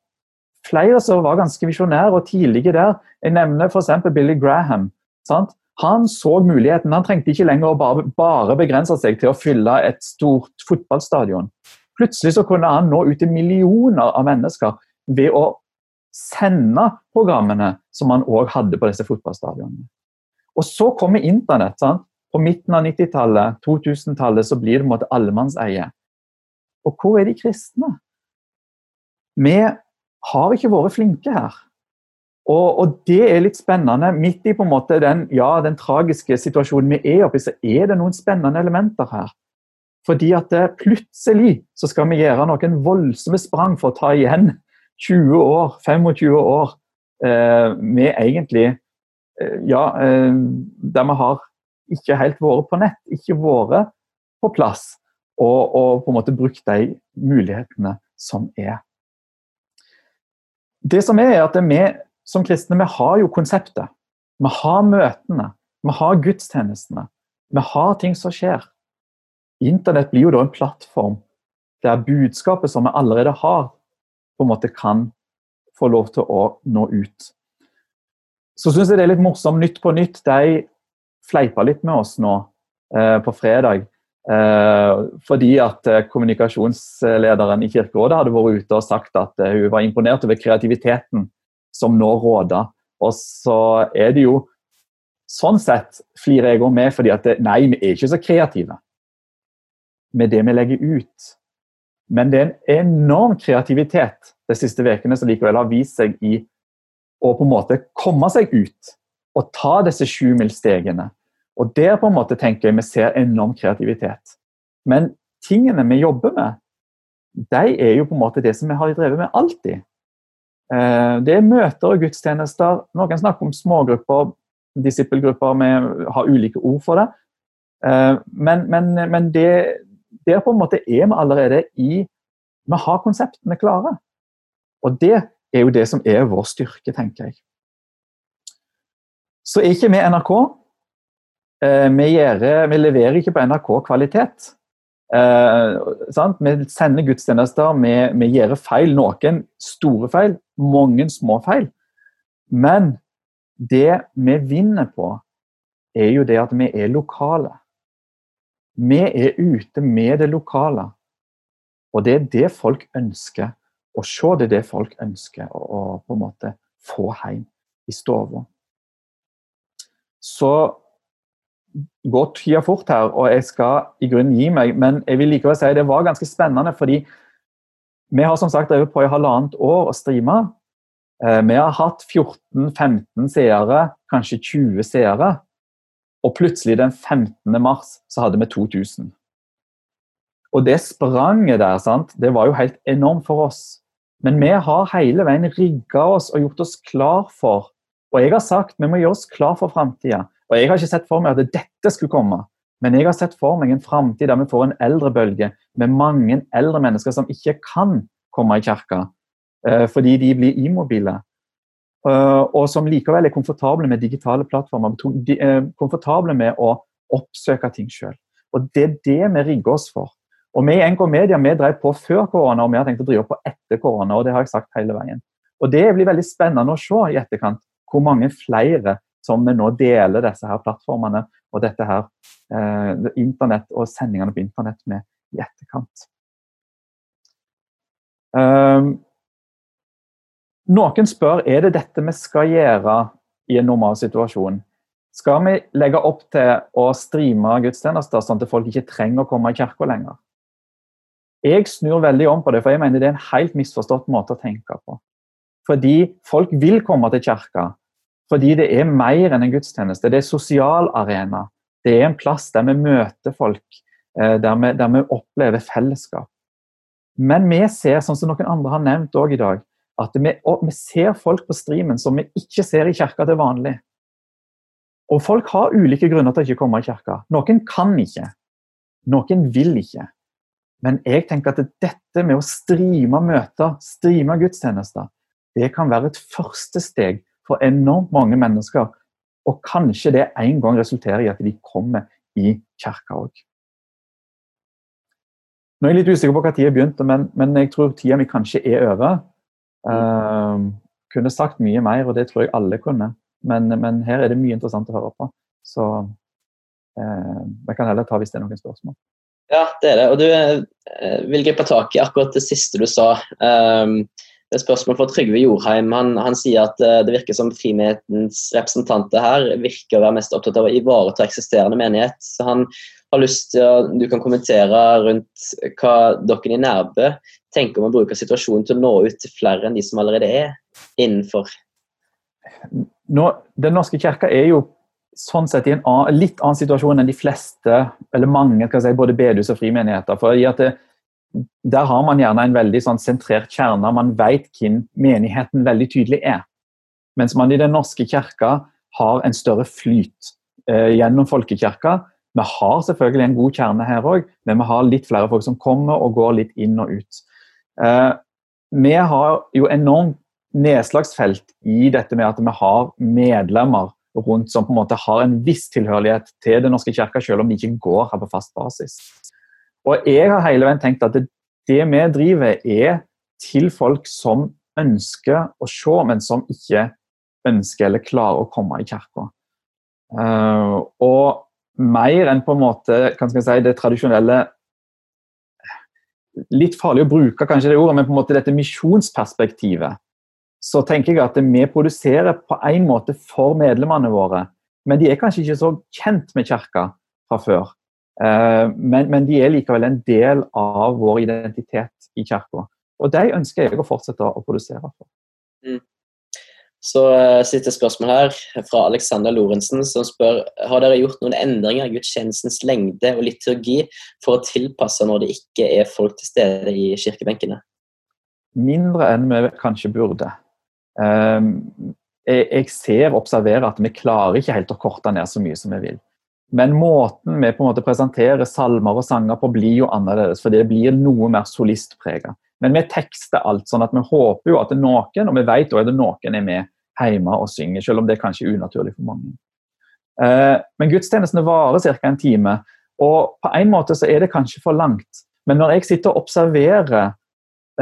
flere som var ganske visjonære og tidlige der. Jeg nevner f.eks. Billy Graham. Sant? Han så muligheten. Han trengte ikke lenger å bare, bare, begrense seg til å fylle et stort fotballstadion. Plutselig så kunne han nå ut til millioner av mennesker ved å sende programmene som han òg hadde på disse fotballstadionene. Og så kommer internett. Sant? På midten av 90-tallet, 2000-tallet, så blir det på en måte allemannseie. Og hvor er de kristne? Vi har ikke vært flinke her. Og, og, det er litt spennende. Midt i på en måte den, ja, den tragiske situasjonen vi er oppe i, så er det noen spennende elementer her. Fordi at eh, plutselig så skal vi gjøre noen voldsomme sprang for å ta igjen 20 år, 25 år eh, med egentlig eh, Ja, eh, der vi har ikke helt vært på nett, ikke vært på plass. Og, og på en måte brukt de mulighetene som er. Det som er, er at vi som kristne vi har jo konseptet. Vi har møtene. Vi har gudstjenestene. Vi har ting som skjer. Internett blir jo da en plattform der budskapet som vi allerede har, på en måte kan få lov til å nå ut. Så syns jeg det er litt morsomt. Nytt på nytt de fleipa litt med oss nå eh, på fredag. Eh, fordi at eh, kommunikasjonslederen i Kirkerådet hadde vært ute og sagt at hun var imponert over kreativiteten som nå råder. Og så er det jo Sånn sett flirer jeg òg med, fordi at det, nei, vi er ikke så kreative med det vi legger ut. Men det er en enorm kreativitet de siste ukene som likevel har vist seg i å på en måte komme seg ut og ta disse sjumilsstegene. Og der på en måte tenker jeg vi ser enorm kreativitet. Men tingene vi jobber med, de er jo på en måte det som vi har drevet med alltid. Eh, det er møter og gudstjenester. Noen snakker om smågrupper, disippelgrupper, vi har ulike ord for det. Eh, men, men, men det, der på en måte er vi allerede i Vi har konseptene klare. Og det er jo det som er vår styrke, tenker jeg. Så er ikke vi NRK. Eh, vi, gjør, vi leverer ikke på NRK-kvalitet. Eh, vi sender gudstjenester, vi, vi gjør feil. Noen store feil, mange små feil. Men det vi vinner på, er jo det at vi er lokale. Vi er ute med det lokale. Og det er det folk ønsker å se. Det er det folk ønsker å, å på en måte få hjem i stua. Så går tida fort her, og jeg skal i grunnen gi meg. Men jeg vil likevel si det var ganske spennende, fordi vi har som sagt drevet på i halvannet år og streama. Eh, vi har hatt 14-15 seere, kanskje 20 seere. Og plutselig den 15. mars så hadde vi 2000. Og det spranget der, sant, det var jo helt enormt for oss. Men vi har hele veien rigga oss og gjort oss klar for Og jeg har sagt vi må gjøre oss klar for framtida. Og Jeg har ikke sett for meg at dette skulle komme, men jeg har sett for meg en framtid der vi får en eldrebølge med mange eldre mennesker som ikke kan komme i kirka uh, fordi de blir immobile. Uh, og som likevel er komfortable med digitale plattformer, uh, komfortable med å oppsøke ting sjøl. Og Det er det vi rigger oss for. Og Vi i NK Media vi drev på før korona, og vi har tenkt å drive på etter korona. og Det har jeg sagt hele veien. Og Det blir veldig spennende å se i etterkant hvor mange flere som vi nå deler disse her plattformene og dette her eh, internett og sendingene på internett med i etterkant. Um, noen spør er det dette vi skal gjøre i en normal situasjon. Skal vi legge opp til å streame gudstjenester sånn at folk ikke trenger å komme i kirka lenger? Jeg snur veldig om på det, for jeg mener det er en helt misforstått måte å tenke på. Fordi folk vil komme til kirka. Fordi det er mer enn en gudstjeneste. Det er sosial arena. Det er en plass der vi møter folk, eh, der vi, der vi opplever fellesskap. Men vi ser, sånn som noen andre har nevnt også i dag, at vi, vi, ser folk på streamen som vi ikke ser i kirka til vanlig. Og folk har ulike grunner til å ikke komme i kirka. Noen kan ikke. Noen vil ikke. Men jeg tenker at dette med å streame møter, streame gudstjenester, det kan være et første steg for enormt mange mennesker. Og kanskje det en gang resulterer i at de kommer i kirka òg. Nå er jeg litt usikker på tid jeg begynte, men, men jeg tror tida mi kanskje er over. Uh, kunne sagt mye mer, og det tror jeg alle kunne. Men, men her er det mye interessant å høre på. Så uh, kan heller ta hvis det er noen spørsmål. Ja, det er det. Og du uh, vil gripe tak i akkurat det siste du sa. Um, det er spørsmål fra Trygve Jorheim. Han, han sier at uh, det virker som frimenighetens representanter her virker å være mest opptatt av å ivareta eksisterende menighet. Så han har lyst til å Du kan kommentere rundt hva dere i Nærbø tenker om å bruke situasjonen til å nå ut til flere enn de som allerede er innenfor. Nå, den norske kirka er jo sånn sett i en annen, litt annen situasjon enn de fleste, eller mange, si, både bedehus og frimenigheter. for i at det, der har man gjerne en veldig sånn sentrert kjerne. Man vet hvem menigheten veldig tydelig er. Mens man i Den norske kirka har en større flyt eh, gjennom folkekirka. Vi har selvfølgelig en god kjerne her òg, men vi har litt flere folk som kommer og går litt inn og ut. Eh, vi har jo enormt nedslagsfelt i dette med at vi har medlemmer rundt som på en måte har en viss tilhørighet til Den norske kirka, selv om de ikke går her på fast basis. Og jeg har hele veien tenkt at det, det vi driver, er til folk som ønsker å se, men som ikke ønsker eller klarer å komme i kirka. Uh, og mer enn på en måte kan jeg si, det tradisjonelle Litt farlig å bruke kanskje det ordet, men på en måte dette misjonsperspektivet. Så tenker jeg at vi produserer på en måte for medlemmene våre, men de er kanskje ikke så kjent med kirka fra før. Eh, men, men, de er likevel en del av vår identitet i kirka. Og de ønsker jeg å fortsette å produsere for. Mm. Så uh, Siste spørsmål her fra Alexander Lorentzen, som spør har dere gjort noen endringer i gudstjenestens lengde og liturgi for å tilpasse når det ikke er folk til stede i kirkebenkene? Mindre enn vi kanskje burde. Um, jeg, jeg ser og observerer at vi klarer ikke helt å korte ned så mye som vi vil. Men måten vi på en måte presenterer salmer og sanger på, blir jo annerledes. For det blir noe mer solistprega. Men vi tekster alt, sånn at vi håper jo at det er noen, og vi vet at er noen er med hjemme og synger, selv om det er kanskje unaturlig for mange. Eh, men gudstjenestene varer ca. en time, og på en måte så er det kanskje for langt. Men når jeg sitter og observerer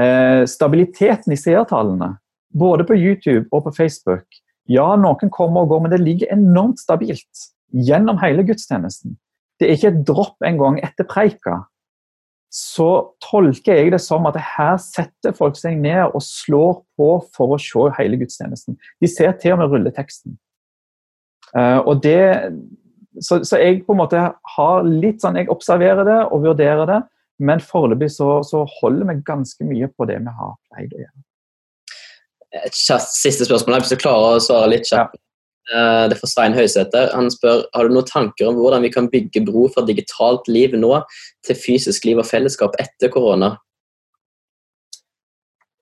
eh, stabiliteten i seertallene, både på YouTube og på Facebook Ja, noen kommer og går, men det ligger enormt stabilt gjennom hele gudstjenesten. Det er ikke et dropp engang etter preika. Så tolker jeg det som at her setter folk seg ned og slår på for å se hele gudstjenesten. De ser til og med rulleteksten. Uh, og det, så, så, jeg på en måte har litt sånn Jeg observerer det og vurderer det, men foreløpig så, så holder vi ganske mye på det vi har pleid å gjøre. Et siste spørsmål, hvis du klarer å svare litt kjapt. Eh, det er fra Svein Høysæter. Han spør har du noen tanker om hvordan vi kan bygge bro fra digitalt liv nå til fysisk liv og fellesskap etter korona?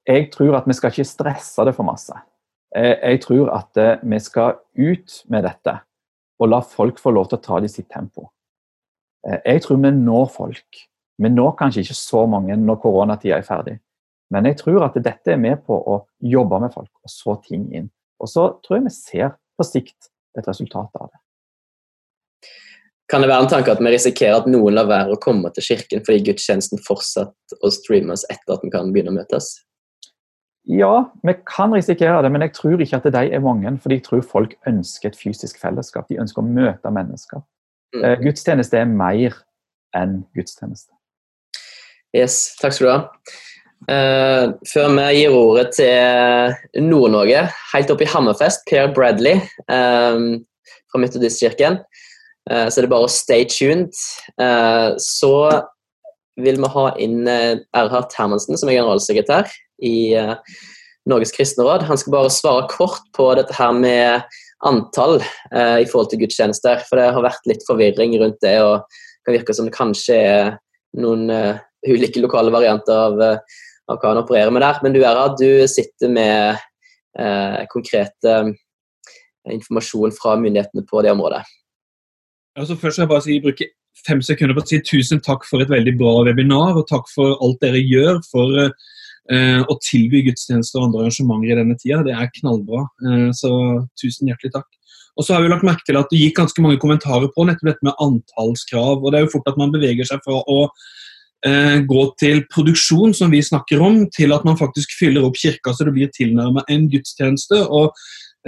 Jeg tror at vi skal ikke stresse det for masse. Jeg tror at eh, vi skal ut med dette og la folk få lov til å ta det i sitt tempo. Eh, jeg tror vi når folk. Vi når kanskje ikke så mange når koronatida er ferdig. Men jeg tror at dette er med på å jobbe med folk og så ting inn. Og så tror jeg vi ser på sikt et resultat av det. Kan det være en tanke at vi risikerer at noen lar være å komme til kirken fordi gudstjenesten fortsatt å streames etter at vi kan begynne å møtes? Ja, vi kan risikere det, men jeg tror ikke at de er mange. For jeg tror folk ønsker et fysisk fellesskap. De ønsker å møte mennesker. Mm. Eh, gudstjeneste er mer enn gudstjeneste. Yes, takk skal du ha. Uh, før vi gir ordet til Nord-Norge, helt oppe i Hammerfest, Per Bradley um, fra Metodistkirken, uh, så er det bare å stay tuned. Uh, så vil vi ha inn Erhard Hermansen, som er generalsekretær i Norges kristne råd. Han skal bare svare kort på dette her med antall i forhold til gudstjenester. For det har vært litt forvirring rundt det, og det kan virke som det kanskje er noen ulike lokale varianter av, av hva han opererer med der. Men du Erra, du sitter med eh, konkrete eh, informasjon fra myndighetene på det området. Altså først skal jeg bare si, bruke fem sekunder på å si tusen takk for et veldig bra webinar, og takk for alt dere gjør for eh, å tilby gudstjenester og andre arrangementer i denne tida. Det er knallbra, eh, så tusen hjertelig takk. Og så har vi lagt merke til at Det gikk ganske mange kommentarer på nettopp dette med antallskrav. og Det er jo fort at man beveger seg fra å gå til produksjon, som vi snakker om, til at man faktisk fyller opp kirka så det blir tilnærmet en gudstjeneste. og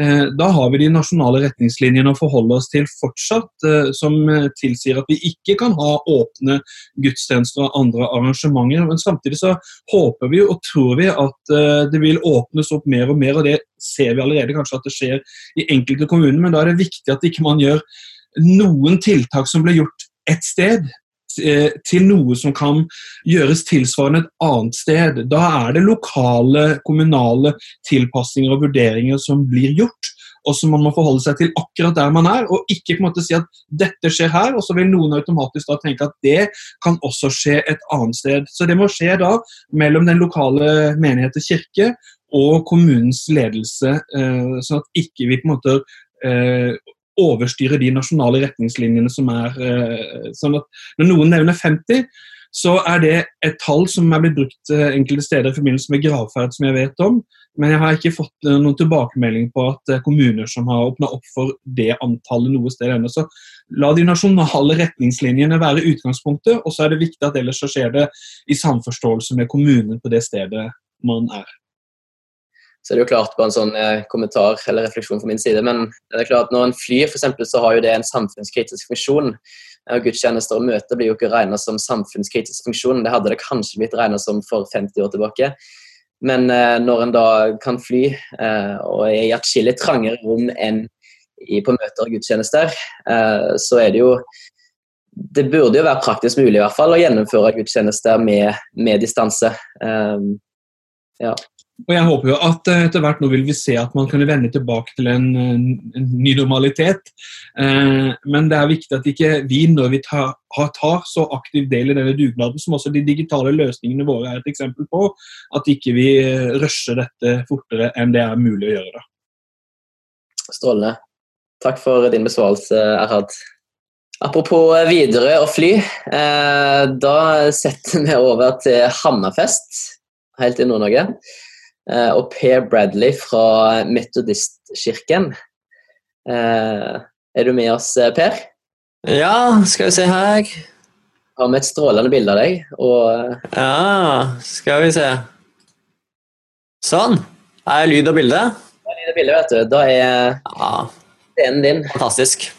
Eh, da har vi de nasjonale retningslinjene å forholde oss til fortsatt, eh, som eh, tilsier at vi ikke kan ha åpne gudstjenester og andre arrangementer. Men samtidig så håper vi og tror vi at det vil åpnes opp mer og mer, og det ser vi allerede kanskje at det skjer i enkelte kommuner. Men da er det viktig at ikke man gjør noen tiltak som ble gjort ett sted, Eh, til noe som kan gjøres tilsvarende et annet sted. Da er det lokale, kommunale tilpasninger og vurderinger som blir gjort, og som man må forholde seg til akkurat der man er, og ikke på en måte si at dette skjer her, og så vil noen automatisk da tenke at det kan også skje et annet sted. Så det må skje da mellom den lokale menighet og kirke og kommunens ledelse, eh, sånn at ikke vi på en måte overstyre de nasjonale retningslinjene som er eh, sånn at Når noen nevner 50, så er det et tall som er blitt brukt eh, enkelte steder i forbindelse med gravferd, som jeg vet om. Men jeg har ikke fått eh, noen tilbakemelding på at kommuner som har åpna opp for det antallet noe sted ennå. Så la de nasjonale retningslinjene være utgangspunktet, og så er det viktig at ellers så skjer det i samforståelse med kommunen på det stedet man er så er det jo klart på en sånn eh, kommentar eller refleksjon fra min side. Men det er klart når en flyr, eksempel, så har jo det en samfunnskritisk funksjon. Og Gudstjenester og møter blir jo ikke regna som samfunnskritisk funksjon. Det hadde det kanskje blitt regna som for 50 år tilbake. Men eh, når en da kan fly eh, og er i atskillig trangere rom enn på møter og gudstjenester, eh, så er det jo Det burde jo være praktisk mulig i hvert fall å gjennomføre gudstjenester med, med distanse. Eh, ja. Og jeg håper jo at eh, etter hvert nå vil vi se at man kan vende tilbake til en, en ny normalitet. Eh, men det er viktig at ikke vi, når vi tar, tar, så aktiv del i denne dugnaden, som også de digitale løsningene våre er et eksempel på, at ikke vi eh, rusher dette fortere enn det er mulig å gjøre. da. Strålende. Takk for din besvarelse, Erhad. Apropos videre og fly. Eh, da setter vi over til Hammerfest, helt i Nord-Norge. Eh, og Per Bradley fra Metodistkirken. Eh, er du med oss, eh, Per? Ja, skal vi se her. Har vi et strålende bilde av deg. Og... Ja, skal vi se. Sånn. Er lyd og bilde? Ja, lyd og bilde, vet du. Da er ja. scenen din. Fantastisk.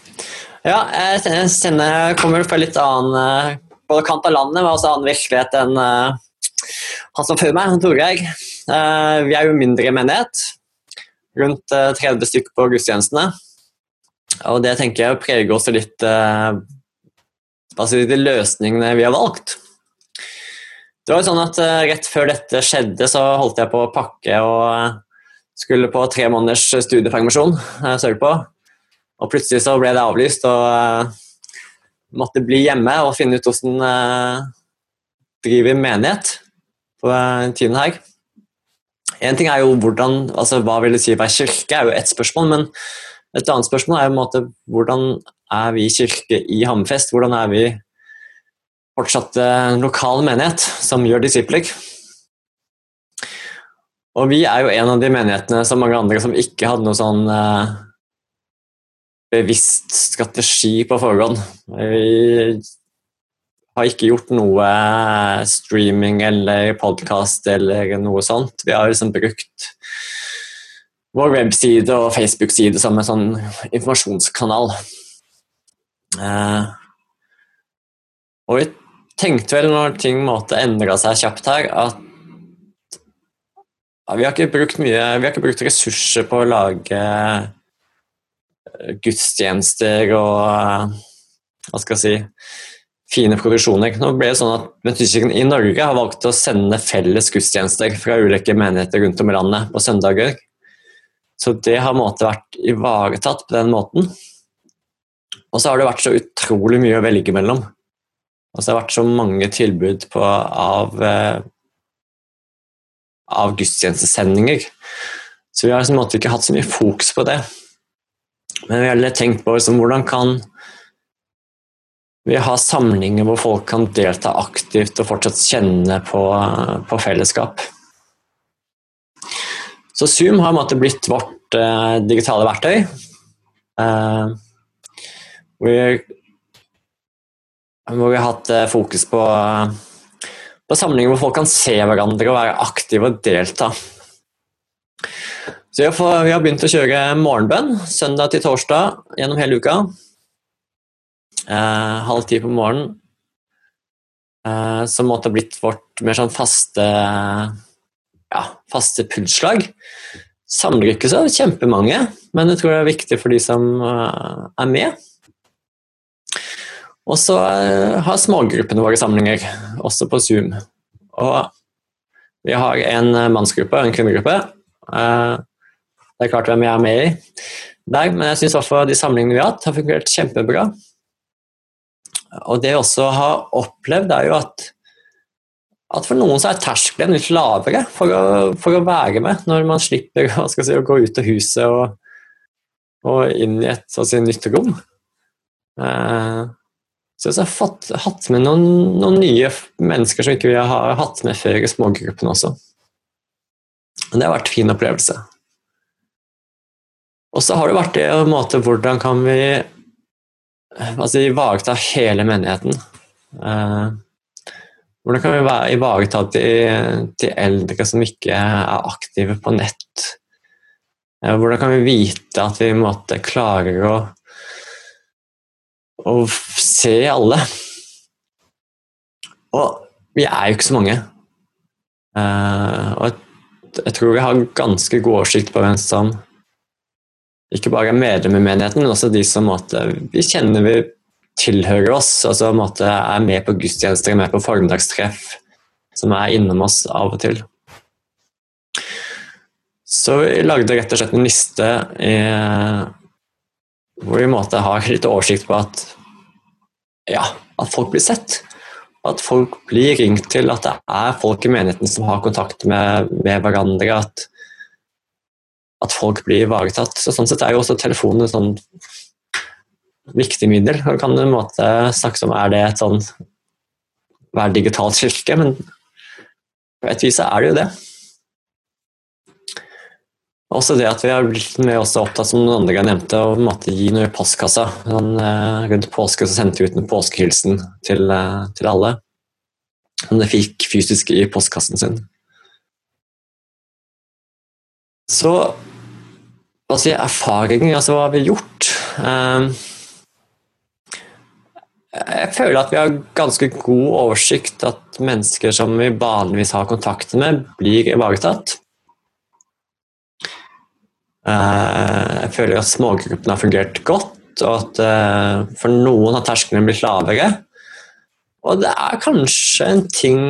Ja, jeg kjenner kommer fra litt annen både kant av landet, men også annen virkelighet enn han som før meg, Torgeir. Eh, vi er jo mindre menighet. Rundt 30 eh, stykker på gudstjenestene. Og det tenker jeg preger oss litt eh, altså de løsningene vi har valgt. Det var jo sånn at Rett før dette skjedde, så holdt jeg på å pakke og skulle på tre måneders studiepermisjon. sørpå. Og plutselig så ble det avlyst og måtte bli hjemme og finne ut hvordan driver menighet på tiden her. En ting er jo hvordan, altså Hva vil det si å være kirke, er jo ett spørsmål. Men et annet spørsmål er jo en måte, hvordan er vi kirke i Hammerfest? Hvordan er vi fortsatt en lokal menighet som gjør disipler? Og vi er jo en av de menighetene som mange andre som ikke hadde noe sånn eh, bevisst strategi på forhånd. Vi har ikke gjort noe streaming eller podkast eller noe sånt. Vi har liksom brukt vår webside og Facebook-side som en sånn informasjonskanal. Eh, og vi tenkte vel når ting måtte endre seg kjapt her, at vi har ikke brukt mye Vi har ikke brukt ressurser på å lage gudstjenester og Hva skal jeg si fine produksjoner. Nå ble det sånn at Metodistkirken i Norge har valgt å sende felles gudstjenester fra ulike menigheter rundt om i landet på søndager. Så det har måte vært ivaretatt på den måten. Og så har det vært så utrolig mye å velge mellom. Og så har det vært så mange tilbud på, av, eh, av gudstjenestesendinger. Så vi har liksom, ikke hatt så mye fokus på det. Men vi har tenkt på liksom, hvordan kan vi har samlinger hvor folk kan delta aktivt og fortsatt kjenne på, på fellesskap. Så Zoom har blitt vårt eh, digitale verktøy. Eh, hvor, vi, hvor, vi, har hatt eh, fokus på, på samlinger hvor folk kan se hverandre og være aktive og delta. Så vi har begynt å kjøre morgenbønn søndag til torsdag gjennom hele uka. Eh, halv ti på morgenen. Eh, som måtte ha blitt vårt mer sånn faste ja, faste pulsslag. Samler ikke så kjempemange, men jeg tror det er viktig for de som eh, er med. Og så eh, har smågruppene våre samlinger, også på Zoom. Og vi har en mannsgruppe og en kvinnegruppe. Eh, det er klart hvem jeg er med i der, men jeg syns de samlingene vi har hatt, har fungert kjempebra. Og det jeg også har opplevd, er jo at, at for noen så er terskelen litt lavere for å, for å være med, når man slipper si, å gå ut av huset og, og inn i et si, nytt rom. Eh, så jeg har fått, hatt med noen, noen, nye mennesker som ikke vi har hatt med før i smågruppen også. Men det har vært en fin opplevelse. Og så har det vært det måte hvordan kan vi altså, ivareta hele menigheten? Eh, hvordan kan vi ivareta de, de, eldre som ikke er aktive på nett? Eh, hvordan kan vi vite at vi måte, klarer å, å se alle? Og vi er jo ikke så mange. Eh, og jeg, jeg tror vi har ganske god oversikt på hvem som ikke bare medlemmer i menigheten, men også de som måtte, vi kjenner vi tilhører oss, altså måtte, er med på gudstjenester, er med på formiddagstreff, som er innom oss av og til. Så vi lagde rett og slett en liste i, hvor vi måtte ha litt oversikt på at, ja, at folk blir sett. At folk blir ringt til, at det er folk i menigheten som har kontakt med, med hverandre. At, at folk blir ivaretatt. Så sånn sett er jo også telefonen et sånn viktig middel. Man kan en måte snakke om er det et sånn være digitalt kirke, men på et vis er det jo det. Også det at vi har blitt også opptatt, som noen andre jeg nevnte, å måte, gi noe i postkassa. Sånn, eh, rundt påske så sendte vi ut en påskehilsen til, eh, til alle. Som de fikk fysisk i postkassen sin. Så altså, erfaring, altså hva har vi gjort? Um, jeg føler at vi har ganske god oversikt at mennesker som vi vanligvis har kontakt med, blir ivaretatt. Uh, jeg føler at smågruppene har fungert godt, og at uh, for noen har terskelen blitt lavere. Og det er kanskje en ting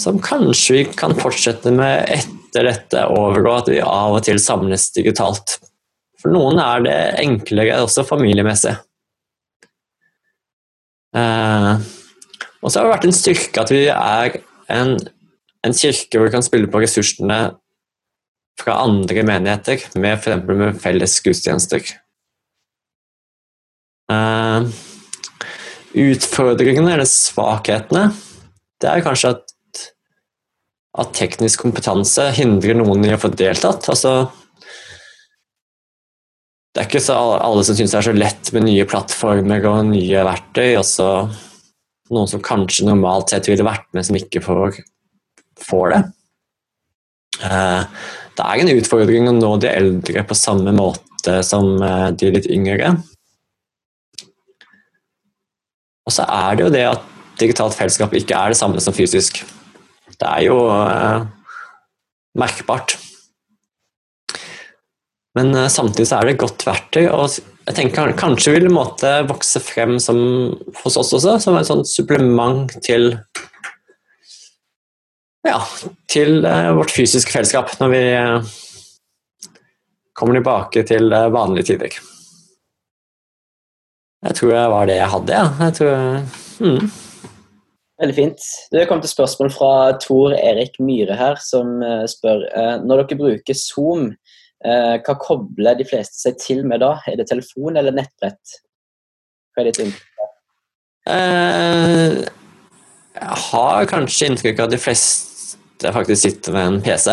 som kanskje vi kan fortsette med etter dette overgå at vi av og til samles digitalt. For noen er det enklere også familiemessig. Eh, og så har det vært en styrke at vi er en, en kirke hvor vi kan spille på ressursene fra andre menigheter, med f.eks. med felles gudstjenester. Eh, utfordringene, eller svakhetene, det er kanskje at at teknisk kompetanse hindrer noen i å få deltatt. Altså, det er ikke alle som syns det er så lett med nye plattformer og nye verktøy. Også noen som kanskje normalt sett ville vært med, som ikke får, får det. Eh, det er en utfordring å nå de eldre på samme måte som eh, de litt yngre. Og så er det jo det at digitalt fellesskap ikke er det samme som fysisk. Det er jo eh, merkbart. Men eh, samtidig så er det et godt verktøy, og jeg tenker kanskje vil måte vokse frem som, hos oss også, som et sånt supplement til ja, til eh, vårt fysiske fellesskap når vi uh, kommer tilbake til uh, vanlige tider. Jeg tror det var det jeg hadde, ja. Jeg tror, mm. Veldig fint. Det kom til spørsmål fra Tor Erik Myhre her, som spør når dere bruker Zoom, hva kobler de fleste seg til med da? Er det telefon eller nettbrett? Hva er ditt inntrykk? jeg har kanskje inntrykk av at de fleste faktisk sitter med en PC.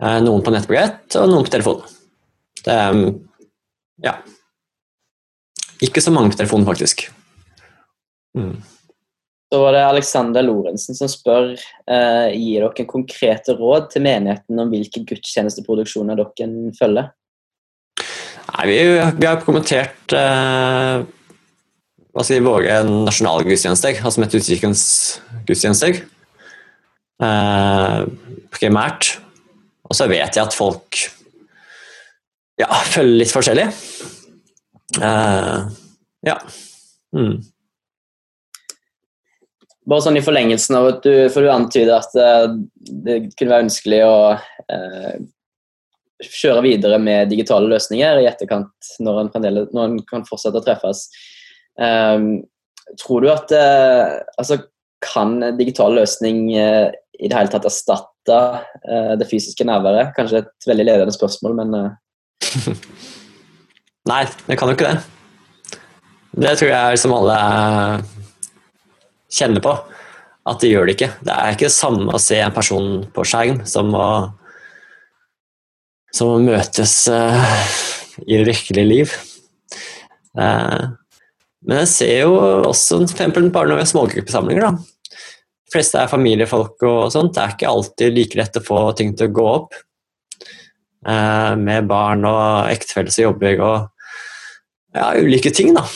Eh, noen på nettbrett og noen på telefon. Det er mm, ja. Ikke så mange på telefon, faktisk. Mm. Så var det Alexander Lorentzen som spør eh, gir dere konkrete råd til menigheten om hvilke gudstjenesteproduksjoner dere følger. Nei, vi, vi har kommentert eh, skal si, våre nasjonale gudstjenester, altså Metodistkirkens gudstjenester eh, primært. Og så vet jeg at folk ja, følger litt forskjellig. Eh, ja. Mm. Bare sånn i forlengelsen av at du, for du antyder at uh, det kunne være ønskelig å eh, kjøre videre med digitale løsninger i etterkant, når en, når en kan fortsette å treffes. Eh, tror du at eh, altså, kan digital løsning i det hele tatt erstatte uh, det fysiske nærværet? Kanskje et veldig ledende spørsmål, men. Nei, det kan jo ikke det. Det tror jeg som alle kjenner på. At det gjør det ikke. Det er ikke det samme å se en person på skjerm som å, som å møtes uh, i det virkelige liv. men jeg ser jo også eksempel bare når smågruppesamlinger. da, fleste er familiefolk og sånt. Det er ikke alltid like lett å få ting til å gå opp. Eh, med barn og ektefelle som jobber og ja, ulike ting, da.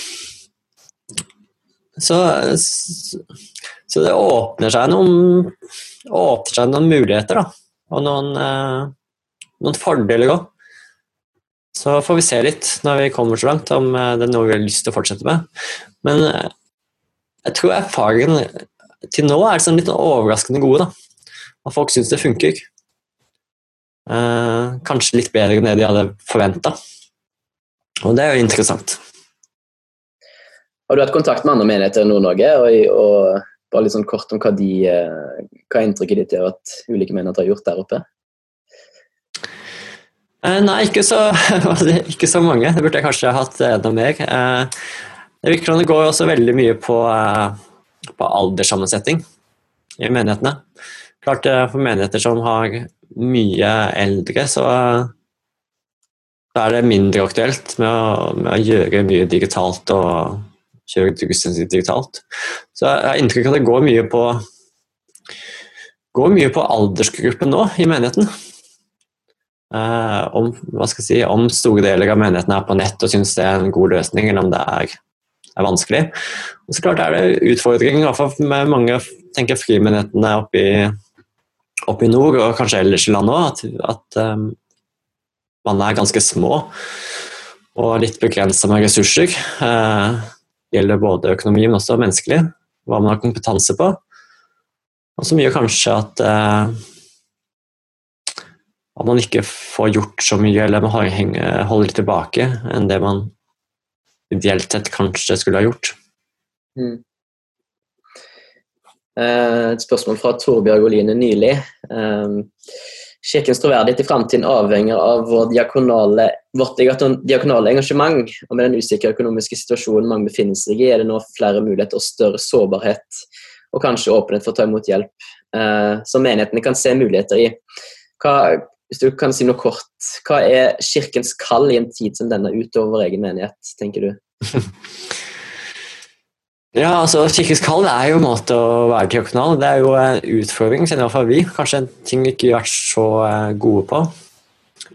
Så, så det åpner seg noen, åpner seg noen muligheter, da. Og noen, eh, noen fordeler òg. Så får vi se litt når vi kommer så langt, om eh, det er noe vi har lyst til å fortsette med. Men eh, jeg tror erfaringen til nå er sånn litt overraskende gode. da. Og folk syns det funker. Eh, kanskje litt bedre enn det de hadde forventa. Og det er jo interessant. Har du hatt kontakt med andre menigheter i Nord-Norge? Og, og, bare litt sånn kort om hva, de, eh, hva inntrykket ditt er at ulike menigheter har gjort der oppe? Eh, nei, ikke så, ikke så, mange. Det burde jeg kanskje hatt enda mer. Eh, det virker som det går også veldig mye på eh, på alderssammensetning i menighetene. Klart For menigheter som har mye eldre, så, så er det mindre aktuelt med å, med å gjøre mye digitalt og kjøre gudstjenester digitalt. Så jeg har inntrykk av at det går mye på går mye på aldersgruppen nå i menigheten. Eh, om, hva skal jeg si, om store deler av menigheten er på nett og syns det er en god løsning, eller om det er er vanskelig. Og så klart er det utfordringer, i med mange tenker frimenighetene oppe i, oppe i nord, og kanskje ellers i landet òg, at, at um, man er ganske små og litt begrensa med ressurser. Eh, gjelder både økonomi, men også menneskelig. Hva man har kompetanse på. Og som gjør kanskje at, eh, at man ikke får gjort så mye, eller man holder tilbake enn det man ideelt sett kanskje skulle ha gjort. Mm. Eh, et spørsmål fra Torbjørg Oline nylig. Eh, Kirkens troverdighet i framtiden avhenger av vår diakonale, vårt diakonale engasjement. Og med den usikre økonomiske situasjonen mange befinner seg i, er det nå flere muligheter og større sårbarhet og kanskje åpenhet for å ta imot hjelp, eh, som menighetene kan se muligheter i. Hva, hvis du kan si noe kort, hva er Kirkens kall i en tid som denne utover egen menighet, tenker du? ja, altså Kirkens kall er jo en måte å være diakonal. Det er jo en utfordring, siden iallfall vi. Kanskje en ting vi ikke har vært så eh, gode på.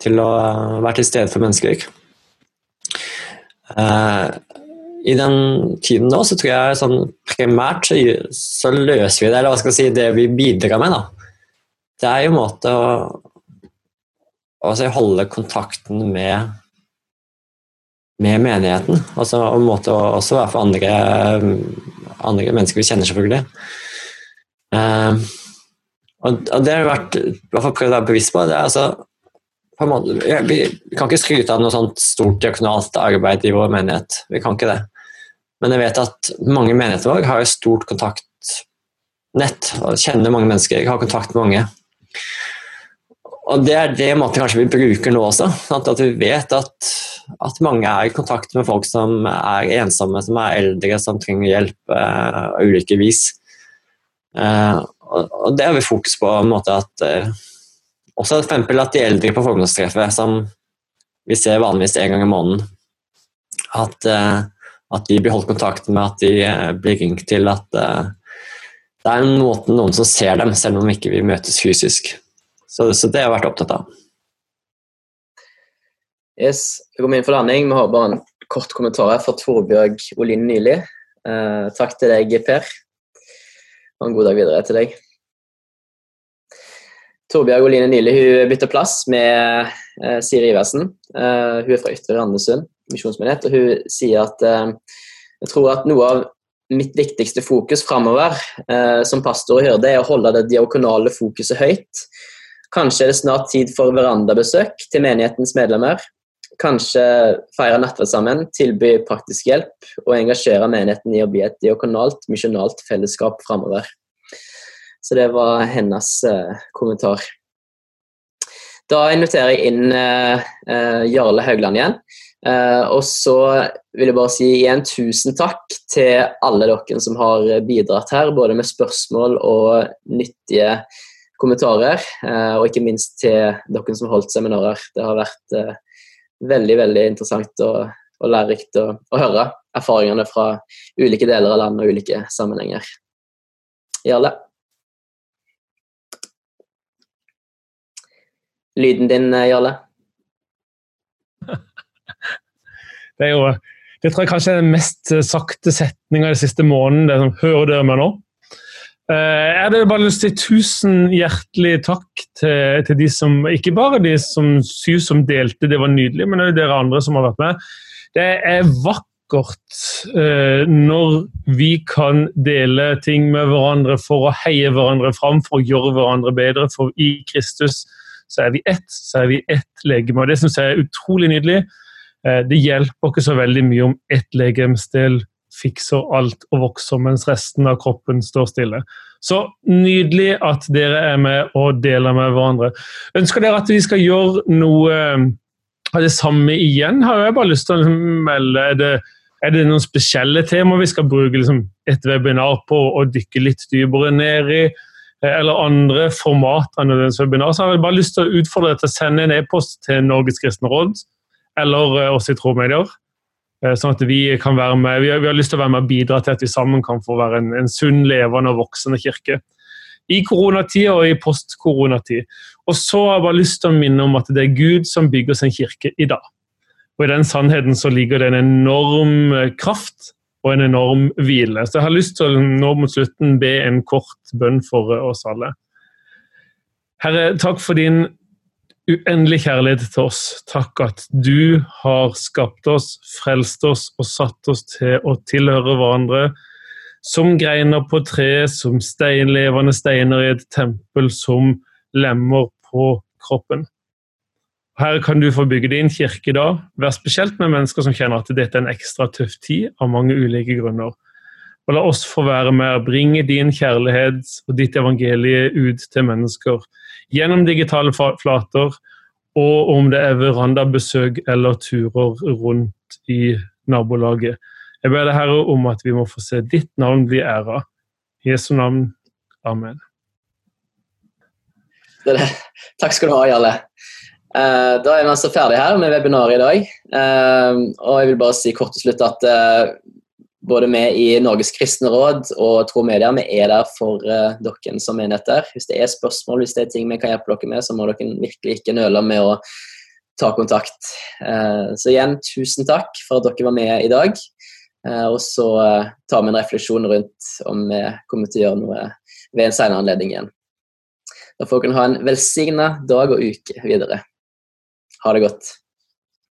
Til å eh, være til stede for mennesker. Uh, I den tiden nå så tror jeg sånn primært så, så løser vi det, eller hva skal jeg si, det vi bidrar med. da. Det er jo en måte å altså holde kontakten med med menigheten. Altså en måte å også være for andre, andre mennesker vi kjenner, selvfølgelig. Uh, og, det har jeg vært, i hvert fall prøvd å være bevisst på. det er altså måte, vi, vi kan ikke skryte av noe sånt stort diakonalt arbeid i vår menighet. Vi kan ikke det. Men jeg vet at mange menigheter våre har et stort kontaktnett og kjenner mange mennesker. Jeg har kontakt med mange. Og Det er det måten kanskje vi bruker nå også. At vi vet at, at, mange er i kontakt med folk som er ensomme, som er eldre, som trenger hjelp eh, av ulike vis. Eh, og, og, Det har vi fokus på. en måte at eh, også f.eks. at de eldre på formannstreffet, som vi ser vanligvis en gang i måneden, at, eh, at de blir holdt kontakt med, at de uh, blir ringt til at uh, det er en måte noen som ser dem, selv om ikke vi møtes fysisk. Så, så, det har jeg vært opptatt av. Yes, Vi går inn for landing. Vi har bare en kort kommentar fra Torbjørg Olin Nyli. takk til deg, Per. Og en god dag videre til deg. Torbjørg Oline Nyli hun bytter plass med eh, Siri Iversen. Eh, hun er fra Ytre Randesund misjonsmenighet, og hun sier at uh, jeg tror at noe av mitt viktigste fokus framover som pastor og hyrde, er å holde det diakonale fokuset høyt. Kanskje er det snart tid for verandabesøk til menighetens medlemmer. Kanskje feire nattverd sammen, tilby praktisk hjelp og engasjere menigheten i å bli et diakonalt, misjonalt fellesskap framover. Så det var hennes eh, kommentar. Da inviterer jeg inn uh, uh, Jarle Haugland igjen. og så vil jeg bare si igjen tusen takk til alle dere som har bidratt her, både med spørsmål og nyttige kommentarer. og ikke minst til dere som holdt seminarer. Det har vært veldig, veldig interessant og, og lærerikt å, å høre erfaringene fra ulike deler av landet og ulike sammenhenger. Jarle? lyden din, eh, Jarle? Det er jo det tror jeg kanskje er den mest eh, sakte setninga de siste måneden. Det er Hører dere meg nå? Eh, jeg hadde bare lyst til tusen hjertelig takk til, til, de som Ikke bare de som syv som delte, det var nydelig, men også dere andre som har vært med. Det er vakkert når vi kan dele ting med hverandre for å heie hverandre fram, for å gjøre hverandre bedre. For i Kristus så er vi ett, så er vi ett legeme. og Det syns jeg er utrolig nydelig. Eh, det hjelper ikke så veldig mye om ett legemsdel fikser alt og vokser mens resten av kroppen står stille. Så nydelig at dere er med og deler med hverandre. Ønsker dere at vi skal gjøre noe eh, av det samme igjen? Har jeg bare lyst til å liksom melde er det, er det noen spesielle temaer vi skal bruke liksom, et webinar på og dykke litt dypere ned i? Eh, eller andre format enn nødvendigvis webinar, så har jeg bare lyst til å utfordre deg til å sende en e-post til Norges kristne råd eller eh, oss i Tromedier. Eh, sånn at vi kan være med, vi har, vi har, lyst til å være med og bidra til at vi sammen kan få være en, en sunn, levende og voksende kirke. I koronatid og i post-koronatid. Og så har jeg bare lyst til å minne om at det er Gud som bygger sin kirke i dag. Og I den sannheten så ligger det en enorm kraft og en enorm hvile. Så jeg har lyst til å nå mot slutten be en kort bønn for oss alle. Herre, takk for din uendelig kjærlighet til oss. Takk at du har skapt oss, frelst oss og satt oss til å tilhøre hverandre som greiner på tre, som steinlevende steiner i et tempel, som lemmer på kroppen. Her kan du få bygge din kirke da. Vær spesielt med mennesker som kjenner at dette er en ekstra tøff tid av mange ulike grunner. Og La oss få være med og bringe din kjærlighet og ditt evangelie ut til mennesker gjennom digitale flater, og om det er verandabesøk eller turer rundt i nabolaget. Jeg ber deg, Herre, om at vi må få se ditt navn bli æra. Jesu navn. Amen. Takk skal du ha, Jarle. Uh, da er vi altså ferdig her med webinaret i dag. Uh, og jeg vil bare si kort til slutt at uh, både vi i Norges kristne råd og Tro Media vi er der for dere som menigheter. Hvis det er spørsmål, hvis det er ting vi kan hjelpe dere med, så må dere virkelig ikke nøle med å ta kontakt. så igjen, tusen takk for at dere var med i dag. og så tar vi en refleksjon rundt om vi kommer til å gjøre noe ved en senere anledning igjen. Da får dere ha en velsigna dag og uke videre. Ha det godt.